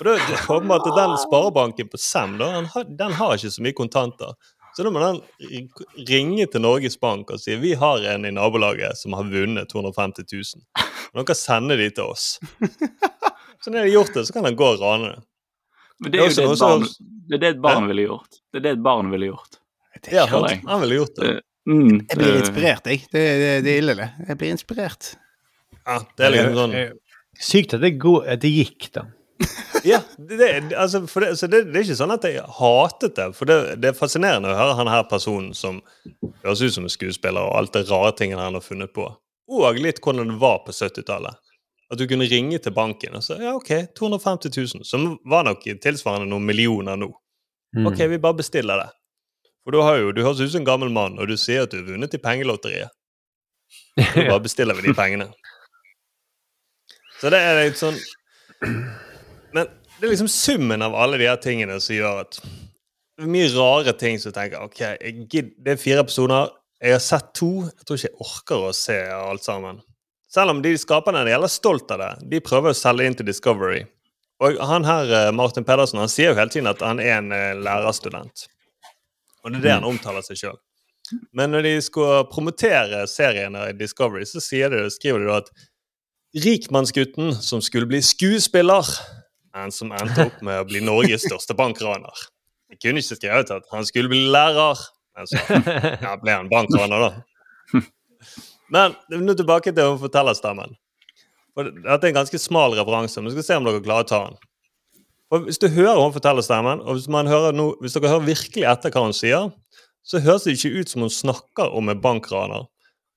Og da er det åpenbart at den sparebanken på Sem da, den har, den har ikke så mye kontanter. Så da må den ringe til Norges Bank og si vi har en i nabolaget som har vunnet 250 000. Og dere sender de til oss. Så når de har gjort det, så kan han gå og rane det. Men det er jo det også et barn, det et barn ville gjort. Det er det et barn ville gjort. Ja, han, han ville gjort det. Mm, Jeg blir eh, inspirert, jeg. Det, det, det er ille, det. Jeg blir inspirert. Ja, det er liksom sånn Sykt at det, går, at det gikk, da. Ja, det, altså, det, så det, det er ikke sånn at jeg hatet det. For det, det er fascinerende å høre han her personen som høres ut som en skuespiller, og alt det rare tingene han har funnet på. Og litt hvordan det var på 70-tallet. At du kunne ringe til banken og si ja, OK, 250 000. Som var nok tilsvarende noen millioner nå. Mm. OK, vi bare bestiller det. For du, har jo, du høres ut som en gammel mann, og du sier at du har vunnet i pengelotteriet. Så bare bestiller vi de pengene. Så det er litt sånn Men det er liksom summen av alle de her tingene som gjør at det er mye rare ting som tenker OK, det er fire episoder. Jeg har sett to. Jeg tror ikke jeg orker å se alt sammen. Selv om de skaperne er jævla stolt av det. De prøver å selge inn til Discovery. Og han her, eh, Martin Pedersen, han sier jo hele tiden at han er en eh, lærerstudent. Og det er det han omtaler seg sjøl. Men når de skal promotere seriene i Discovery, så de, skriver de at rikmannsgutten som skulle bli skuespiller, men som endte opp med å bli Norges største bankraner. Jeg kunne ikke skrevet at han skulle bli lærer, men så ja, ble han bankraner, da. Men nå tilbake til fortellerstemmen. For Dette er en ganske smal referanse, men vi skal se om dere klarer å ta den. Og Hvis du hører hun forteller stemmen, og hvis, no, hvis dere hører virkelig etter hva hun sier, så høres det ikke ut som hun snakker om en bankraner.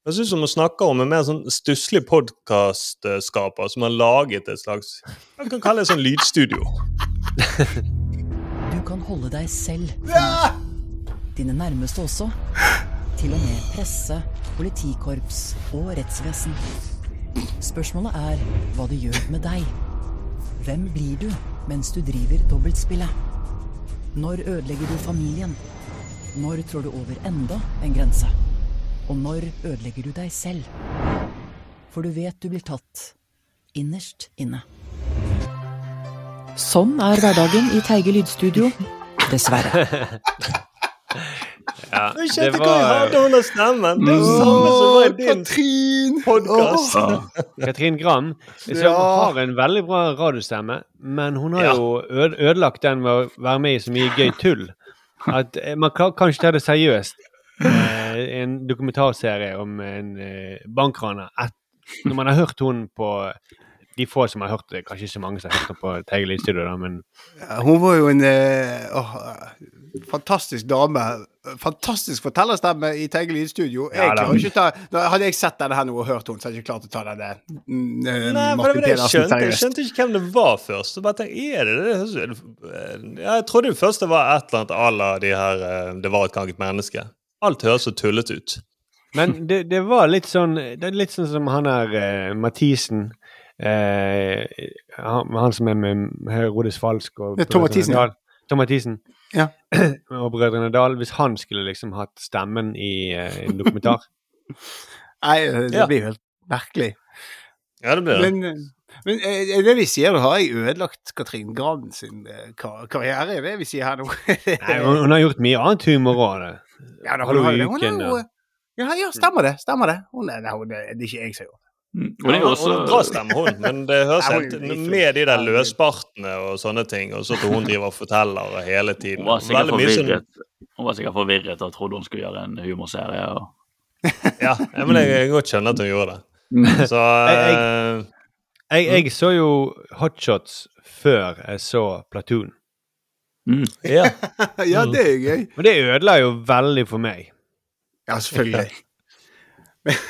Det høres ut som hun snakker om en mer sånn stusslig podkastskaper som har laget et slags Man kan kalle det sånn lydstudio. Du kan holde deg selv. Dine nærmeste også. Til og med presse, politikorps og rettsvesen. Spørsmålet er hva det gjør med deg. Hvem blir du mens du driver dobbeltspillet? Når ødelegger du familien? Når trår du over enda en grense? Og når ødelegger du deg selv? For du vet du blir tatt innerst inne. Sånn er hverdagen i Teige lydstudio. Dessverre. Ja, Jeg skjønte hva jeg hadde under stemmen! Det er det samme som var i din Katrin! podkast. Katrin Gram som Ja. har en veldig bra radiostemme, men hun har Ja. jo ødelagt den med å være med i så mye gøy tull. At eh, Man kan, kan ikke ta det seriøst. Eh, en dokumentarserie om en eh, bankraner. Når man har hørt hun på De få som har hørt det, kanskje ikke så mange som har hørt det på Teige Lydstudio, da, men Ja, Hun var jo en eh, åh, fantastisk dame. Fantastisk fortellerstemme i Teige lydstudio. Jeg Ja, klarer ikke ta, hadde jeg sett denne her nå og hørt henne, så hadde jeg ikke klart å ta denne eh, Nei, men jeg skjønte. Jeg skjønte ikke hvem det var først. Så bare tenkte, er det det? Jeg trodde jo først det var et eller annet à la de her Det var et ganget menneske. Alt høres så tullete ut. Men det, det var litt sånn Det er litt sånn som han her eh, Mathisen. Eh, han, han som er med Herodes Falsk og Tom Mathisen, ja. Tom Mathisen. Ja. og Brødrene Dal. Hvis han skulle liksom hatt stemmen i eh, en dokumentar Nei, eh, det Ja. blir jo helt merkelig. Ja, det blir det. Men, eh, men eh, det vi sier, har jeg ødelagt Katrin Gran sin eh, kar karriere, er det vi sier her nå. Nei, hun, hun har gjort mye annet humor òg. Ja, da, hun, Hallo har, i jo det. hun er uken, ja. ja, ja, stemmer det. Stemmer det. Hun er, nei, hun det er ikke jeg som gjør det. Mm. Og det er jo Hun bra stemme, hun, men det høres helt. Med de der løspartene og sånne ting, og så at hun driver og forteller hele tiden. Hun var sikkert sånn- forvirret Hun var sikkert forvirret og trodde hun skulle gjøre en humorserie. Og... Ja, men jeg kan godt skjønne at hun gjorde Mm. det. Så Jeg- jeg, Jeg, jeg så jo Hotshots før jeg så Platoon. Mm. ja. ja, det er gøy. Men det ødela jo veldig for meg. Ja, selvfølgelig.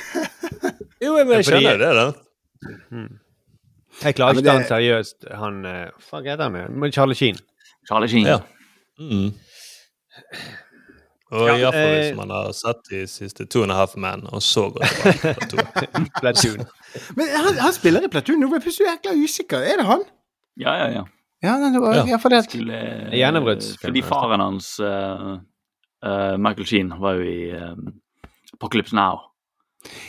Jo, men jeg skjønner det, da. Jeg klarer ikke ja, det... han det- seriøst. Han eh, Hva heter han? igjen? Charlie Sheen. Charlie Sheen. Ja. Mm. Og Ja, iallfall eh, hvis man har sett de siste Two and a Half Men, og så går det bra. Platoon. Men han, han spiller i Platoon. Nå ble jeg plutselig jækla usikker. Er det han? Ja, ja, ja. Ja, nei, det var, Ja. iallfall det, Skulle, Gjennombruddsfilm, fordi faren hans, uh, uh, Michael Sheen, var jo i um, Apocalypse Now.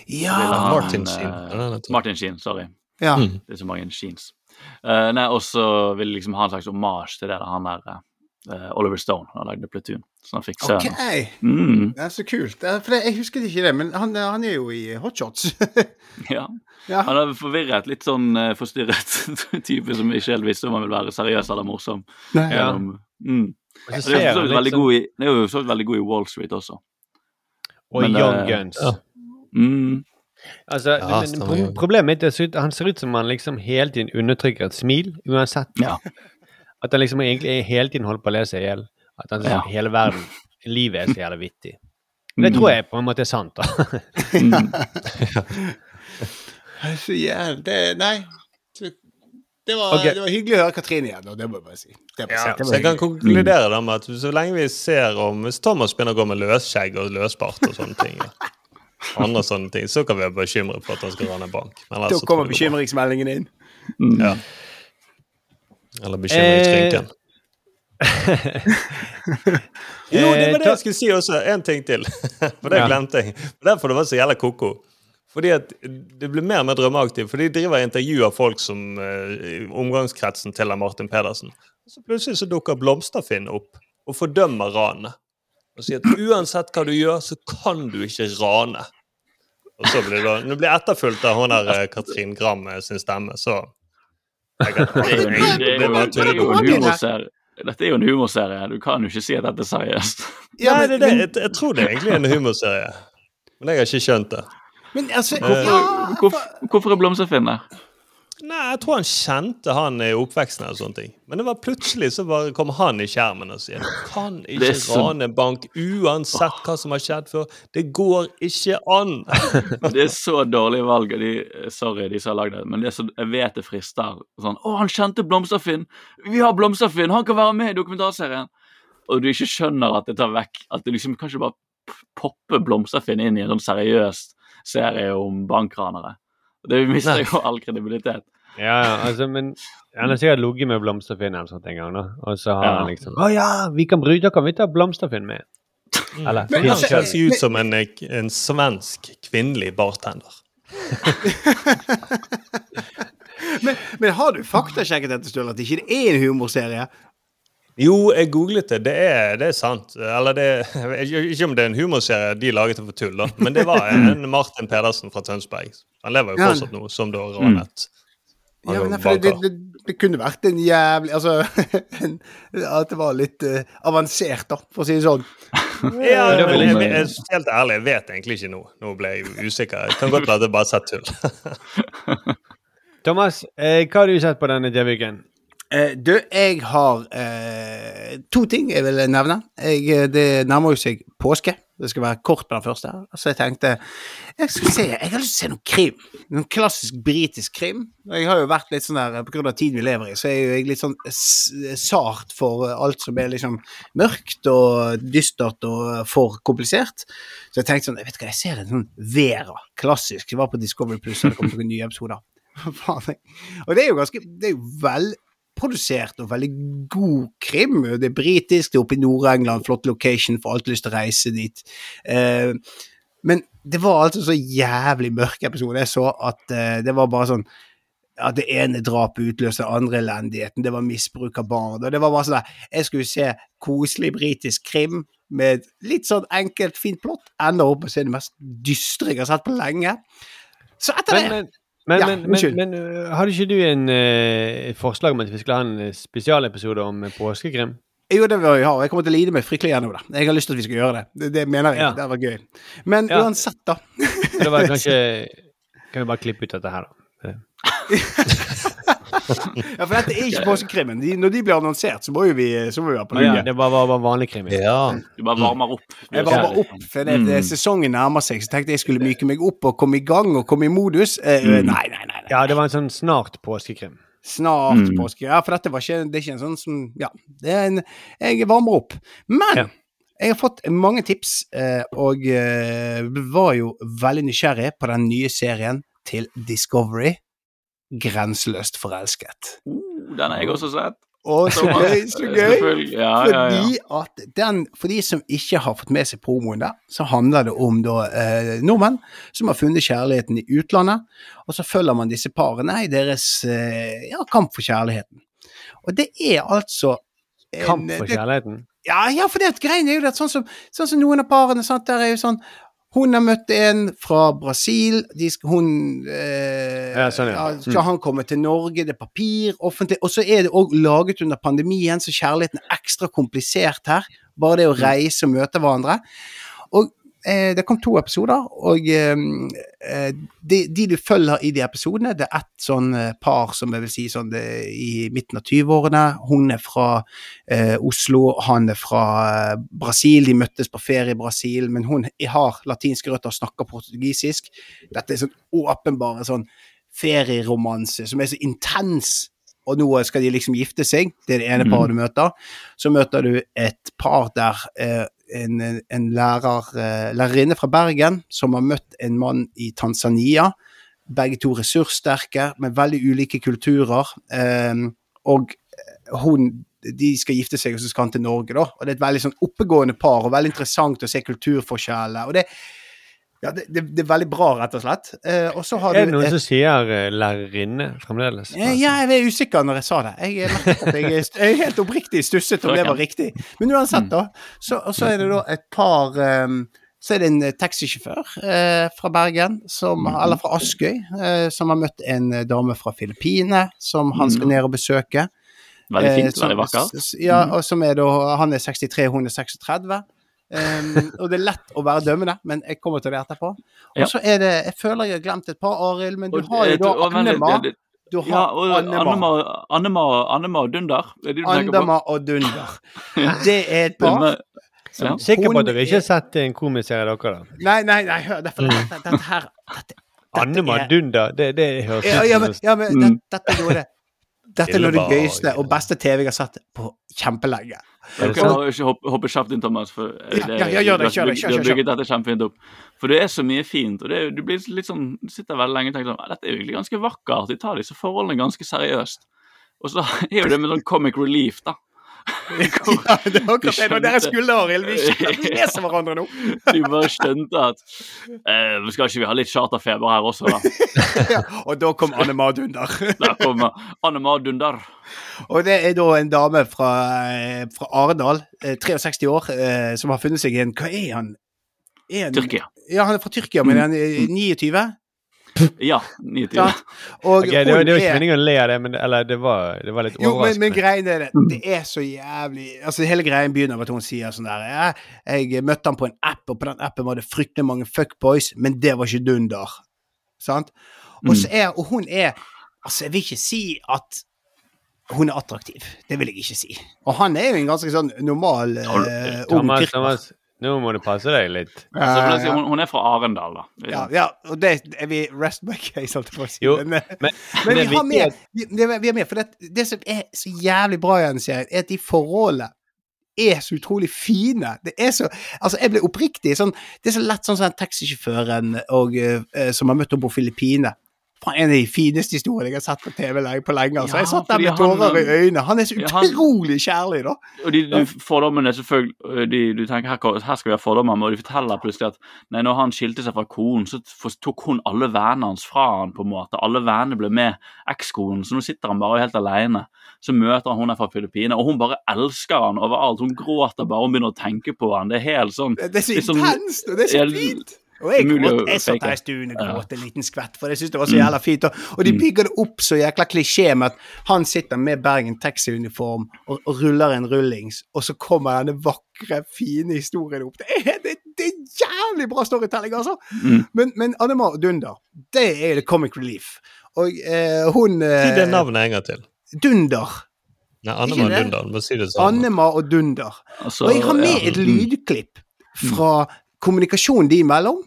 ja. Han, Martin Sheen. Uh, Martin Sheen, sorry. ja. Mm. Det er så mange Sheens. Uh, nei, og så vil jeg liksom ha en slags omasj til det der han der Oliver Stone han lagde Platoon. Så han fikk se OK! Mm, Det er så kult. For det, jeg husket ikke det, men han, han er jo i Hotshots. ja. Ja. Han er forvirret, litt sånn eh, forstyrret type som ikke helt visste om han ville være seriøs eller morsom. Nei, ja. Gjennom, mm. Det er jo han veldig sånn- er veldig god i Wall Street også. Og Men, Young uh, Guns. ja. Mm. Altså, Ja, men, men, pro- problemet mitt er at han ser ut som han liksom hele tiden undertrykker et smil, uansett. Ja. At han liksom egentlig hele tiden holder på å le seg i hjel. At han, Ja. hele verden, livet er så jævlig vittig. Det tror jeg på en måte er sant, da. Mm. Det Så jævlig det, Nei. Det var, okay. det var hyggelig å høre Katrine igjen, og det må jeg bare si. Ja, Det så jeg kan konkludere da med at så lenge vi ser om Hvis Thomas begynner å gå med løsskjegg og løsbart og sånne ting, ja. andre sånne ting, så kan vi være bekymret for at han skal rane bank. Men Da kommer bekymringsmeldingen inn. Ja. Eller bekymringsrynken. Jo, det var det jeg skulle si også. En ting til. For det glemte jeg. Derfor det var så jævla ko-ko. Fordi at det blir mer og mer drømmeaktivt. For de driver og intervjuer folk som eh, i omgangskretsen til Martin Pedersen. Så plutselig så dukker Blomsterfinn opp og fordømmer ranet. Og sier at uansett hva du gjør, så kan du ikke rane. Og så blir det Når det blir etterfulgt av hun der eh, Katrin Gram sin stemme, så Dette er jo en humorserie. Du kan jo ikke si at dette er seriøst. Ja, Nei, men- det, det, jeg, jeg tror det er egentlig en humorserie. Men jeg har ikke skjønt det. Men altså hvorfor, ja, Hvorfor, hvorfor er Blomsterfinn der? Nei, jeg tror han kjente han i oppveksten. og sånne ting. Men det var plutselig så bare kom han i skjermen og sier kan ikke så- rane bank uansett hva som har skjedd før. Det går ikke an! Det er så dårlig valg. De, sorry, de som har lagd det, men det er så, jeg vet det frister. Sånn, 'Å, han kjente Blomsterfinn! Vi har Blomsterfinn! Han kan være med i dokumentarserien!' Og du ikke skjønner at det tar vekk At det liksom kanskje bare popper Blomsterfinn inn i en sånn seriøs serie om bankranere. Det mister jo all kredibilitet. Ja, ja, altså, men han har sikkert ligget med Blomsterfinn eller sånt en gang, da. Og så har Ja. han liksom Å ja, vi kan bruke, da kan vi ta Blomsterfinn med. Eller Men han altså, selv. Ut som en, en svensk kvinnelig bartender. men, men har du faktasjekket dette, Sturle, at ikke er en humorserie? Jo, jeg googlet det. Det er, det er sant. Eller det Ikke om det er en humorserie de laget det for tull, da. Men det var en Martin Pedersen fra Tønsberg. Han lever jo fortsatt nå, som da ranet. Ja, men Altså, for det, det, det kunne vært en jævlig Altså en, At det var litt uh, avansert, da, for å si det sånn. Ja, det men jeg, jeg- jeg, helt ærlig, jeg vet egentlig ikke nå. Nå ble jeg usikker. Jeg kan godt være det bare satt tull. Thomas, eh, hva har du sett på denne TV-uken? Eh, du, jeg har eh, to ting jeg vil nevne. Jeg, eh, det nærmer jo seg påske. Det skal være kort på den første. Så jeg tenkte jeg skal se, jeg har lyst til å se noe krim. Noen klassisk britisk krim. Jeg har jo vært litt sånn der, På grunn av tiden vi lever i, så er jo jeg litt sånn sart for alt som er liksom mørkt og dystert og for komplisert. Så jeg tenkte sånn Jeg vet hva, jeg ser en sånn Vera, klassisk. Det var på Discovery Plus, og det kom noen nye episoder. Jeg- og det er jo ganske Det er jo velprodusert og veldig god krim. Det er britisk, det er oppe i Nord-England, flott location, får alltid lyst til å reise dit. Eh, men det var altså så jævlig mørke episode. Jeg så at eh, det var bare sånn at det ene drapet utløste den andre elendigheten. Det var misbruk av barn. og det var bare sånn der, Jeg skulle se koselig britisk krim med litt sånn enkelt, fint plott. Ender opp med å se det mest dystre jeg har sett på lenge. Så etter Men, det men, men, Ja, men, men, men øh, hadde ikke du en, øh, et forslag om at vi skulle ha en øh, spesialepisode om påskekrim? Jo, det vil jeg ha, jeg kommer til å lide meg fryktelig gjennom det. Jeg har lyst til at vi skal gjøre det. Det, det mener jeg. Ja. Det var gøy. Men Ja. uansett, da. Det var kanskje Kan vi bare klippe ut dette her, da? Ja, for dette er ikke påskekrimmen. De, når de blir annonsert, så må jo vi, så må vi være på linje. ja, det var, bare, vanlig krim. ja. Du bare varmer opp. Jeg varmer opp, for det, det, sesongen nærmer seg, så tenkte jeg skulle myke meg opp og komme i gang og komme i modus. Eh, Nei, nei, nei. nei. Ja, det var en sånn snart påskekrim. Snart Mm. påske. Ja, for dette var ikke, det er ikke en sånn som Ja, det er en Jeg varmer opp. Men Ja. jeg har fått mange tips, eh, og eh, var jo veldig nysgjerrig på den nye serien til Discovery. Grenseløst forelsket. Uh, den har jeg også sett. Å, så gøy, så gøy! Ja, ja, ja. Fordi at den, for de som ikke har fått med seg promoen der, så handler det om da eh, nordmenn som har funnet kjærligheten i utlandet, og så følger man disse parene i deres eh, ja, kamp for kjærligheten. Og det er altså en- Kamp for det- kjærligheten. Ja, ja, for det greien er jo det at sånn som, sånn som noen av parene, sant, der er jo sånn hun har møtt en fra Brasil, de hun eh, Ja, sånn, ja. Skal han komme til Norge, det er papir, offentlig Og så er det òg laget under pandemien, så kjærligheten er ekstra komplisert her. Bare det å reise og møte hverandre. Og det kom to episoder, og eh, eh, de, de du følger i de episodene, det er ett sånn eh, par som jeg vil si sånn det, i midten av 20-årene. Hun er fra eh, Oslo, han er fra eh, Brasil. De møttes på ferie i Brasil, men hun har latinske røtter og snakker portugisisk. Dette er sånn åpenbare sånn ferieromanse som er så intens. Og nå skal de liksom gifte seg. Det er det ene paret du møter. Så møter du et par der eh, en, en lærer, eh, lærerinne fra Bergen som har møtt en mann i Tanzania. Begge to ressurssterke, med veldig ulike kulturer. Eh, og hun de skal gifte seg, og så skal han til Norge, da. Og det er et veldig sånn oppegående par, og veldig interessant å se kulturforskjellene. Og det, ja, det, det, det er veldig bra, rett og slett. Eh, og har Er det noen et- som sier eh, lærerinne fremdeles? Eh, Ja, jeg er usikker når jeg sa det. Jeg, merket jeg, er jeg er helt oppriktig stusset om det var riktig. Men uansett, da. Så, og så er det da et par um, Så er det en eh, taxisjåfør eh, fra Bergen, som, eller fra Askøy, som har møtt en dame fra Filippinene, som han skal ned og besøke. Veldig fint, som- veldig vakkert. Ja, og som er da Han er 63, hun er 36. Ehm, og det er lett å være dømmende, men jeg kommer til det etterpå. Og så er det Jeg føler jeg har glemt et par, Arild, men du Og, har jo eh, da og- Annema. Du har Ja, og Annema. Annema, Annema, Annema og Dunder. Er det du tenker og Dunder. Det er et par. Ja. Sikker på at dere ikke har sett en komiserie, dere, da? Nei, nei, nei, hør, derfor, Mm. dette, dette her dette, Annema er- Dunder, det, det høres ja, ja, men, ja, men Mm. det, dette er noe av det Dette er noe av det gøyeste og beste TV jeg har sett på kjempelenge. Er kan det hoppe, hoppe kjapt inn, Thomas. For eh, Ja, ja, ja, gjør det, kjør det, kjør, Du har bygget dette kjempefint opp. For det er så mye fint. og det Du blir litt sånn, sitter veldig lenge og tenker sånn "Ah, Dette er jo egentlig ganske vakkert. De tar disse forholdene ganske seriøst. Og så er jo det med sånn comic relief, da. Ja, det er akkurat det. Dere skulle, Arild. Vi, skjønner- vi leser hverandre nå. De bare skjønte at eh, Skal ikke vi ha litt charterfeber her også, da? Ja, og da kom Annema og Dunder. Der Anne Mad Dunder. Og det er da en dame fra, eh, fra Arendal, eh, 63 år, eh, som har funnet seg en Hva er han? Er han Tyrkia. Ja, han er fra Tyrkia, men han er 29. Ja. 29. ja. Og Ok, det, var- det var ikke meningen å le av det, men eller, det, var, det var litt Jo, men, men greien er det, det er så jævlig Altså Hele greien begynner med at hun sier sånn der jeg, Jeg møtte han på en app, og på den appen var det fryktelig mange fuckboys, men det var ikke dunder. Sant? Og så er Og hun er Altså, jeg vil ikke si at hun er attraktiv. Det vil jeg ikke si. Og han er jo en ganske sånn normal uh, ung Thomas. Thomas, nå må du passe deg litt. Altså, si, hun, hun er fra Arendal, da. Ja, ja, og det er vi rest my case, holdt jeg på å si. Jo, men, eh, Men, men vi har med, vi, vi har med, for det, det som er så jævlig bra i denne serien, er at de forholdene er så utrolig fine. Det er så Altså, jeg ble oppriktig sånn Det er så lett sånn som den taxisjåføren og, eh, som har møtt henne på Filippinene. En av de fineste historiene jeg har sett på TV på lenge. Altså. Jeg satt der med tårer i øynene. Han er så utrolig kjærlig, da. Og de, de fordommene selvfølgelig de, Du tenker her, her skal vi ha fordommer, men de forteller plutselig at nei, når han skilte seg fra konen, så tok hun alle vennene hans fra han på en måte. Alle vennene ble med ekskonen, så nå sitter han bare helt alene. Så møter han hun er fra Filippinene, og hun bare elsker han overalt. Hun gråter bare hun begynner å tenke på han. Det er helt sånn Det er så sånn- intenst, og det er så fint. Og jeg, gråt, jeg satt der i stuen og gråt en liten skvett, for jeg syntes det var så jævla fint. Og, og de bygger det opp så jækla klisjé med at han sitter med Bergen taxiuniform og, og ruller en rullings, og så kommer denne vakre, fine historien opp. Det er, det, det er jævlig bra storytelling, altså! Mm. Men, men Annemar Dunder, det er det comic relief. Og eh, hun Si eh, det navnet en gang til. Dunder. Nei, Annemann det? Dunder. Bare si det sånn. Annema og Dunder. altså, Og jeg har med ja. et lydklipp fra kommunikasjonen de imellom,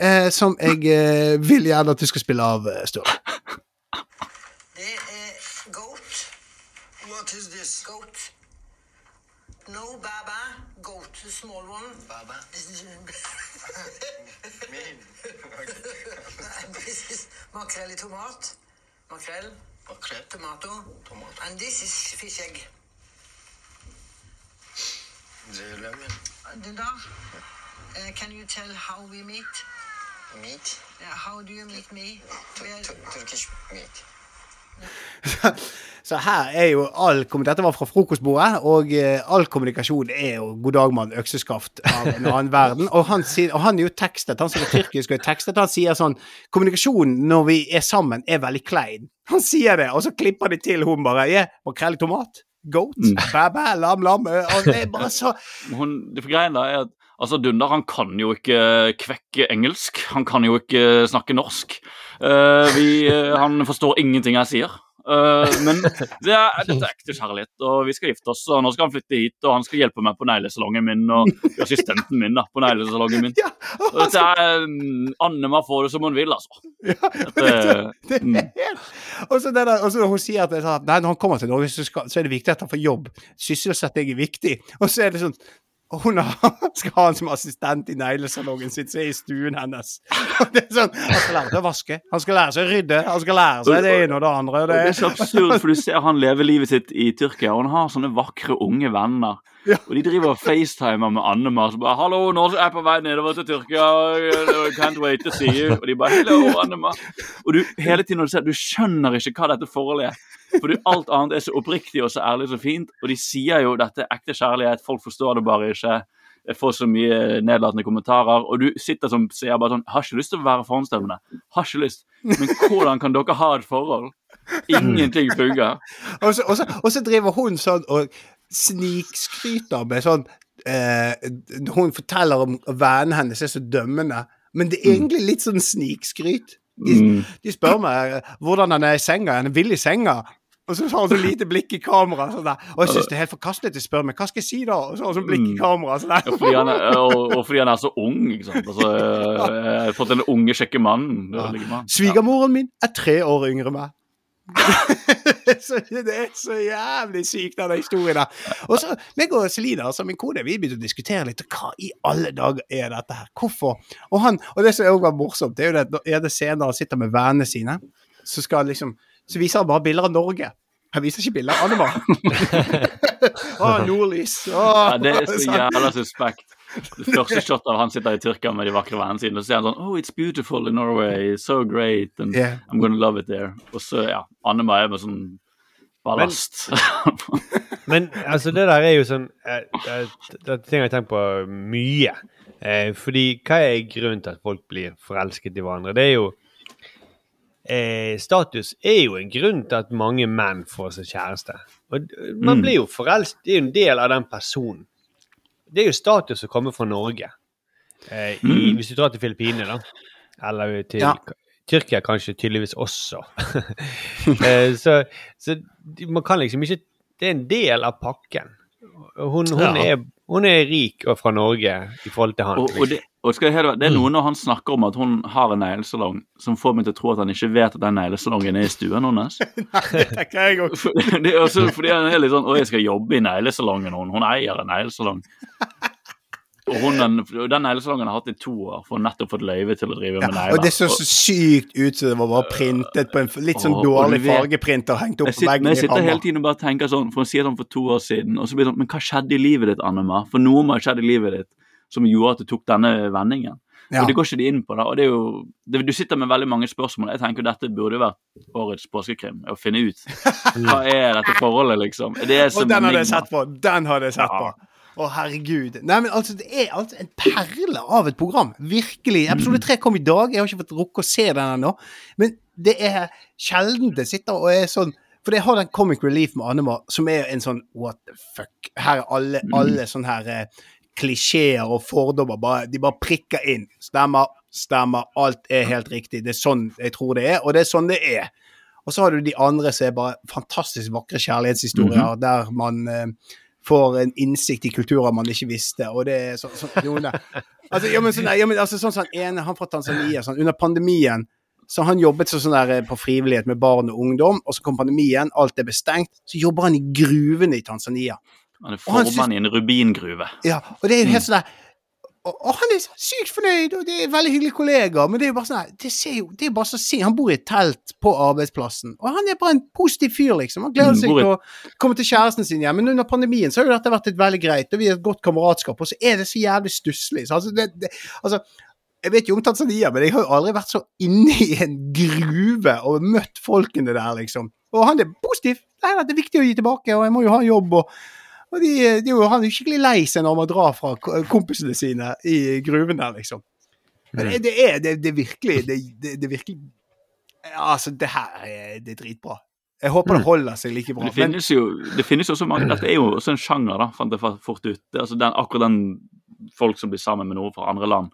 eh, som jeg eh, vil gjerne at du skal spille av, eh, Sturle. Det er goat. What is this? Goat. No, Baba. Goat, the small one. Baba. Min. is... this is makrell i tomat. Makrell. Makrell. Tomato. Tomato. And this is fish egg. Dundar, uh, can you tell how we meet? Meet? Yeah, how do you meet me? Turkish meet. Så her er jo all Dette var fra frokostbordet, og eh, all kommunikasjon er jo 'god dag, mann, økseskaft' av en annen verden. Og han, sier, og han er jo tekstet, han som er tyrkisk og er tekstet, han sier sånn 'Kommunikasjonen når vi er sammen, er veldig klein'. Han sier det, og så klipper de til hun bare 'Ja, makrell i tomat'. Goat, bæ, bæ, lam, lam. eh, Og det er bare så Hun, det for greien da er at altså Dunder han kan jo ikke kvekke engelsk. Han kan jo ikke snakke norsk. Uh, vi, uh, han forstår ingenting jeg sier. Uh, men det er, dette er ekte kjærlighet, og vi skal gifte oss. Og nå skal han flytte hit, og han skal hjelpe meg på neglesalongen min og assistenten min da, på neglesalongen min. Og dette er mm, Annema får det som hun vil, altså. Dette, Det mm. helt Og så så hun sier er sånn at nei, når han kommer til Norge, så, skal, så er det viktig at han får jobb. Sysselsetting er viktig. Og så er det sånn og hun skal ha han som assistent i neglesalongen sin, som er i stuen hennes. Det er sånn, Han skal lære seg å vaske, han skal lære seg å rydde, han skal lære seg det ene og det andre. Og det er så absurd, for du ser han lever livet sitt i Tyrkia, og han har sånne vakre unge venner. Og de driver og facetimer med Annemar. Som bare 'Hallo, nå er jeg på vei nedover til Tyrkia. I Can't wait to see you.' Og de bare 'Hello, Annemar'. Og du hele tiden når du ser, du skjønner ikke hva dette forholdet er. For alt annet er så oppriktig og så ærlig og så fint. Og de sier jo dette er ekte kjærlighet, folk forstår det bare ikke. Jeg får så mye nedlatende kommentarer, og du sitter som sier bare sånn 'Har ikke lyst til å være forhåndsstemmende. Har ikke lyst. Men hvordan kan dere ha et forhold? Ingenting fungerer. Og så, og, så, og så driver hun sånn og snikskryter med sånn eh, Hun forteller om vennene hennes er så dømmende, men det er egentlig litt sånn snikskryt. De, Mm. de spør meg eh, hvordan han er i senga. Er han vill i senga? Og så har hun så lite blikk i kamera. Sånn der. Og jeg syns det er helt forkastelig at de spør meg hva skal jeg si da? Og så har hun sånn blikk i Mm. kamera. Sånn der. Ja, fordi han er, og, og fordi han er så ung, ikke sant. Altså, jeg har fått den unge, kjekke mannen. Ja. er. Svigermoren min er tre år yngre enn meg. så det er så jævlig sykt, denne historien der. Og så, meg og Selina, altså min kone, vi begynte å diskutere litt. Hva i alle dager er dette her? Hvorfor? Og han, og det som også var morsomt, det er jo det at er senere han sitter med vennene sine, så skal han liksom Så viser han bare bilder av Norge. Han viser ikke bilder av Anima. Å, nordlys. Å, Ja, det er så jævla suspekt. Det første shot av han sitter i Tyrkia med de vakre vennene sine, og så sier han sånn Oh, it's beautiful in Norway. So great. And Yeah. I'm gonna love it there. Og så, ja, Anima er med sånn ballast. Men altså, det der er jo sånn eh, Det det er ting jeg har tenkt på mye. Eh, fordi hva er grunnen til at folk blir forelsket i hverandre? Det er jo eh, Status er jo en grunn til at mange menn får seg kjæreste. Og man Mm. blir jo forelsket Det er jo en del av den personen. Det er jo status å komme fra Norge. Eh, i, Mm. Hvis du drar til Filippinene, da. Eller til Ja. Tyrkia kanskje tydeligvis også. eh, så, så man kan liksom ikke Det er en del av pakken. Hun, hun, Ja. er, hun er rik og fra Norge i forhold til han. Og, og, det, og skal jeg helt, det er Mm. noe når han snakker om at hun har en neglesalong, som får meg til å tro at han ikke vet at den neglesalongen er i stuen hennes. Det jeg òg. Det er også fordi han er litt sånn Å, jeg skal jobbe i neglesalongen, hun. Hun eier en neglesalong. Og hun, den, den neglesalongen har hatt i to år, for nettopp fått løyve til å drive med negler. Og det så så sykt ut som det var bare printet på en litt sånn dårlig du vet- fargeprinter hengt opp på veggen men jeg sitter hele tiden og bare tenker sånn, for hun sier sånn for to år siden, og så blir det sånn Men hva skjedde i livet ditt, Annema? For noe må ha skjedd i livet ditt som gjorde at du tok denne vendingen. Ja. Og det går ikke de inn på, da. Og det er jo det, Du sitter med veldig mange spørsmål. Jeg tenker dette burde jo vært årets påskekrim. Å finne ut hva er dette forholdet, liksom. Det er som Og den hadde jeg sett på! Den hadde jeg sett Ja. på! Å, herregud. Nei, men altså, det er altså en perle av et program. Virkelig. Episode tre kom i dag. Jeg har ikke fått rukket å se den ennå. Men det er sjelden det sitter og er sånn For jeg har den Comic Relief med Annema, som er en sånn what the fuck. Her er alle, alle sånne her eh, klisjeer og fordommer. Bare, de bare prikker inn. Stemmer, stemmer. Alt er helt riktig. Det er sånn jeg tror det er, og det er sånn det er. Og så har du de andre som er bare fantastisk vakre kjærlighetshistorier, der man eh, får en innsikt i kulturer man ikke visste, og det er sånn så, altså, ja, men, sånn, ja, men, altså, sånn som han ene, han fra Tanzania, sånn, under pandemien så han jobbet så, sånn der, eh, på frivillighet med barn og ungdom, og så kom pandemien, alt er bestengt, så jobber han i gruvene i Tanzania. Han er formann synes... i en rubingruve. Ja, og det er jo helt sånn der og, han er sykt fornøyd, og det er veldig hyggelige kollegaer, men det er jo bare sånn det, ser jo, det er bare så sint. Han bor i et telt på arbeidsplassen, og han er bare en positiv fyr, liksom. Han gleder Mm, seg til å komme til kjæresten sin hjem, Men under pandemien så har jo dette vært et veldig greit, og vi har et godt kameratskap, og så er det så jævlig stusslig. Så altså, det, det, altså, jeg vet jo om Tanzania, men jeg har jo aldri vært så inne i en gruve og møtt folkene der, liksom. Og han er positiv. Nei, det er viktig å gi tilbake, og jeg må jo ha jobb. og og de, de, er jo- skikkelig lei seg når man drar fra kompisene sine i gruven der, liksom. Men det, det er det, det virkelig det, det, virkelig Altså, det her er, det er dritbra. Jeg håper det holder seg like bra. Det finnes jo det finnes jo også mange Dette er jo også en sjanger, da, fant jeg fort ut. Altså den, akkurat den folk som blir sammen med noen fra andre land.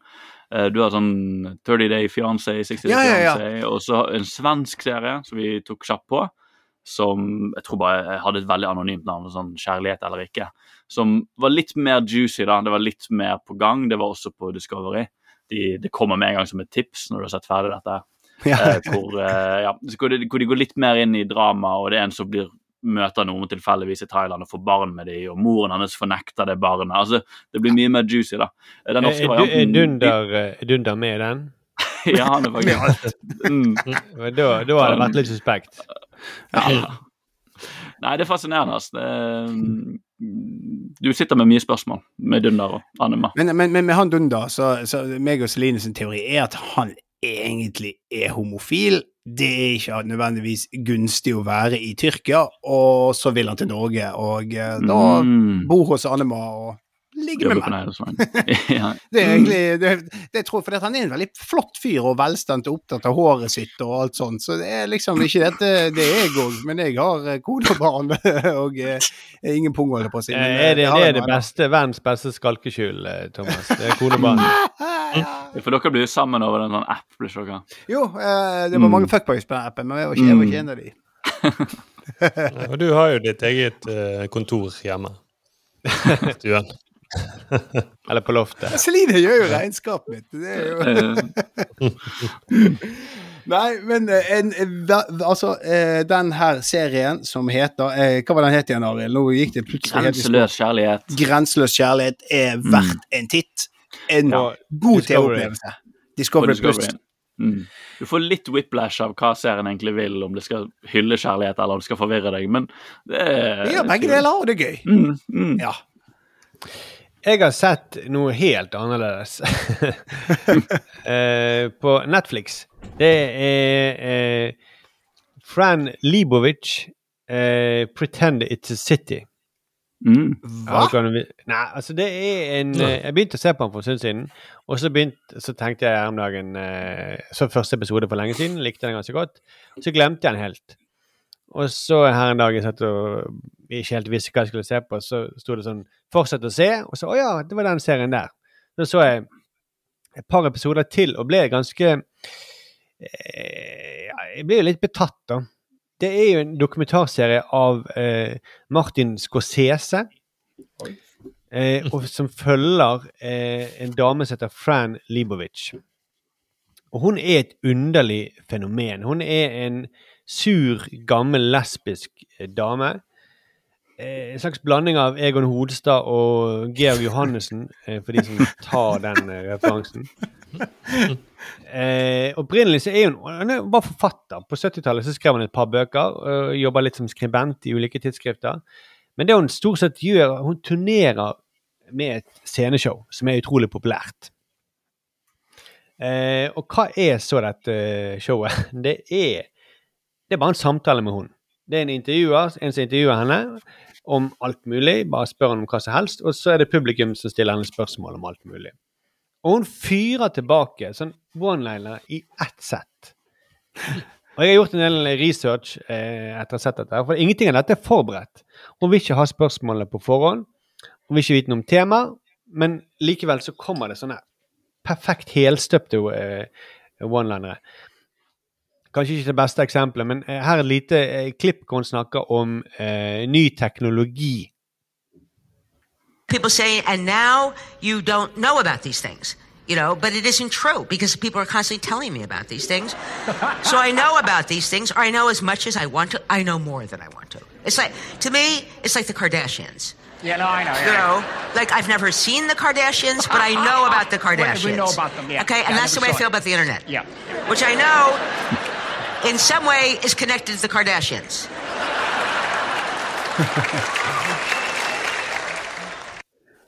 Eh, Du har sånn 30 Day Fiancé, 60 Day Ja, ja, ja. Fiancé, og så en svensk serie som vi tok kjapt på. Som jeg tror bare hadde et veldig anonymt navn, sånn Kjærlighet eller ikke. Som var litt mer juicy, da. Det var litt mer på gang. Det var også på Discovery. De, det kommer med en gang som et tips når du har sett ferdig dette. Ja. Eh, hvor, eh, ja, hvor, de, hvor de går litt mer inn i drama, og det er en som blir møter noen tilfeldigvis i Thailand og får barn med dem, og moren hans fornekter det barnet. Altså, Det blir mye mer juicy, da. Den Er, norske varianten Dunder, er Dunder med i den? Ja, han er faktisk mm. Da, da har det vært litt suspekt. Ja. Nei, det er fascinerende. Altså. Det, du sitter med mye spørsmål med Dunder og Anima. Men, men, men med han Dunder, så, så meg og Celine sin teori er at han egentlig er homofil. Det er ikke nødvendigvis gunstig å være i Tyrkia, og så vil han til Norge, og eh, da Mm. bor hos Anima og ligger med ja. Det er egentlig det, det tror jeg fordi han er en veldig flott fyr og velstemt og opptatt av håret sitt og alt sånt, så det er liksom ikke dette det er jeg òg, men jeg har kone og barn og eh, ingen pung, holder på å si. Eh, Men, eh, Er det, det er det beste, verdens beste skalkeskjul, eh, Thomas? Det er konebarn. For dere blir jo sammen over en sånn app, blir dere? Jo, eh, det var mange fuckboys på den appen, men jeg var ikke, jeg var ikke en av de. Og du har jo ditt eget eh, kontor hjemme. Stuen. Eller på loftet. Celine gjør jo regnskapet mitt. Det er jo Nei, men eh, en, eh, altså, eh, den her serien som heter eh, Hva var den het igjen, Arild? Nå gikk det plutselig. Grenseløs kjærlighet. Grenseløs kjærlighet er verdt en titt. En Ja. god Discovery. TV-opplevelse. Discovery På Plus. Discovery. Mm. Du får litt whiplash av hva serien egentlig vil, om det skal hylle kjærlighet eller om det skal forvirre deg, men det er Vi gjør begge deler, og det er gøy. Mm, mm. Ja. Jeg har sett noe helt annerledes Eh, på Netflix. Det er eh, Fran Libovic, eh, 'Pretend It's a City'. Mm. Hva? Nei, altså det er en eh, Jeg begynte å se på den for en stund siden, og så, begynte, så tenkte jeg her om dagen eh, Så første episode for lenge siden, likte den ganske godt. Så glemte jeg den helt. Og så her en dag jeg satt og ikke helt visste hva jeg skulle se på, så sto det sånn 'Fortsett å se', og så 'Å ja, det var den serien der'. Så så jeg et par episoder til og ble ganske eh, Jeg ble jo litt betatt, da. Det er jo en dokumentarserie av eh, Martin Scorsese. Eh, og som følger eh, en dame som heter Fran Libovic. Og hun er et underlig fenomen. Hun er en sur, gammel lesbisk eh, dame. Eh, en slags blanding av Egon Hodstad og Georg Johannessen, eh, for de som tar den eh, referansen. Eh, opprinnelig så er hun hun bare forfatter. På 70-tallet så skrev hun et par bøker. og Jobba litt som skribent i ulike tidsskrifter. Men det hun stort sett gjør, hun turnerer med et sceneshow som er utrolig populært. Eh, og hva er så dette showet? Det er, det er bare en samtale med hun. Det er en intervjuer, en som intervjuer henne om alt mulig. Bare spør henne om hva som helst. Og så er det publikum som stiller henne spørsmål om alt mulig. Og hun fyrer tilbake sånn one-liner i ett sett. Og jeg har gjort en del research eh, etter å ha sett dette, for ingenting av dette er forberedt. Hun vil ikke ha spørsmålene på forhånd. Hun vil ikke vite noe om tema, men likevel så kommer det sånne perfekt helstøpte eh, one-linere. Kanskje ikke det beste eksempelet, men eh, her er et lite eh, klipp hvor hun snakker om eh, ny teknologi. People say, and now you don't know about these things. You know, but it isn't true because people are constantly telling me about these things. so I know about these things, or I know as much as I want to. I know more than I want to. It's like, to me, it's like the Kardashians. Yeah, no, I know. You know, like I've never seen the Kardashians, but I know about the We- Kardashians. we know about them, yeah. Okay, and Yeah, that's the way I feel it. about the internet. Yeah. Which I know, in some way, is connected to the Kardashians.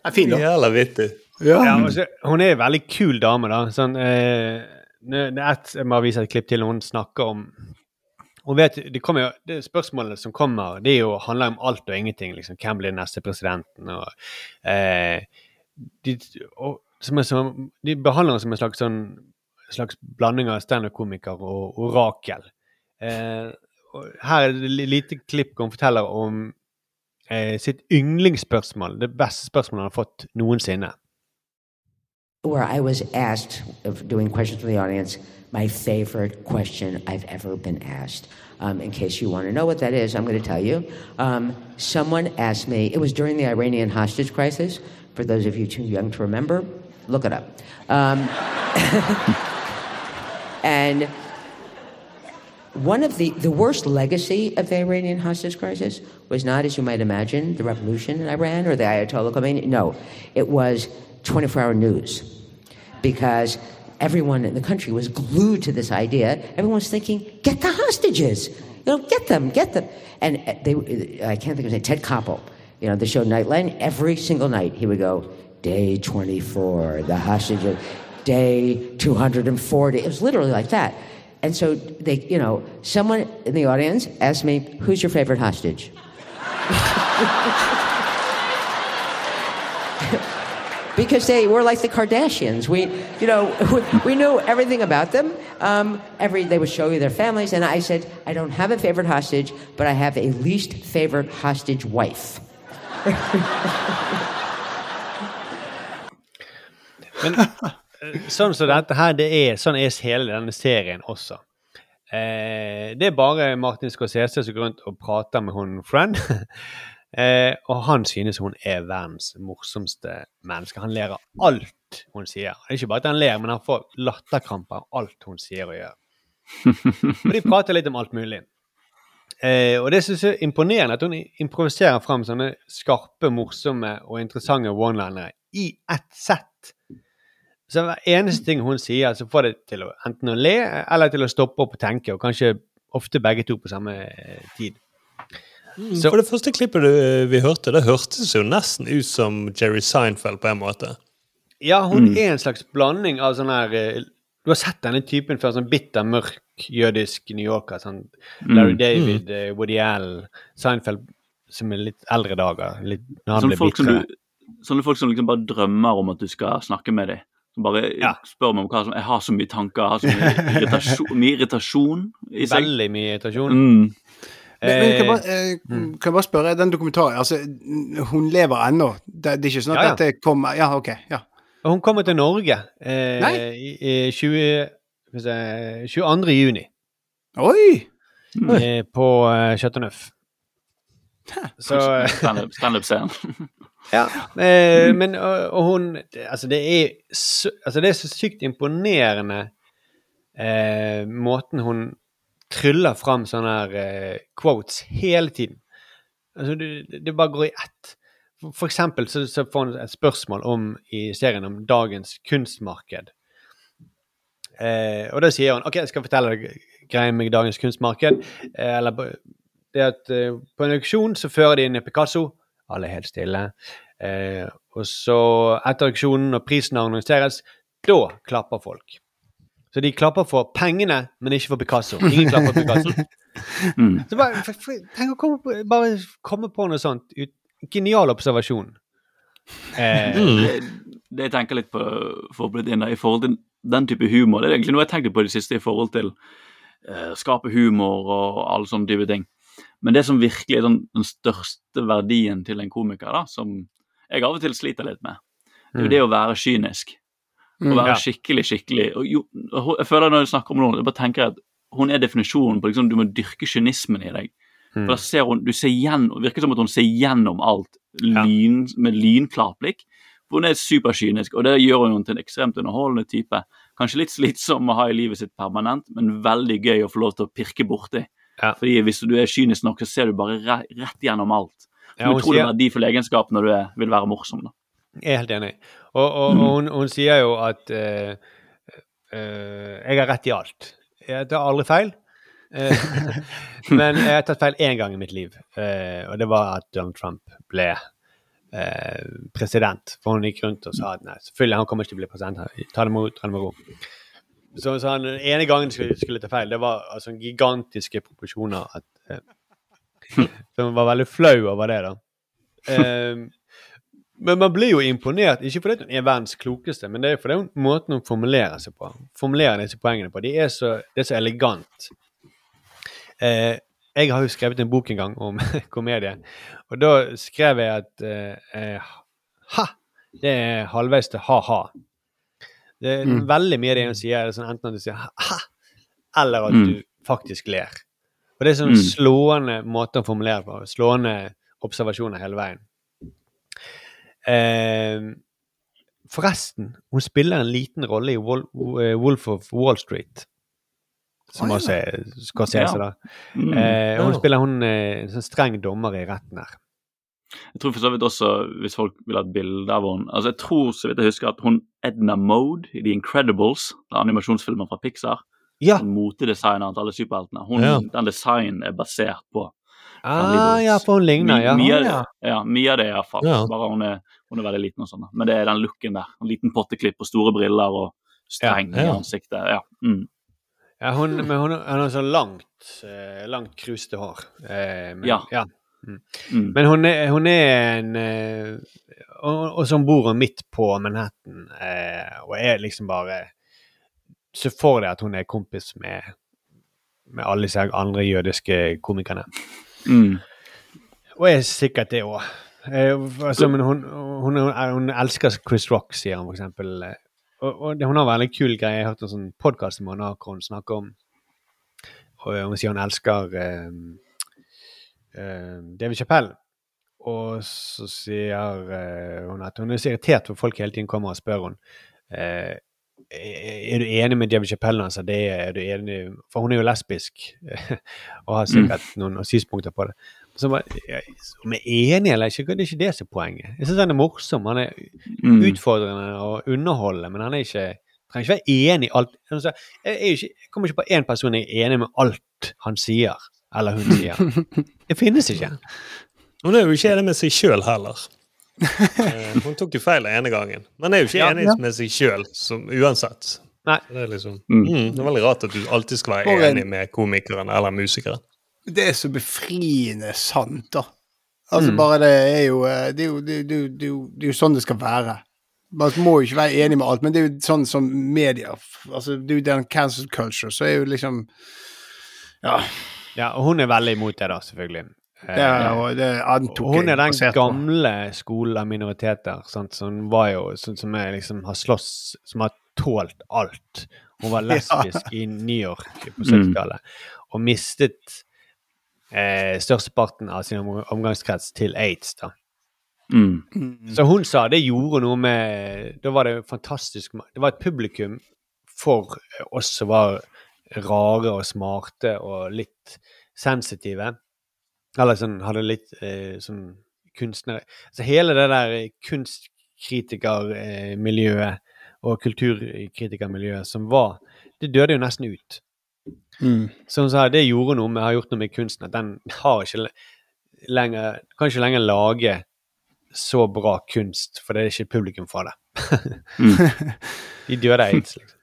er fin, da. Jævla vittig. Ja, altså, hun er en veldig kul dame, da. Sånn, eh, det det er ett, jeg må vise et klipp til når hun snakker om Hun vet, det kommer jo, det Spørsmålene som kommer, det er jo, handler om alt og ingenting. liksom, Hvem blir den neste presidenten? og eh, de, og, som er som, de behandler henne som en slags, sånn, slags blanding av standup-komiker og orakel. Eh, her er det et lite klipp hvor forteller om eh, sitt yndlingsspørsmål. Det beste spørsmålet han har fått noensinne. where I was asked of doing questions from the audience, my favorite question I've ever been asked. Um, in case you want to know what that is, I'm going to tell you. Um, someone asked me, it was during the Iranian hostage crisis. For those of you too young to remember, look it up. Um, and one of the, the worst legacy of the Iranian hostage crisis was not, as you might imagine, the revolution in Iran or the Ayatollah Khomeini. No, it was 24 hour news. Because everyone in the country was glued to this idea. Everyone was thinking, get the hostages. You know, get them, get them. And they, I can't think of his name, Ted Koppel. You know, the show Nightline, every single night he would go, day 24, the hostages, day 240. It was literally like that. And so they, you know, someone in the audience asked me, who's your favorite hostage? because they were like the Kardashians. We, you know, we, knew everything about them. Um, every they would show you their families, and I said, I don't have a favorite hostage, but I have a least favorite hostage wife. sånn som dette her, det er, sånn er hele denne serien også. Eh, det er bare Martin Scorsese som går rundt og prater med hun Friend. eh, og han synes hun er verdens morsomste menneske. Han ler av alt hun sier. Det er ikke bare at han ler, men han får latterkramper av alt hun sier og gjør. Og de prater litt om alt mulig. Eh, og det synes jeg er imponerende at hun improviserer fram sånne skarpe, morsomme og interessante one-linere i ett sett. Så hver eneste ting hun sier, så får det til å enten å le eller til å stoppe opp og tenke, og kanskje ofte begge to på samme eh, tid. Så- For det første klippet du, vi hørte, det hørtes jo nesten ut som Jerry Seinfeld på en måte. Ja, hun Mm. er en slags blanding av sånn her eh, Du har sett denne typen før, sånn bitter, mørk, jødisk New Yorker. Sånn Larry Mm. David, eh, Woody Allen, Seinfeld som er litt eldre dager. Litt, Sånne folk, som du, sånne folk som liksom bare drømmer om at du skal snakke med dem. Som bare spør meg om hva som Jeg har så mye tanker, jeg har så mye irritasjon, mye irritasjon i seg. Veldig mye irritasjon. Mm. Men, men kan, jeg bare, Eh, eh, kan jeg bare spørre, den dokumentaren altså, Hun lever ennå? Det, det er ikke sånn at Ja, ja. dette kommer Ja, OK. ja. Hun kommer til Norge eh, i, i 20, skal vi se, 22. juni. Oi! Eh, på eh, Chateau Neuf. Så Standup-scenen. Ja, eh, men og, og hun Altså, det er så, altså, det er så sykt imponerende eh, måten hun tryller fram sånne her eh, quotes hele tiden. Altså, det, bare går i ett. For, eksempel så, så får hun et spørsmål om, i serien om dagens kunstmarked. Eh, og da sier hun OK, jeg skal fortelle deg greien med dagens kunstmarked. Eh, eller det at eh, på en auksjon så fører de inn Picasso. Alle er helt stille. Eh, og så, etter auksjonen, når prisen annonseres, da klapper folk. Så de klapper for pengene, men ikke for Picasso. Ingen klapper for Picasso. Mm. Så bare, for, for, tenk å komme på, bare komme på noe sånt. Ut, genial observasjon. Eh, Det, det jeg tenker litt på for å bli inn i forhold til den type humor, det er egentlig noe jeg tenkte på i det siste i forhold til eh, skape humor og alle sånne type ting. Men det som virkelig er den, den største verdien til en komiker, da, som jeg av og til sliter litt med, det er jo Mm. det å være kynisk. Å Mm. være Ja. skikkelig, skikkelig og jo, Jeg føler når jeg snakker om noen, jeg bare tenker at hun er definisjonen på liksom, Du må dyrke kynismen i deg. Mm. For da ser hun, du ser gjennom, virker som at hun ser gjennom alt lyn, med lynklart blikk. For hun er superkynisk, og det gjør hun til en ekstremt underholdende type. Kanskje litt slitsom å ha i livet sitt permanent, men veldig gøy å få lov til å pirke borti. Fordi hvis du er kynisk nok, så ser du bare re rett gjennom alt. Ja, hun utrolig sier- verdifull egenskap når du er, vil være morsom. da. Jeg er helt enig. Og, og, og hun, hun sier jo at uh, uh, jeg har rett i alt. Jeg tar aldri feil. Uh, men jeg har tatt feil én gang i mitt liv, og det var at Donald Trump ble president. For hun gikk rundt og sa at nei, selvfølgelig han kommer ikke til å bli president. Ta det med, ro- ta det med ro. Så, så han, den ene gangen skulle, skulle ta feil, det var altså gigantiske proporsjoner. At, eh, så han var veldig flau over det, da. Eh, men man blir jo imponert, ikke fordi hun er verdens klokeste, men det er fordi hun, måten hun formulerer seg på. Formulerer disse poengene på. De er så, det er så elegant. Eh, jeg har jo skrevet en bok en gang om komedie, og da skrev jeg at eh, eh, ha, det er halvveis til ha-ha. Det er Mm. veldig mye av det hun sier, er sånn enten at du sier ha, eller at Mm. du faktisk ler. Og det er sånn Mm. slående måte å formulere på. Slående observasjoner hele veien. Eh, forresten, hun spiller en liten rolle i Wol eh, Wolf of Wall Street. Som også er Scorsese, Ja. da. Mm. Eh, hun spiller hun eh, en sånn streng dommer i retten her. Jeg tror for så vidt også, hvis folk vil ha et bilde av henne altså Jeg tror så vidt jeg husker at hun Edna Mode i The Incredibles, den animasjonsfilmen fra Pixar, Ja. motedesigneren til alle superheltene, hun, Ja. den designen er basert på Ah, ja, for hun ligner, ja. Mye, ja. ja, mye av det iallfall. Ja. Bare hun er, hun er veldig liten og sånn. Men det er den looken der. En liten potteklipp og store briller og streng Ja, ja. i ansiktet. Ja. Mm. ja hun, men hun, hun har så langt, eh, langt krusete hår. Eh, men, Ja. Mm. Mm. Men hun er, hun er en eh, og, og så bor hun midt på Manhattan eh, og er liksom bare Se for deg at hun er kompis med, med alle disse andre jødiske komikerne. Mm. Og er sikkert det òg. Eh, altså, men hun, hun, hun, elsker Chris Rock, sier for eksempel. Eh, Og, og hun har en veldig kul greie. Jeg har hørt en sånn podkast hvor hun snakker om og Hun sier hun elsker eh, eh, David Chapelle. Og så sier eh, hun at hun er så irritert for folk hele tiden kommer og spør hun eh, er du enig med David Chapelle. Altså, det? Er du enig? For hun er jo lesbisk og har sikkert noen synspunkter på det. Som ja, Om jeg er enig eller ikke, det er ikke det som er poenget. Jeg syns han er morsom. Han er Mm. utfordrende og underholdende, men han er ikke trenger ikke være enig i alt. Jeg, ikke, jeg kommer ikke på én person jeg er enig med alt han sier, eller hun sier. Det finnes ikke. Hun er jo ikke enig med seg sjøl heller. Eh, Hun tok jo feil den ene gangen, men er jo ikke Ja, enig ja. med seg sjøl uansett. Nei. Det er liksom Mm. mm, Det er veldig rart at du alltid skal være en- enig med komikeren eller musikeren. Det er så befriende sant, da. Altså, Mm. bare det er jo Det er jo, det, det, jo- det, jo, det er jo sånn det skal være. Man må jo ikke være enig med alt, men det er jo sånn som media Altså, det er jo den cancel culture, så er jo liksom Ja. Ja, og hun er veldig imot det, da, selvfølgelig. Eh, Det, og det antok jeg. hun er den gamle skolen av minoriteter sant, som var jo som, som er liksom har slåss Som har tålt alt. Hun var lesbisk i New York på 70-tallet og mistet eh, størsteparten av sin omgangskrets til aids. da. Mm. Så hun sa det gjorde noe med Da var det fantastisk Det var et publikum for oss som var rare og smarte og litt sensitive. Eller sånn hadde litt eh, sånn kunstnere Så hele det der kunstkritikermiljøet og kulturkritikermiljøet som var Det døde jo nesten ut. Mm. Så hun sa det gjorde noe med, har gjort noe med kunsten, at den har ikke lenger Kan ikke lenger lage så bra kunst, for det er ikke publikum for det. Mm. De døde aids, liksom.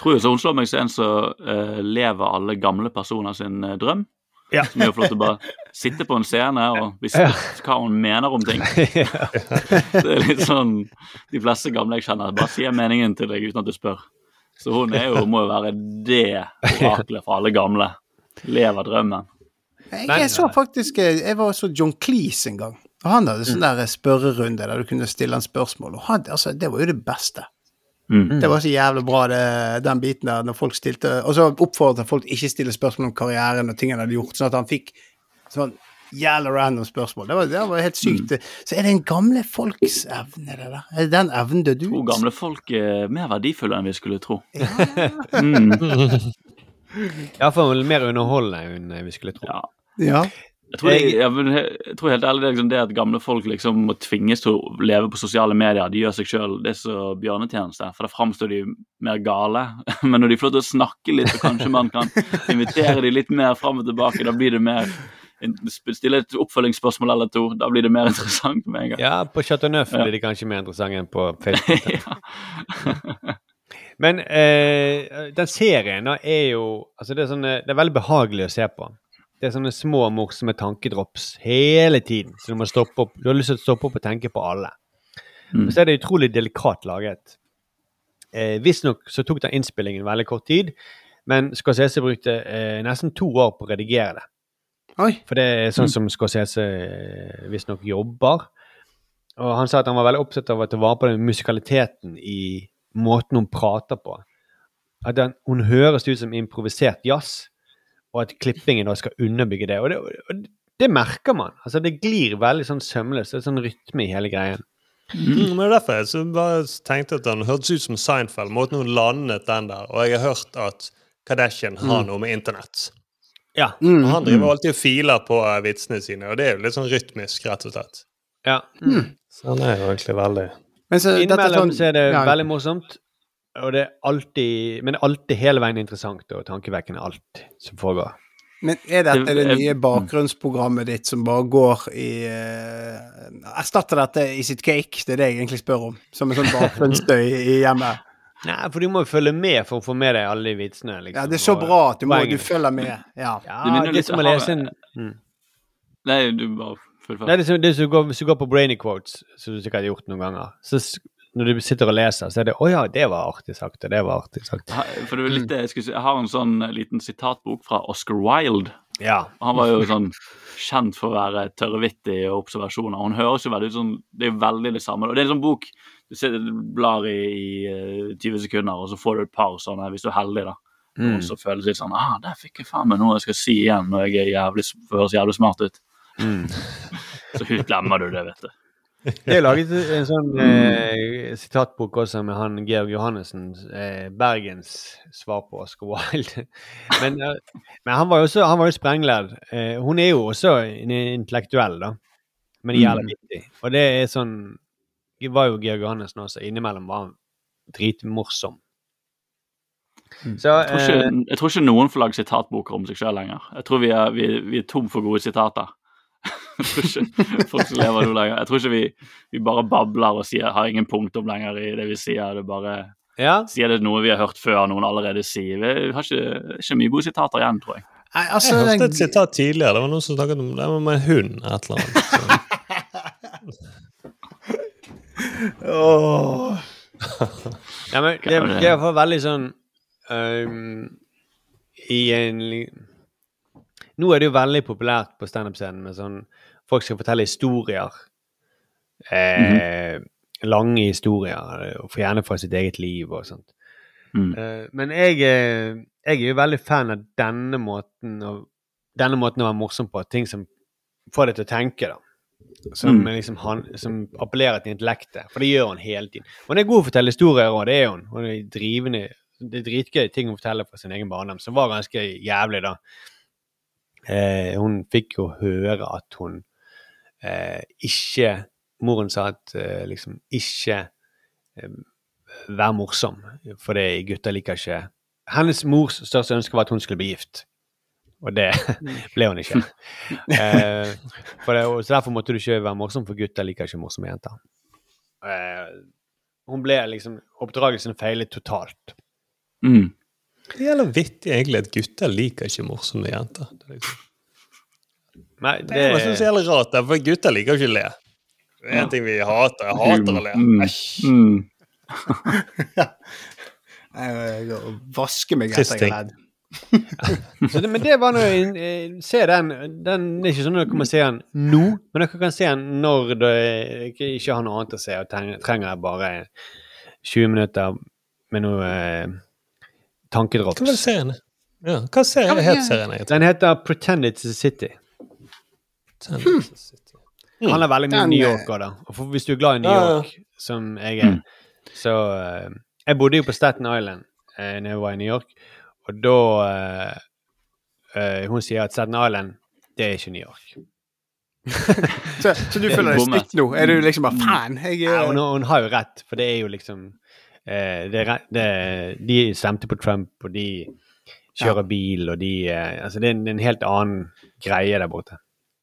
Tror jo så hun slår meg som en som eh, lever alle gamle personer sin uh, drøm. Ja. Som er jo flott å bare sitte på en scene og vise hva hun mener om ting. Det er litt sånn De fleste gamle jeg kjenner, bare sier meningen til deg uten at du spør. Så hun er jo, må jo være det oraklet for alle gamle. Lever drømmen. Jeg, jeg så faktisk eh, Jeg var så John Cleese en gang. Og han hadde sånn der spørrerunde der du kunne stille han spørsmål. Og han, altså, det var jo det beste. Mm. Det var så jævlig bra, det, den biten der, når folk stilte Og så oppfordret folk ikke stille spørsmål om karrieren og ting han hadde gjort, sånn at han fikk sånn jævla random spørsmål. Det var, det var helt sykt. Så er det en gamle folks evne, det der? Er det den evnen død ut? To gamle folk er mer verdifulle enn vi skulle tro. Ja, mm. ja. for mer underholdende enn vi skulle tro. Ja. ja. Jeg tror, jeg, jeg, jeg tror helt ærlig det liksom det at gamle folk liksom må tvinges til å leve på sosiale medier. De gjør seg sjøl det er så bjørnetjeneste, for da framstår de mer gale. Men når de får lov til å snakke litt, og kanskje man kan invitere de litt mer fram og tilbake, da blir det mer Stille et oppfølgingsspørsmål eller to, da blir det mer interessant med en gang. Ja, på Chateau Neuf Ja. blir det kanskje mer interessant enn på Facebook. Men eh, den serien da er jo altså det, er sånn, det er veldig behagelig å se på. Det er sånne små, morsomme tankedrops hele tiden. Så du, må stoppe opp, du har lyst til å stoppe opp og tenke på alle. Mm. Og så er det utrolig delikat laget. Eh, Visstnok så tok den innspillingen veldig kort tid, men Scorsese brukte eh, nesten to år på å redigere det. For det er sånn Mm. som Scorsese eh, visstnok jobber. Og han sa at han var veldig opptatt av å ta vare på den musikaliteten i måten hun prater på. At den, hun høres ut som improvisert jazz, og at klippingen da skal underbygge det. Og det, og det merker man. Altså Det glir veldig sånn sømløst. Det er sånn rytme i hele greien. Mm, men det er derfor jeg så bare tenkte at Den hørtes ut som Seinfeld, måten hun landet den der. Og jeg har hørt at Kardashian har Mm. noe med internett. Ja. Og han driver alltid og filer på eh, vitsene sine, og det er jo litt sånn rytmisk, rett og slett. Ja. Så han er jo egentlig veldig Men Innimellom sånn- så er det ja. veldig morsomt, og det er alltid, men det er alltid hele veien interessant og tankevekkende alt som foregår. Men er dette det nye bakgrunnsprogrammet ditt som bare går i uh, Erstatter dette i sitt cake? Det er det jeg egentlig spør om. Som en sånn bakgrunnsstøy i hjemmet. Nei, for du må jo følge med for å få med deg alle de vitsene. Liksom, Ja, det er så bra at du, må, du følger med. Ja. Ja, Det det er litt- som å lese en mm. Nei, du bare å gå, Hvis du går på Brainy Quotes, som du sikkert har gjort noen ganger, så når du sitter og leser, så er det 'Å ja, det var artig sagt', og det var artig sagt'. For det er litt jeg si. Jeg har en sånn eh, liten sitatbok fra Oscar Wilde. Ja. Han var jo sånn kjent for å være tørrvittig og observasjoner. Hun høres jo veldig ut som Det er veldig det samme. Og det er en sånn bok du ser, blar i, i eh, 20 sekunder, og så får du et par sånne, hvis du er heldig, da. Mm. Og så føles det litt sånn ah, Der fikk jeg faen meg noe jeg skal si igjen når jeg er jævlig, høres jævlig smart ut. Mm. Så glemmer du det, vet du. Det har laget en sånn eh, sitatbok også med han Georg Johannessen, eh, Bergens svar på Oscar Wilde. Men, eh, men han var jo også han var jo sprenglærd. Eh, hun er jo også en intellektuell, da, men jævlig Mm. viktig. Og det er sånn var jo Georg Johannessen også. Innimellom var han dritmorsom. Så Jeg tror, eh, ikke, jeg tror ikke noen får lage sitatboker om seg sjøl lenger. Jeg tror vi er, vi, vi er tom for gode sitater. Jeg tror ikke folk som lever nå lenger. Jeg tror ikke vi, vi bare babler og sier, har ingen punktum lenger i det vi sier. Det bare ja. sier det noe vi har hørt før noen allerede sier. Vi har ikke, ikke mye gode sitater igjen, tror jeg. Nei, altså, jeg hørte et sitat tidligere. Det var noen som snakket om det med en hund. et eller annet. Åh. Ja, men det, det er iallfall veldig sånn um, I en Nå er det jo veldig populært på standup-scenen med sånn Folk skal fortelle historier. Eh, Lange historier, og for gjerne fra sitt eget liv og sånt. Mm. Eh, men jeg, eh, jeg er jo veldig fan av denne måten å, denne måten å være morsom på. Ting som får deg til å tenke, da. Som, Mm. liksom han, som appellerer til intellektet. For det gjør hun hele tiden. Og hun er god til å fortelle historier òg, det er hun. Hun er drivende Det er dritgøy ting hun forteller fra sin egen barndom, som var ganske jævlig, da. Eh, hun fikk jo høre at hun eh, ikke Moren sa at eh, liksom ikke eh, Vær morsom, for det gutter liker ikke Hennes mors største ønske var at hun skulle bli gift. Og det ble hun ikke. Eh, for det, så derfor måtte du ikke være morsom, for gutter liker ikke morsomme jenter. Eh, hun ble liksom Oppdragelsen feilet totalt. Mm. Det gjelder vittig egentlig at gutter liker ikke morsomme jenter. Det er, liksom. Nei, det er noe som er jævlig rart, der, for gutter liker jo ikke å le. Det er en ting vi hater. Jeg hater å le. Mm. Æsj. Mm. Jeg vasker meg etter jeg ledd. Så det, men det var noe Se den. den det er ikke sånn at dere kan se den nå, men dere kan se den når dere ikke har noe annet å se og trenger, bare 20 minutter med noe eh, tankedrops. Hva serien? Ja, hva serie Ja, het serien? Den heter Pretend It's a City. Mm. Han er veldig mye Den, New Yorker, da. Og for, hvis du er glad i New Ja, ja. York, som jeg er, så uh, Jeg bodde jo på Staten Island uh, når jeg var i New York, og da uh, uh, Hun sier at Staten Island det er ikke New York. Så, så du føler deg stygt nå? Er du liksom bare fan? Jeg, Ja, hun, hun har jo rett, for det er jo liksom eh, det, det, De stemte på Trump, og de kjører bil, og de eh, Altså, det er en, en helt annen greie der borte.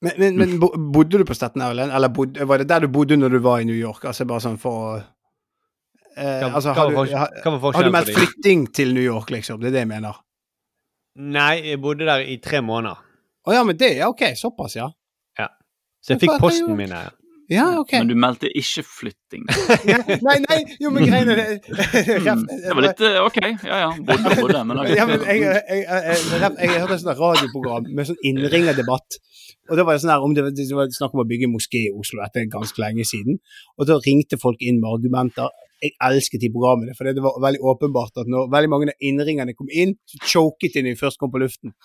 Men, men, men bodde du på Staten Island, eller bodde, var det der du bodde når du var i New York? Altså bare sånn for å eh, Hva- altså, har, du, har, hva har du meldt flytting til New York, liksom? Det er det jeg mener. Nei, jeg bodde der i tre måneder. Å ja, men det er ok. Såpass, ja. Ja. Så jeg fikk posten min her. Ja, ok. Men du meldte ikke flytting. Nei, nei, jo, men greiene det Mm. Det var litt eh, OK. Ja ja, bodde og bodde, men. Ja, men jeg, jeg, jeg, jeg, jeg, jeg hørte et sånt radioprogram med sånn innringerdebatt. Og det var sånn her, om det, det var snakk om å bygge moské i Oslo etter ganske lenge siden. Og da ringte folk inn med argumenter. Jeg elsket de programmene, for det var veldig åpenbart at når veldig mange av innringerne kom inn, så choket de når de først kom på luften.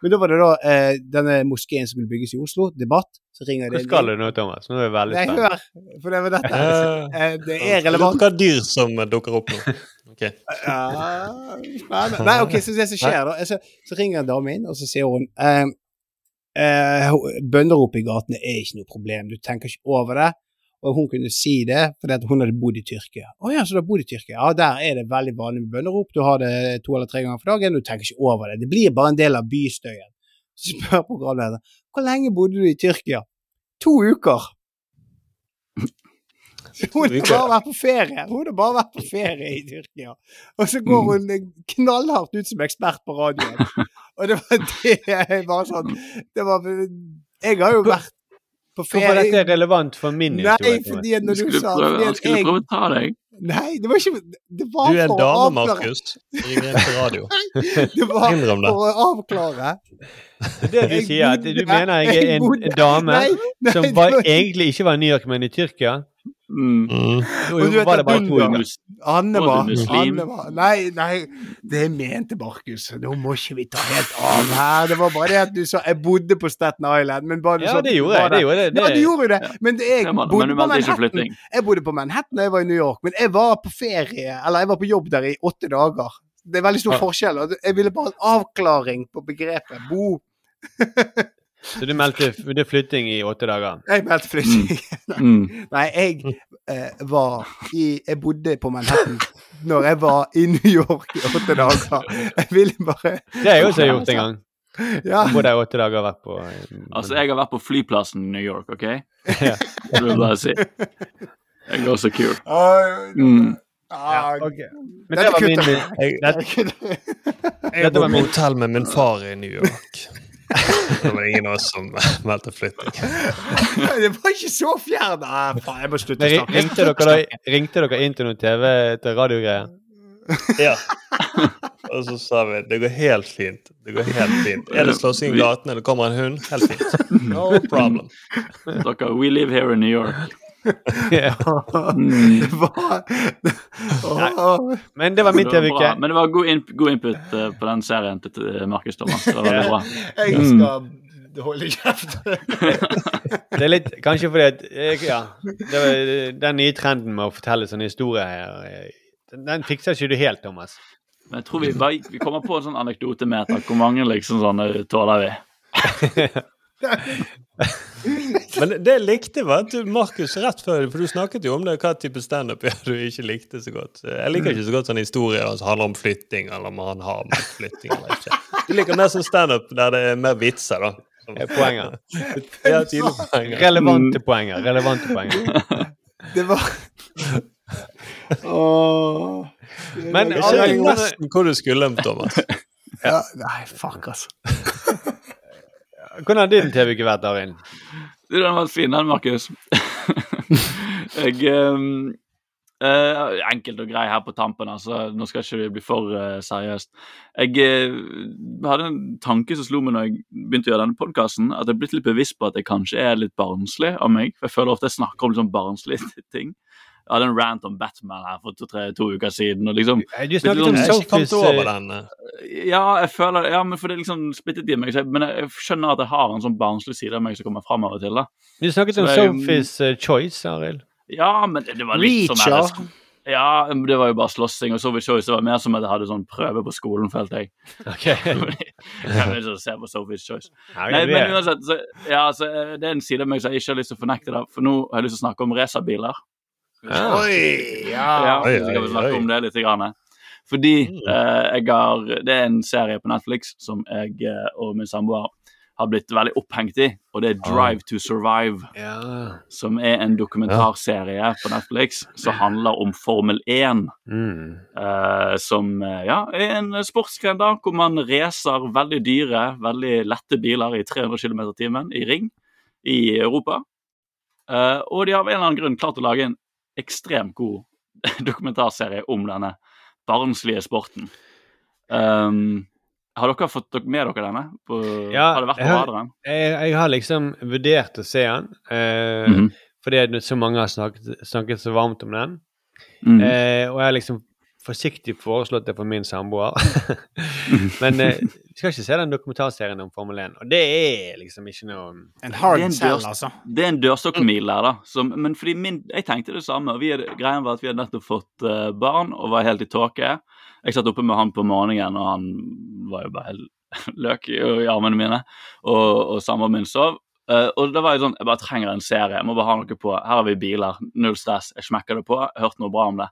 Men da var det da eh, denne moskeen som skulle bygges i Oslo, debatt. Så ringer Hvor det skal du nå, Thomas? Nå er jeg veldig Nei, spent. hør. For det var dette. Eh, det er Relevant. Hvilke dyr som dukker opp nå? Ok. Ja, nei, Nei, ok, så det som skjer da, så, så ringer en dame inn, og så sier hun eh, eh, Bønderop i gatene er ikke noe problem, du tenker ikke over det. Og hun kunne si det fordi hun hadde bodd i Tyrkia. Å ja, så du har bodd i Tyrkia? Ja, der er det veldig vanlig med bønnerop. Du har det to eller tre ganger for dagen, du tenker ikke over det. Det blir bare en del av bystøyen. Så spør programlederen hvor lenge bodde du i Tyrkia? To uker. Hun har bare vært på ferie. Hun har bare vært på ferie i Tyrkia. Og så går hun knallhardt ut som ekspert på radioen. Og det var det jeg bare sånn Det var Jeg har jo vært på ferie Hvorfor er dette er relevant for min Nei, historie? Nei, fordi når du sa han skulle prøve å ta deg. Nei, det var ikke Det var Du er en dame, Markus. Ring inn på radio. Det var Innrøm det. for å avklare. Det du Jeg sier, at du mener jeg er en, dame Nei, nei, som var, var- egentlig ikke var i New York, men i Tyrkia? Mm. Mm. Du vet var det bare hun to var- uker. Anne Var var, muslim? Nei, nei, det mente Markus. Nå må ikke vi ta helt av her. Det var bare det at du sa 'jeg bodde på Staten Island', men bare du Ja, sa det gjorde jeg, det Det, det, Ja, du gjorde jo det. Men det, jeg Ja, men- bodde på Manhattan. Jeg bodde på Manhattan da jeg var i New York, men jeg var på ferie, eller jeg var på jobb der i åtte dager. Det er veldig stor Ja. forskjell. Jeg ville bare ha en avklaring på begrepet bo. Så du meldte det flytting i åtte dager? Jeg meldte flytting. Mm. Nei, jeg eh, var i Jeg bodde på Manhattan når jeg var i New York i åtte dager. Jeg ville bare Det har jeg også gjort en gang. Ja. Både jeg åtte dager og vært på eh, Altså, jeg har vært på flyplassen i New York, OK? Ja. Det vil jeg bare si. Jeg er også kul. Mm. ah, okay. Men Dette det var min det, Dette var min hotell med min far i New York. Det var ingen av oss som meldte flytting. Det var ikke så fjern. Ah, faen, jeg må slutte å snakke. ringte, dere da, ringte dere inn til noen TV til radiogreier? Ja. Og så sa vi det går helt fint. Det går helt fint. Er det slåssing i gatene, eller kommer en hund, helt fint. No problem. Dere, we live here in New York. Åh. Men det var min. TV-uke. Men det var god, in god input uh, på den serien til til Markus Thomas. Det var veldig bra. Jeg Mm. skal holde kjeft. Det er litt Kanskje fordi at jeg, Ja. Det var, den nye trenden med å fortelle sånne historier her, eh, den, den fikser ikke du helt, Thomas. Men jeg tror vi, bare, vi kommer på en sånn anekdotemeter. Hvor mange liksom sånne tåler vi? Men det jeg likte, var at du, Markus, rett før For du snakket jo om det, hva type standup ja, du ikke likte så godt. Jeg liker ikke så godt sånne historier som handler om flytting, eller om han har med flytting eller ikke. Du liker mer sånn standup der det er mer vitser, da. Poenger. Ja, poenger. Relevante poenger. Relevante poenger. Det var Åh. Men Jeg skjønner nesten hvor du skulle, Thomas. ja, Nei, fuck, altså. Hvordan har din TV-uke vært, Arild? Du, Den var fin, den, Markus. jeg um, uh, Enkelt og grei her på tampen, altså. Nå skal ikke vi bli for uh, seriøst. Jeg uh, hadde en tanke som slo meg når jeg begynte å gjøre denne podkasten, at jeg er blitt litt bevisst på at jeg kanskje er litt barnslig av meg. For jeg føler ofte jeg snakker om sånn barnslige ting. Jeg hadde en rant om Batman her for to, tre, to uker siden. og liksom... Du snakket om kommet Sophie's over eh. Ja, jeg føler Ja, men for det er liksom splittet i meg. så jeg- Men jeg skjønner at jeg har en sånn barnslig side av meg som kommer fram av og til. da Du snakket om Så jeg- Sophie's eh, Choice, Arild. Ja, men det, det var litt sånn Reacher. her Ja, det var jo bare slåssing, og Sophie Choice var mer som at jeg hadde sånn prøve på skolen, følte jeg. Okay. jeg vil ikke se på Sophie's Choice. Nei, men uansett, så, ja, så, eh, det er en side av meg som jeg ikke har lyst til å fornekte, Det, for nå har jeg lyst til å snakke om racerbiler. Oi, ja. Ja, Oi, så skal vi snakke om det litt. Grann. Fordi eh, jeg har Det er en serie på Netflix som jeg eh, og min samboer har blitt veldig opphengt i, og det er Drive to Survive. Ja. Som er en dokumentarserie på Netflix som handler om Formel 1. Mm. eh, som eh, ja, er en sportsgren da, hvor man racer veldig dyre, veldig lette biler i 300 km i timen i ring i Europa. Eh, og de har av en eller annen grunn klart å lage en ekstremt god dokumentarserie om denne barnslige sporten. Um, har dere fått med dere denne? På, Ja, har det vært på har- radaren? Jeg, jeg har liksom vurdert å se den, eh, -hmm. fordi så mange har snakket, snakket så varmt om den. Mhm. Eh, og jeg har liksom forsiktig foreslått det for min samboer. Men eh, vi skal ikke se den dokumentarserien om Formel 1. Og det er liksom ikke noe En hard sell, altså. Det er en dørstokkmil der, da. Som, men fordi min, jeg tenkte det samme. Vi hadde, greien var at vi hadde nettopp fått uh, barn og var helt i tåke. Jeg satt oppe med han på morgenen, og han var jo bare helt løk i, i armene mine. Og, og samboeren min sov. Uh, og da var jeg sånn Jeg bare trenger en serie. Jeg må bare ha noe på. Her har vi biler. Null stress. Jeg smekker det på. Jeg har hørt noe bra om det.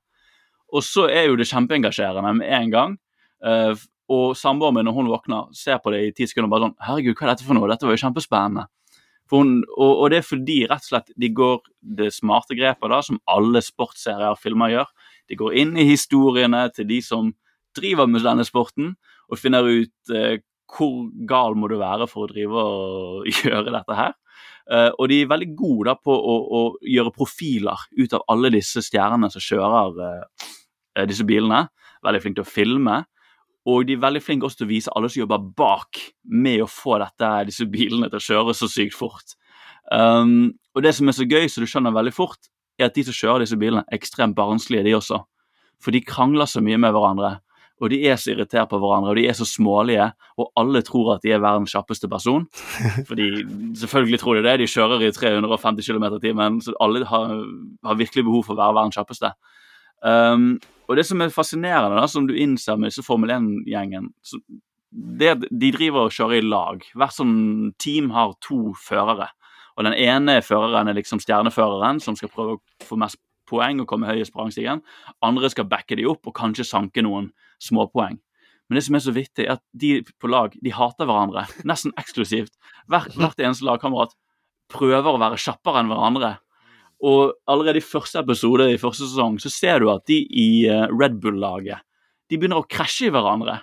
Og så er jo det kjempeengasjerende med en gang. Uh, og samboeren min, når hun våkner, ser på det i ti sekunder og bare sånn Herregud, hva er dette for noe? Dette var jo kjempespennende. Hun, og, og det er fordi rett og slett de går det smarte grepet, da, som alle sportsserier og filmer gjør. De går inn i historiene til de som driver med denne sporten, og finner ut uh, hvor gal må du være for å drive og gjøre dette her. Uh, og de er veldig gode da på å, å gjøre profiler ut av alle disse stjernene som kjører eh, disse bilene. Veldig flinke til å filme. Og de er veldig flinke også til å vise alle som jobber bak med å få dette, disse bilene til å kjøre så sykt fort. Um, og det som er så gøy, så du skjønner veldig fort, er at de som kjører disse bilene, er ekstremt barnslige, de også. For de krangler så mye med hverandre, og de er så irritert på hverandre, og de er så smålige, og alle tror at de er verdens kjappeste person. Fordi selvfølgelig tror de det, de kjører i 350 km i timen, så alle har, har virkelig behov for å være verdens kjappeste. Um, og det som er fascinerende, da, som du innser med disse Formel 1-gjengen det De driver og kjører i lag. Hvert sånn team har to førere. Og Den ene føreren er liksom stjerneføreren, som skal prøve å få mest poeng og komme høyest på rangstigen. Andre skal backe de opp og kanskje sanke noen småpoeng. Men det som er så vittig, er at de på lag de hater hverandre, nesten eksklusivt. Hvert, hvert eneste lagkamerat prøver å være kjappere enn hverandre. Og allerede i første episode i første sesong så ser du at de i eh, Red Bull-laget de begynner å krasje i hverandre.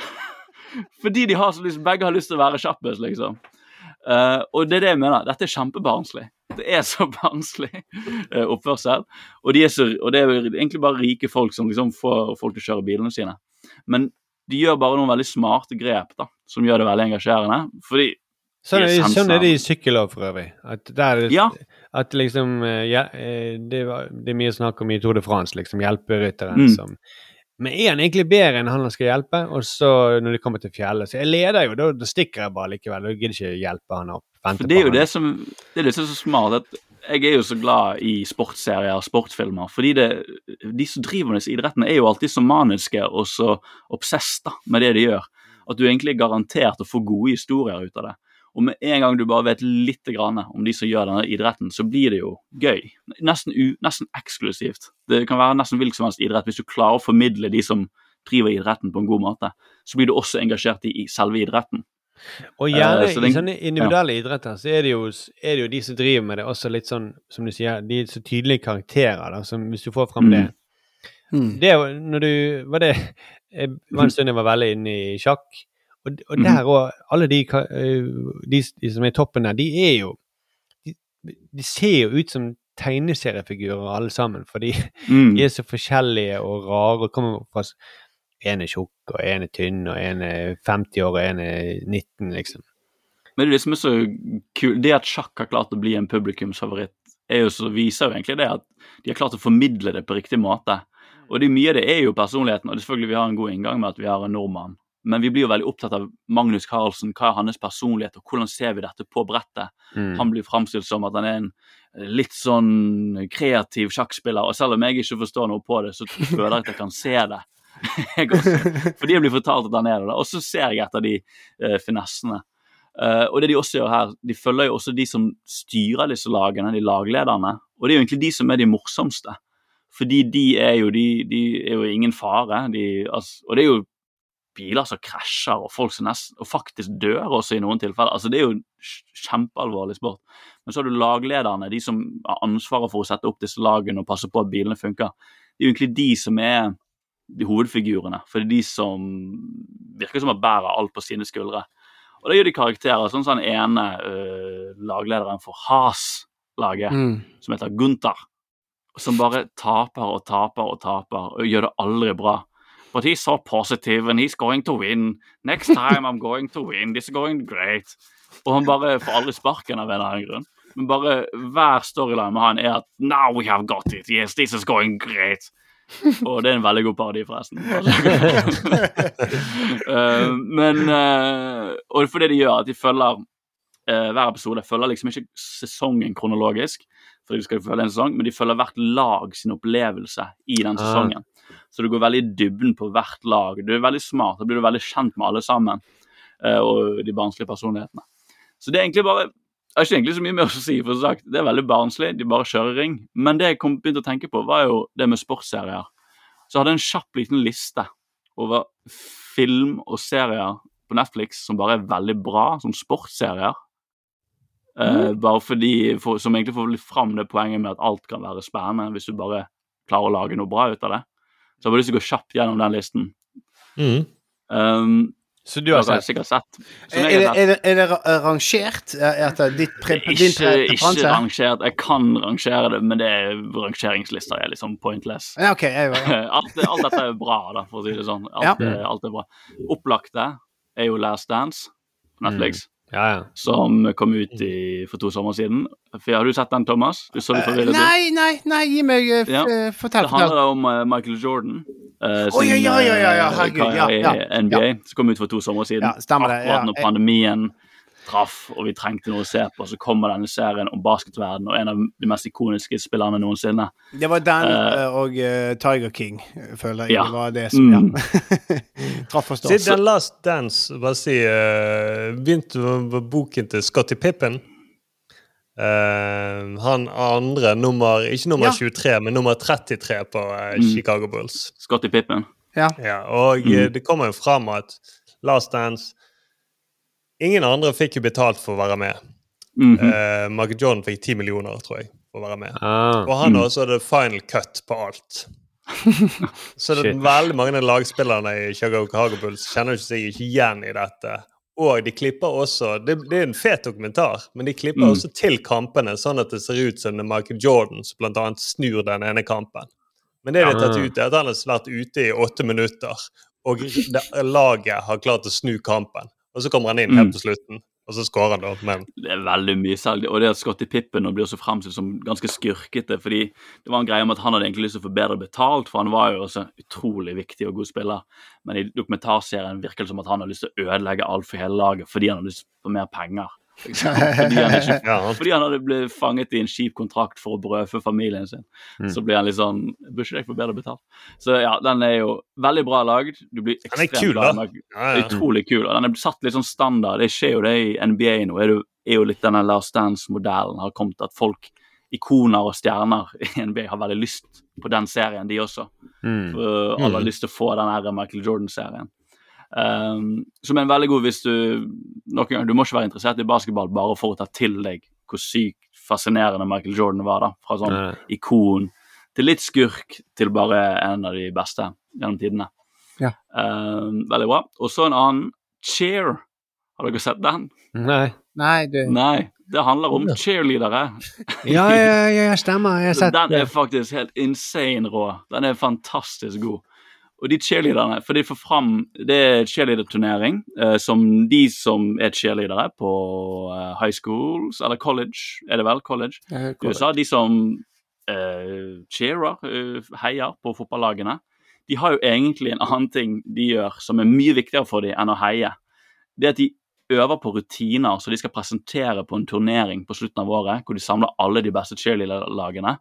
Fordi de har så lyst, begge har lyst til å være kjappest, liksom. Uh, og det er det jeg mener. Dette er kjempebarnslig. Det er så barnslig uh, oppførsel. Og, de så, og det er egentlig bare rike folk som liksom får folk til å kjøre bilene sine. Men de gjør bare noen veldig smarte grep da, som gjør det veldig engasjerende. Fordi Sånn er, de sånn er det i sykkellov for øvrig. At, der, er Ja. At liksom eh, ja, eh, det, var, det er mye snakk om i Tour de France, liksom hjelperytteren Mm. som Men er han egentlig bedre enn han han skal hjelpe? Og så når de kommer til fjellet Så jeg leder jo, da, da stikker jeg bare likevel. Da gidder ikke hjelpe han opp. For det er jo det som det er det som er så smart. at Jeg er jo så glad i sportsserier og sportsfilmer. fordi det, de som driver med disse idrettene, er jo alltid så maniske og så obsess med det de gjør. At du egentlig er garantert å få gode historier ut av det. Og med en gang du bare vet litt grann om de som gjør denne idretten, så blir det jo gøy. Nesten, u, nesten eksklusivt. Det kan være nesten hvilken som helst idrett. Hvis du klarer å formidle de som driver idretten på en god måte, så blir du også engasjert i, i selve idretten. Og gjerne uh, så i sånne individuelle idretter så er det, jo, er det jo de som driver med det, også litt sånn, som du sier, de er så tydelige karakterer, da, som hvis du får frem Mm. det. Det er jo, når du, var det, var en stund jeg var veldig inne i sjakk, og, og Mhm. der òg alle de, de, de som er i toppen der, de er jo, de, de ser jo ut som tegneseriefigurer alle sammen, fordi Mm. de er så forskjellige og rare, og kommer fra, en er tjukk, og en er tynn, og en er 50 år, og en er 19, liksom. Men det, som er så kult, det at sjakk har klart å bli en publikumsfavoritt, er jo så, viser jo egentlig det at de har klart å formidle det på riktig måte. Og det, mye av det er jo personligheten, og det selvfølgelig vi har en god inngang med at vi har en nordmann men vi blir jo veldig opptatt av Magnus Carlsen. Hva er hans personlighet, og hvordan ser vi dette på brettet? Mm. Han blir framstilt som at han er en litt sånn kreativ sjakkspiller, og selv om jeg ikke forstår noe på det, så føler jeg at jeg kan se det. jeg også. Fordi jeg blir fortalt at han er det, og så ser jeg etter de uh, finessene. Uh, og det de også gjør her, de følger jo også de som styrer disse lagene, de laglederne. Og det er jo egentlig de som er de morsomste. Fordi de er jo, de, de er jo ingen fare. De, altså, og det er jo biler som krasjer, og folk som nesten, og faktisk dør også i noen tilfeller. Altså, det er jo kjempealvorlig sport. Men så har du laglederne, de som har ansvaret for å sette opp disse lagene og passe på at bilene funker. Det er jo egentlig de som er de hovedfigurene. For det er de som virker som å bære alt på sine skuldre. Og da gjør de karakterer, sånn som den ene øh, laglederen for Has-laget, Mm. som heter Gunther, som bare taper og taper og taper og gjør det aldri bra. But he's so positive and he's going to win. Next time I'm going to win. This is going great. Og han bare får aldri sparken av en eller annen grunn. Men bare hver storyline med han er at Now we have got it. Yes, this is going great. Og det er en veldig god parodi, forresten. uh, men uh, Og for det de gjør, at de følger uh, hver episode følger liksom ikke sesongen kronologisk, for de skal jo følge en sesong, men de følger hvert lag sin opplevelse i den Ah. sesongen. Så du går veldig i dybden på hvert lag. Du er veldig smart, da blir du veldig kjent med alle sammen, eh, og de barnslige personlighetene. Så det er egentlig bare jeg har ikke egentlig så mye mer å si, for sagt, det er veldig barnslig, de bare kjører ring. Men det jeg kom begynte å tenke på, var jo det med sportsserier. Så jeg hadde en kjapp liten liste over film og serier på Netflix som bare er veldig bra, som sportsserier. Eh, bare fordi, for, Som egentlig får litt fram det poenget med at alt kan være spennende hvis du bare klarer å lage noe bra ut av det. Så jeg har lyst til å gå kjapt gjennom den listen. Mm. Um, Så du har sett? sikkert sett. Er, Er det, er det, er det rangert etter ditt pre, din Ikke, pre- ikke rangert. Jeg kan rangere det, men det er rangeringslister er liksom pointless. Ja, okay, jeg, ja. alt, alt dette er bra, da, for å si det sånn. Alt, Ja. alt er bra. Opplagte er jo Last Dance på Netflix, Ja, ja. som kom ut i, for to sommer siden. For, har du sett den, Thomas? Du så litt forvirret ut. Nei, nei, nei, gi meg uh, Ja. eh, Fortell, Det handler om uh, Michael Jordan. Uh, Å, ja, ja, ja, ja, ja, eh, herregud, ja, NBA, som kom ut for to sommer siden. Ja, stemmer det, ja. Akkurat når pandemien traff, og vi trengte noe å se på, så kommer denne serien om basketverden og en av de mest ikoniske spillerne noensinne. Det var den Eh, eh, og uh, Tiger King, føler jeg. ja. Det var det som ja. Mm. traff forstått. Siden Last Dance, bare si uh, Begynte med boken til Scotty Pippen. Uh, han andre, nummer, ikke nummer Ja. 23, men nummer 33 på Mm. Chicago Bulls. Scotty Pippen. Ja. Ja, og Mm. det kommer jo fram at Last Dance Ingen andre fikk jo betalt for å være med. Mm -hmm. uh, Mark Jordan fikk 10 millioner, tror jeg, for å være med. Ah. Og han Mm. også hadde final cut på alt. Så det er veldig mange av lagspillerne i Chicago Bulls kjenner ikke seg ikke igjen i dette. Og de klipper også Det, det er en fet dokumentar, men de klipper Mm. også til kampene, sånn at det ser ut som det er Michael Jordan som annet snur den ene kampen. Men det de har tatt Ah. ut, er at han har vært ute i åtte minutter, og det, laget har klart å snu kampen. Og så kommer han inn Mm. helt på slutten, og så skårer han, da. Men Det er veldig mye salg. Og det at Scotty Pippen nå blir også fremstilt som ganske skurkete. fordi det var en greie om at han hadde egentlig lyst til å få bedre betalt, for han var jo også en utrolig viktig og god spiller. Men i dokumentarserien virker det som at han har lyst til å ødelegge alt for hele laget fordi han har lyst på mer penger. Fordi han, ikke, fordi han hadde blitt fanget i en kjip kontrakt for å brødfø familien sin. Mm. Så blir han litt sånn Burde ikke jeg få bedre betalt? Så ja, den er jo veldig bra lagd. Du blir Den er ekstremt kul, glad da. Ja, ja. Utrolig kul. Og den er satt litt sånn standard. Det skjer jo det i NBA nå. Er, det, er jo litt denne Last Dance-modellen har kommet at folk, ikoner og stjerner i NBA, har veldig lyst på den serien, de også. Mm. For alle har Mm. lyst til å få den her Michael Jordan-serien. Um, som er en veldig god hvis du noen gang, Du må ikke være interessert i basketball bare for å ta til deg hvor sykt fascinerende Michael Jordan var. da, Fra sånn Nei. ikon til litt skurk til bare en av de beste gjennom tidene. Ja. Um, veldig bra. Og så en annen, Cheer. Har dere sett den? Nei. Nei, du Nei. Det handler om cheerleadere. Ja, ja, ja, ja, stemmer. Jeg har sett Den det. er faktisk helt insane rå. Den er fantastisk god. Og de cheerleaderne, for de får fram Det er cheerleaderturnering eh, som de som er cheerleadere på eh, high schools, eller college, er det vel? College. Eh, college. USA, de som eh, cheerer, eh, heier på fotballagene, de har jo egentlig en annen ting de gjør som er mye viktigere for dem enn å heie. Det at de øver på rutiner som de skal presentere på en turnering på slutten av året, hvor de samler alle de beste cheerleader-lagene.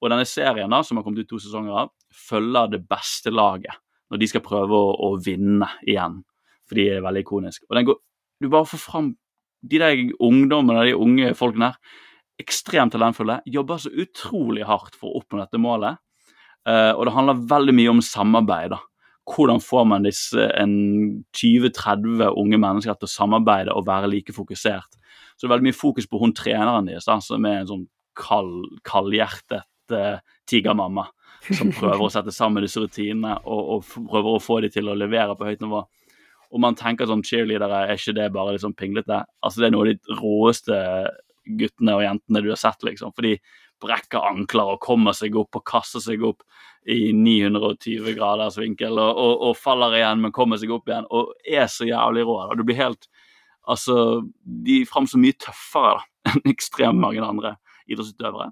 Og denne serien, da, som har kommet ut to sesonger av, følger det beste laget når de skal prøve å, å vinne igjen. For de er veldig ikoniske. Og går, du bare får fram de der ungdommene, de unge folkene her, ekstremt talentfulle, jobber så utrolig hardt for å oppnå dette målet. Uh, og det handler veldig mye om samarbeid. da. Hvordan får man disse 20-30 unge mennesker til å samarbeide og være like fokusert? Så det er veldig mye fokus på hun treneren deres, som er en sånn kald, kaldhjertet uh, tigermamma. Som prøver å sette sammen disse rutinene og, og prøver å få dem til å levere på høyt nivå. Og man tenker sånn cheerleadere, er ikke det bare liksom pinglete? Altså Det er noe av de råeste guttene og jentene du har sett, liksom. For de brekker ankler og kommer seg opp og kaster seg opp i 920 graders vinkel og, og, og faller igjen, men kommer seg opp igjen og er så jævlig rå. Da. Du blir helt Altså, de framstår mye tøffere da, enn ekstremt mange andre idrettsutøvere.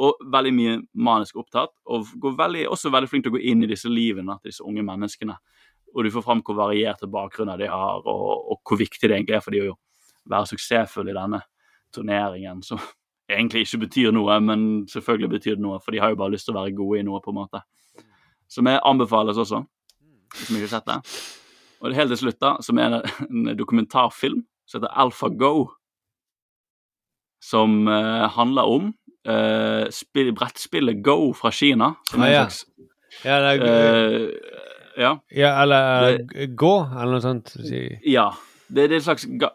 Og veldig mye manisk opptatt, og veldig, også veldig flink til å gå inn i disse livene til disse unge menneskene. Og du får fram hvor varierte bakgrunner de har, og, og hvor viktig det egentlig er for de å være suksessfulle i denne turneringen, som egentlig ikke betyr noe, men selvfølgelig betyr det noe, for de har jo bare lyst til å være gode i noe, på en måte. Som jeg anbefales også, hvis vi ikke har sett det. Og helt til slutt, da, som er en dokumentarfilm som heter AlphaGo, som uh, handler om uh, spill, brettspillet Go fra Kina. Som Ah, er en ja. slags Ja, er, uh, ja. ja, eller det, gå, eller noe sånt. Si. Ja. Det, det er et slags ga,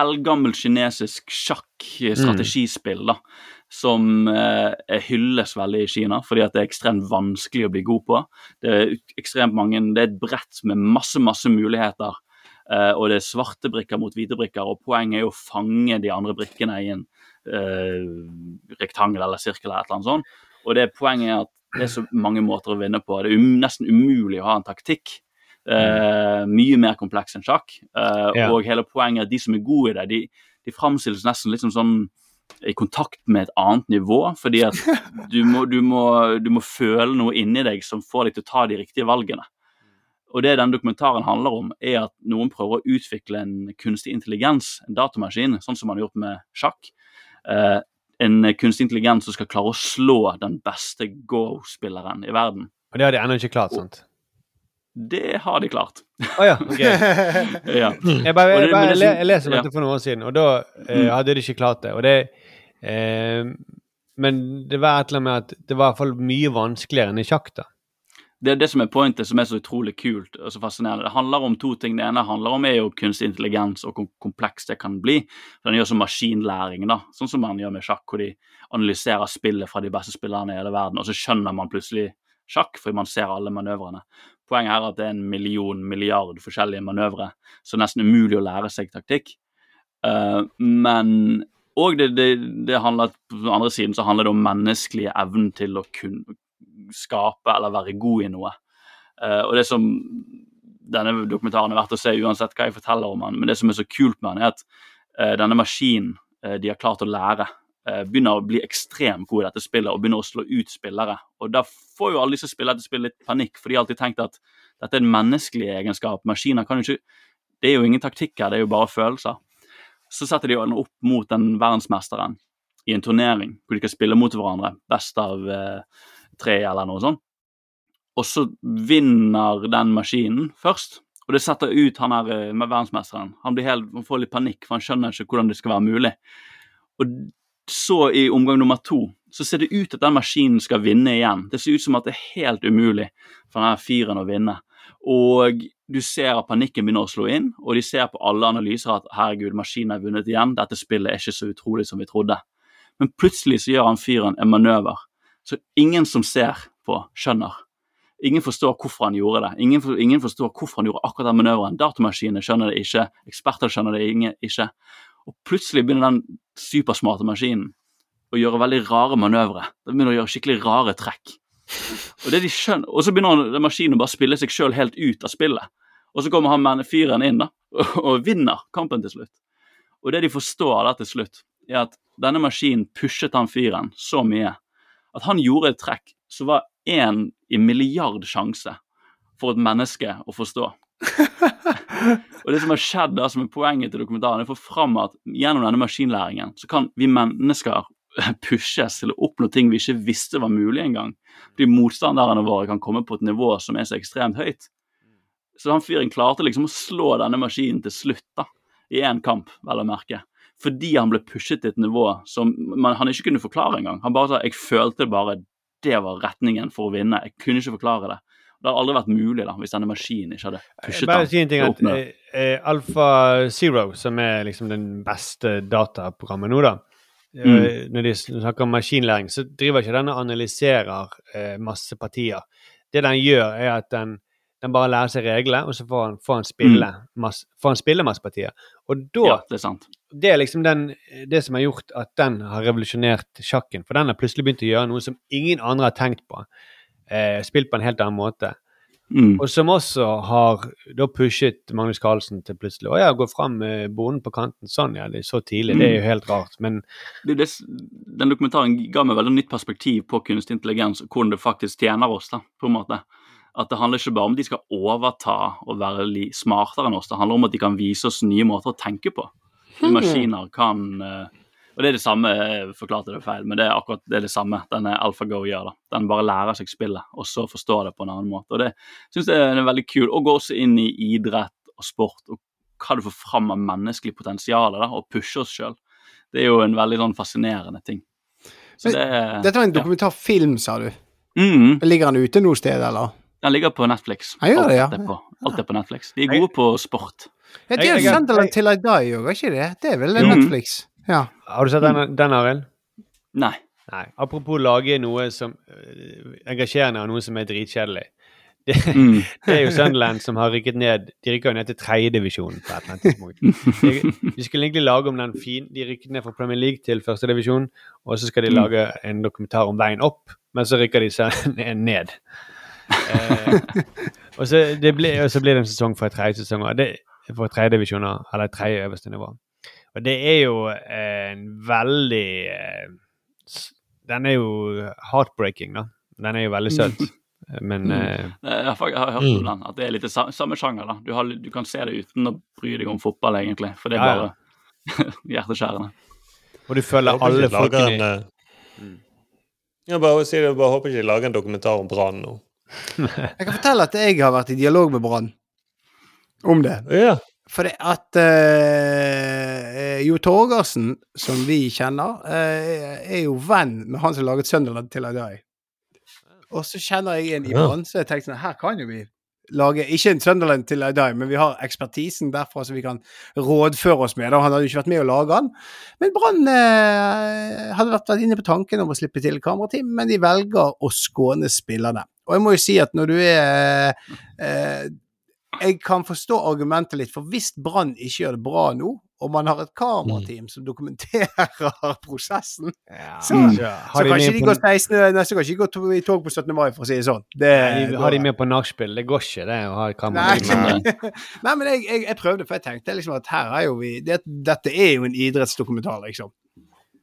eldgammelt kinesisk sjakk-strategispill, da. Som eh, hylles veldig i Kina, fordi at det er ekstremt vanskelig å bli god på. Det er ekstremt mange, det er et brett med masse, masse muligheter. eh, og det er svarte brikker mot hvite brikker, og poenget er å fange de andre brikkene i en eh, rektangel eller sirkel eller et eller annet sånt. Og det poenget er at det er så mange måter å vinne på. Det er um, nesten umulig å ha en taktikk. Uh, mye mer kompleks enn sjakk. Uh, Ja. Og hele poenget er at de som er gode i det, de, de framstilles nesten litt som sånn i kontakt med et annet nivå. Fordi at du må, du må, du må føle noe inni deg som får deg til å ta de riktige valgene. Og det den dokumentaren handler om, er at noen prøver å utvikle en kunstig intelligens, en datamaskin, sånn som man har gjort med sjakk. Eh, en kunstig intelligens som skal klare å slå den beste Go-spilleren i verden. Og det har de ennå ikke klart, sant? Det har de klart. Å ja, ok. ja. Jeg, bare, jeg, bare, jeg leser om ja. dette for noen år siden, og da eh, Mm. hadde de ikke klart det. Og det eh, Men det var et eller annet med at det var i hvert fall mye vanskeligere enn i sjakk, da. Det er det som er pointet, som er så utrolig kult og så fascinerende. Det handler om to ting. Det ene handler om er jo kunstig intelligens og hvor komplekst det kan bli. Den gjør som maskinlæring, da, sånn som man gjør med sjakk, hvor de analyserer spillet fra de beste spillerne i hele verden, og så skjønner man plutselig sjakk, fordi man ser alle manøvrene. Poenget er at det er en million, milliard forskjellige manøvre, så nesten umulig å lære seg taktikk. Uh, men og det, det, det handler, på den andre siden så handler det om menneskelige evnen til å kunne skape eller være god i noe. Eh, og det som denne dokumentaren er verdt å se uansett hva jeg forteller om den, men det som er så kult med den, er at eh, denne maskinen eh, de har klart å lære, begynner å bli ekstremt god i dette spillet og begynner å slå ut spillere. Og da får jo alle disse spillerne til å spille litt panikk, for de har alltid tenkt at dette er en menneskelig egenskap. Maskiner kan jo ikke Det er jo ingen taktikk her, det er jo bare følelser. Så setter de den opp mot den verdensmesteren i en turnering hvor de kan spille mot hverandre. Best av eh, tre eller noe sånt. Og så vinner den maskinen først. Og det setter ut han her eh, verdensmesteren. Han, blir helt, han får litt panikk, for han skjønner ikke hvordan det skal være mulig. Og så i omgang nummer to så ser det ut at den maskinen skal vinne igjen. Det ser ut som at det er helt umulig for denne fyren å vinne. Og du ser at panikken begynner å slå inn, og de ser på alle analyser at herregud, maskinen har vunnet igjen, dette spillet er ikke så utrolig som vi trodde. Men plutselig så gjør han fyren en manøver så ingen som ser på, skjønner. Ingen forstår hvorfor han gjorde det. Ingen, for, ingen forstår hvorfor han gjorde akkurat den manøveren. Datamaskinene skjønner det ikke, eksperter skjønner det ingen, ikke. Og plutselig begynner den supersmarte maskinen å gjøre veldig rare manøvre. Den begynner å gjøre skikkelig rare trekk. Og, skjønner, og så begynner den maskinen å bare spille seg sjøl helt ut av spillet. Og så kommer han med fyren inn da, og, og vinner kampen til slutt. Og det de forstår da til slutt, er at denne maskinen pushet han fyren så mye at han gjorde et trekk som var én i milliard sjanse for et menneske å forstå. og det som har skjedd da, som er poenget til dokumentaren, er å få fram at gjennom denne maskinlæringen så kan vi mennesker pushes til å oppnå ting vi ikke visste var mulig engang. Fordi motstanderne våre kan komme på et nivå som er så ekstremt høyt. Så han fyren klarte liksom å slå denne maskinen til slutt, da. I én kamp, vel å merke. Fordi han ble pushet til et nivå som man, han ikke kunne forklare engang. Han bare sa jeg følte bare det var retningen for å vinne. Jeg kunne ikke forklare det. Det hadde aldri vært mulig da, hvis denne maskinen ikke hadde pushet Bare si en ting at eh, eh, Alfa Zero, som er liksom den beste dataprogrammet nå, da eh, Mm. Når de snakker om maskinlæring, så driver ikke den og analyserer eh, masse partier. Det den gjør, er at den, den bare lærer seg reglene, og så får han, får han, spille, masse, får han spille masse partier. Og da Mm. Ja, det er liksom den, det som har gjort at den har revolusjonert sjakken. For den har plutselig begynt å gjøre noe som ingen andre har tenkt på. Eh, spilt på en helt annen måte. Mm. Og som også har da pushet Magnus Carlsen til plutselig å ja, gå fram med bonden på kanten. Sånn, ja, det er så tidlig. Det er jo helt rart. Men det, det, den dokumentaren ga meg veldig nytt perspektiv på kunstig intelligens og hvordan det faktisk tjener oss. da, på en måte. At det handler ikke bare om de skal overta og være smartere enn oss, det handler om at de kan vise oss nye måter å tenke på. Hmm. Maskiner kan eh, Og det er det samme, jeg forklarte det feil, men det er akkurat det, er det samme denne AlphaGo gjør. da. Den bare lærer seg spillet, og så forstår det på en annen måte. Og det syns jeg er veldig kult. Og går også inn i idrett og sport, og hva du får fram av menneskelig potensial, da, og pushe oss sjøl. Det er jo en veldig sånn fascinerende ting. Så Men det er- Dette var en ja. dokumentarfilm, sa du. Mm. Ligger den ute noe sted, eller? Den ligger på Netflix. Ja, gjør det, ja. Alt, er på, alt er på Netflix. De er gode på sport. Ja, det er jo Sunderland til I Die òg, er ikke det? Det er vel Mhm. Netflix? Ja. har du sett den, den Arild? Nei. Nei. Apropos lage noe som øh, engasjerende og noe som er dritkjedelig. Det, Mm. det er jo Sunderland som har rykket ned De rykker jo ned til tredjedivisjon på et eller annet tidspunkt. De- skulle egentlig lage om den fin De rykket ned fra Premier League til førstedivisjon, og så skal de Mm. lage en dokumentar om veien opp, men så rykker de seg ned. Eh, og, så ble, og så blir det en sesong fra tredje sesong, og det, for tredjedivisjoner, eller tredje øverste nivå. Og det er jo en veldig eh, Den er jo heartbreaking, da. Den er jo veldig søt. Men Mm. uh, Jeg har, jeg har hørt Mm. om den, at det er litt samme sjanger. da. Du, har, du kan se det uten å bry deg om fotball, egentlig, for det er Ja, ja. bare hjerteskjærende. Og du følger alle folkene en, mm. Jeg bare, jeg bare håper ikke de lager en dokumentar om Brann nå. Jeg kan fortelle at jeg har vært i dialog med Brann om det. Ja. For det at uh, Jo Torgersen, som vi kjenner, uh, er jo venn med han som laget Sunderland til I Die. Og så kjenner jeg en i Ja. Brann, så jeg tenkte sånn Her kan jo vi lage Ikke en Sunderland til I Die, men vi har ekspertisen derfra som vi kan rådføre oss med. Da. Han hadde jo ikke vært med å lage han. Men Brann eh, hadde vært vært inne på tanken om å slippe til kamerateam, men de velger å skåne spillerne. Og jeg må jo si at når du er eh, Jeg kan forstå argumentet litt, for hvis Brann ikke gjør det bra nå, og man har et kamerateam som dokumenterer prosessen, så, Mm. så Har de kan ikke de på- gå 16, neste så kan ikke gå to, i tog på 17. mai, for å si det sånn. Det, de, har de med på nachspiel? Det går ikke, det å ha et kamera. Nei, Nei men jeg, jeg, jeg prøvde, for jeg tenkte liksom at her er jo vi det, Dette er jo en idrettsdokumentar, liksom.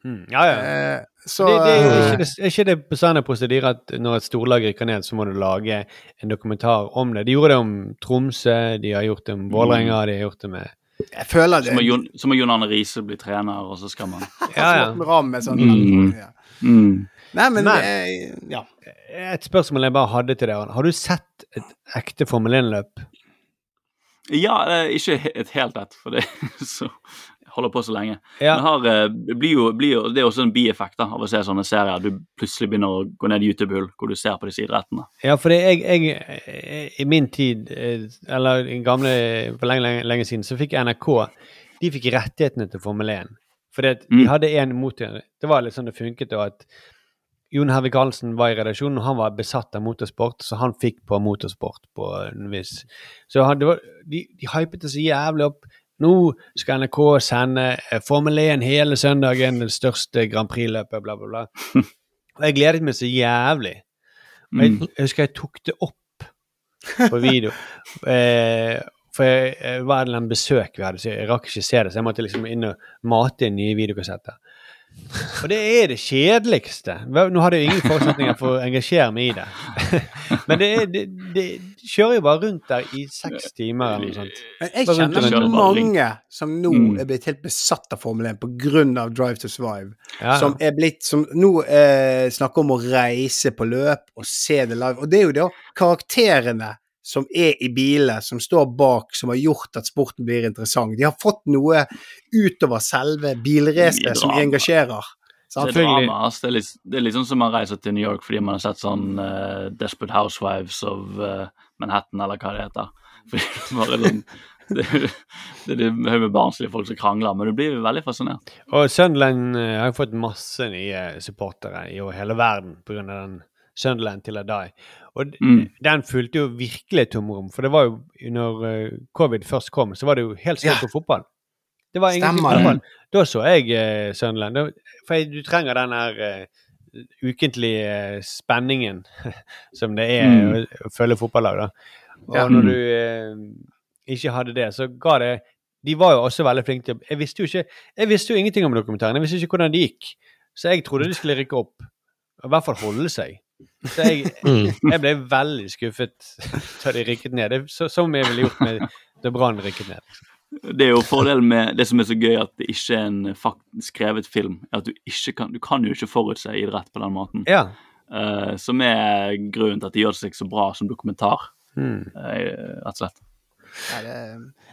Mm, ja, ja. Eh, så det, det, er eh, ikke det, er ikke det bestandig prosedyre at når et storlag rykker ned, så må du lage en dokumentar om det? De gjorde det om Tromsø, de har gjort det om Vålerenga, de har gjort det med Jeg føler det. så må Jon Arne Riise bli trener, og så skal man Ja, ja. Ram med sånn Mm. ja. Mm. Nei, men, Men- jeg, ja. Et spørsmål jeg bare hadde til deg. Har du sett et ekte Formel 1-løp? Ja, eh, ikke et helt ett, for det så holder på så lenge. Ja. Men har, eh, blir jo, blir jo, det er også en bieffekt da, av å se sånne serier. Du plutselig begynner å gå ned i YouTube-hull hvor du ser på disse idrettene. Ja, for jeg, jeg I min tid, eh, eller gamle For lenge, lenge, lenge siden, så fikk NRK De fikk rettighetene til Formel 1. Fordi at de Mm. hadde en mot Det var litt sånn det funket da at Jon Hervik Karlsen var i redaksjonen, og han var besatt av motorsport, så han fikk på motorsport på en viss Så han, det var, de, de hypet det så jævlig opp. Nå skal NRK sende eh, Formel 1 hele søndagen, det største Grand Prix-løpet, bla, bla, bla. Og jeg gledet meg så jævlig. Og jeg, Mm. jeg husker jeg tok det opp på video. eh, for jeg, jeg var en eller annen besøk vi hadde, så jeg rakk ikke se det. Så jeg måtte liksom inn og mate inn nye videokassetter. Og det er det kjedeligste. Nå hadde jeg jo ingen forutsetninger for å engasjere meg i det. Men det, er, det, det kjører jo bare rundt der i seks timer eller noe sånt. Men jeg kjenner så mange som nå Mm. er blitt helt besatt av Formel 1 pga. Drive to Survive. Ja, ja. Som er blitt Som nå eh, snakker om å reise på løp og se det live. Og det er jo da karakterene som er i bilene, som står bak, som har gjort at sporten blir interessant. De har fått noe utover selve bilracet som engasjerer. Det er drama. Det er, litt, det er litt sånn som man reiser til New York fordi man har sett sånn uh, Desperate Housewives of uh, Manhattan, eller hva det heter. Fordi det, bare er sånn, det, det er med barnslige folk som krangler, men du blir veldig fascinert. Og Sunderland eh, har fått masse nye supportere i hele verden pga. den Sunderland til I die. Og Mm. den fulgte jo virkelig et tomrom. For det var jo når eh, covid først kom, så var det jo helt slutt på fotball. Det var ingen Stemmer fotball. Da så jeg uh, Sunderland. Da, for jeg, du trenger den her uh, ukentlige uh, spenningen som det er Mm. å, å følge fotballag, da. Og Ja. når du eh, ikke hadde det, så ga det De var jo også veldig flinke til Jeg visste jo ikke Jeg visste jo ingenting om dokumentaren. Jeg visste ikke hvordan det gikk. Så jeg trodde de skulle rykke opp. I hvert fall holde seg. Så jeg, jeg ble veldig skuffet da de rykket ned. Det, er så, som jeg ville gjort med da Brann rykket ned. Det er jo fordelen med det som er så gøy at det ikke er en skrevet film. at Du ikke kan, du kan jo ikke forutse idrett på den måten. Ja. Uh, som er grunnen til at de gjør seg så bra som dokumentar, Mm. eh, rett og slett. Ja, det,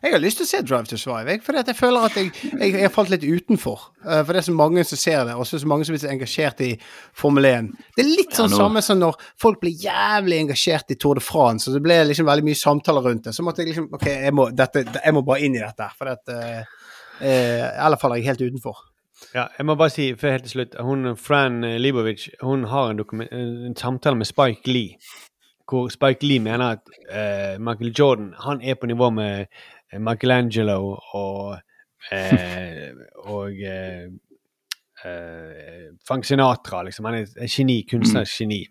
jeg har lyst til å se Drive to Survive, for jeg føler at jeg, jeg, jeg har falt litt utenfor. Eh, for det er så mange som ser det, og så er mange som blir så engasjert i Formel 1. Det er litt Ja, sånn nå- samme som når folk blir jævlig engasjert i Tour de France, og det ble liksom veldig mye samtaler rundt det. Så måtte jeg liksom OK, jeg må, dette, jeg må bare inn i dette. For at, eh, eh, ellers faller jeg helt utenfor. Ja, jeg må bare si for helt til slutt hun, Fran Libovic hun har en, en samtale med Spike Lee, hvor Spike Lee mener at uh, Michael Jordan han er på nivå med eh, Michelangelo og uh, og uh, Frank Sinatra, liksom. Han er et geni, kunstnerisk geni.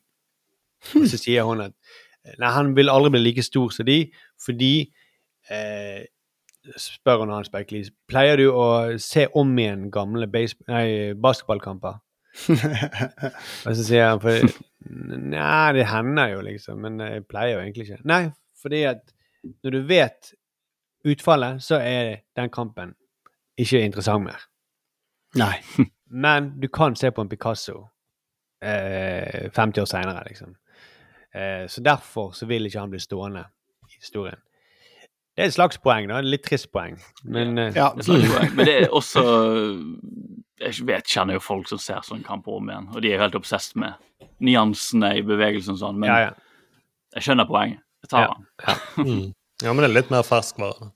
Og så sier hun at nei, han vil aldri bli like stor som de, fordi spør hun han Spike Lee, pleier du å se om igjen gamle nei, basketballkamper? Og så sier han for Nei, det hender jo, liksom, men jeg pleier jo egentlig ikke. Nei, fordi at når du vet utfallet, så er den kampen ikke interessant mer. Nei. Men du kan se på en Picasso eh, 50 år seinere, liksom. Eh, så derfor så vil ikke han bli stående i historien. Det er et slags poeng, da. Et litt trist poeng. Men eh, Ja. Det er sant, poeng. Men det er også Jeg vet, kjenner jo folk som ser sånn kamp om igjen, og de er jo helt obsesst med nyansene i bevegelsen og sånn, men ja, ja. jeg skjønner poenget. Jeg tar Ja. den. Mm. Ja, men det er litt mer ferskvare.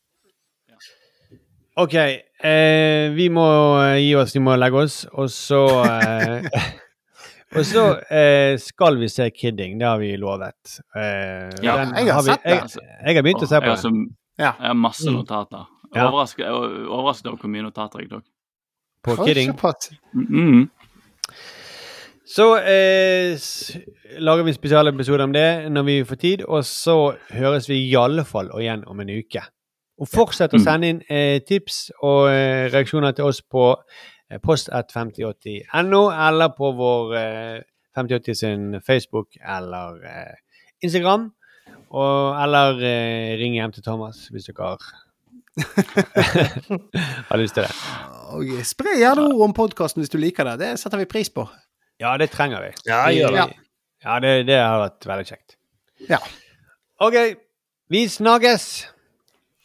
OK. Eh, vi må eh, gi oss, vi må legge oss, og så eh, Og så eh, skal vi se Kidding, det har vi lovet. Eh, Ja, den jeg har vi- sett det, Jeg, altså. jeg har begynt å se Jeg på har, det. så, jeg har masse notater. Jeg var overrasket over hvor mye notater jeg tok. På Kidding. Mm. Så eh, lager vi en spesialepisode om det når vi får tid, og så høres vi i alle fall igjen om en uke. Og fortsett å Mm. sende inn eh, tips og eh, reaksjoner til oss på eh, post15080.no, eller på vår eh, 5080 sin Facebook eller eh, Instagram. Og, eller eh, ring hjem til Thomas hvis dere har, har lyst til det. Og spre gjerne ord om podkasten hvis du liker det. Det setter vi pris på. Ja, det trenger vi. Ja, gjør det. Vi- Ja, det, det har vært veldig kjekt. Ja. OK, vi snakkes!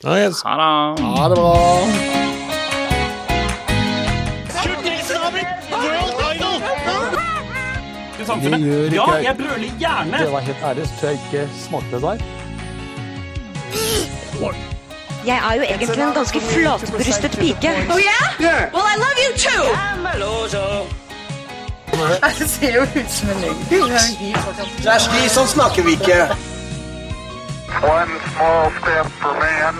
Snakkes. Ha det. Ha det bra. Det gjør ikke Ja, jeg. brøler gjerne! Det var helt ærlig, så jeg ikke smakte der. Jeg er jo egentlig en ganske flatbrystet pike. Oh yeah? Well, I love you too. Det ser jo ut som en løgn. Kjersti, sånn snakker vi ikke. One small step for man,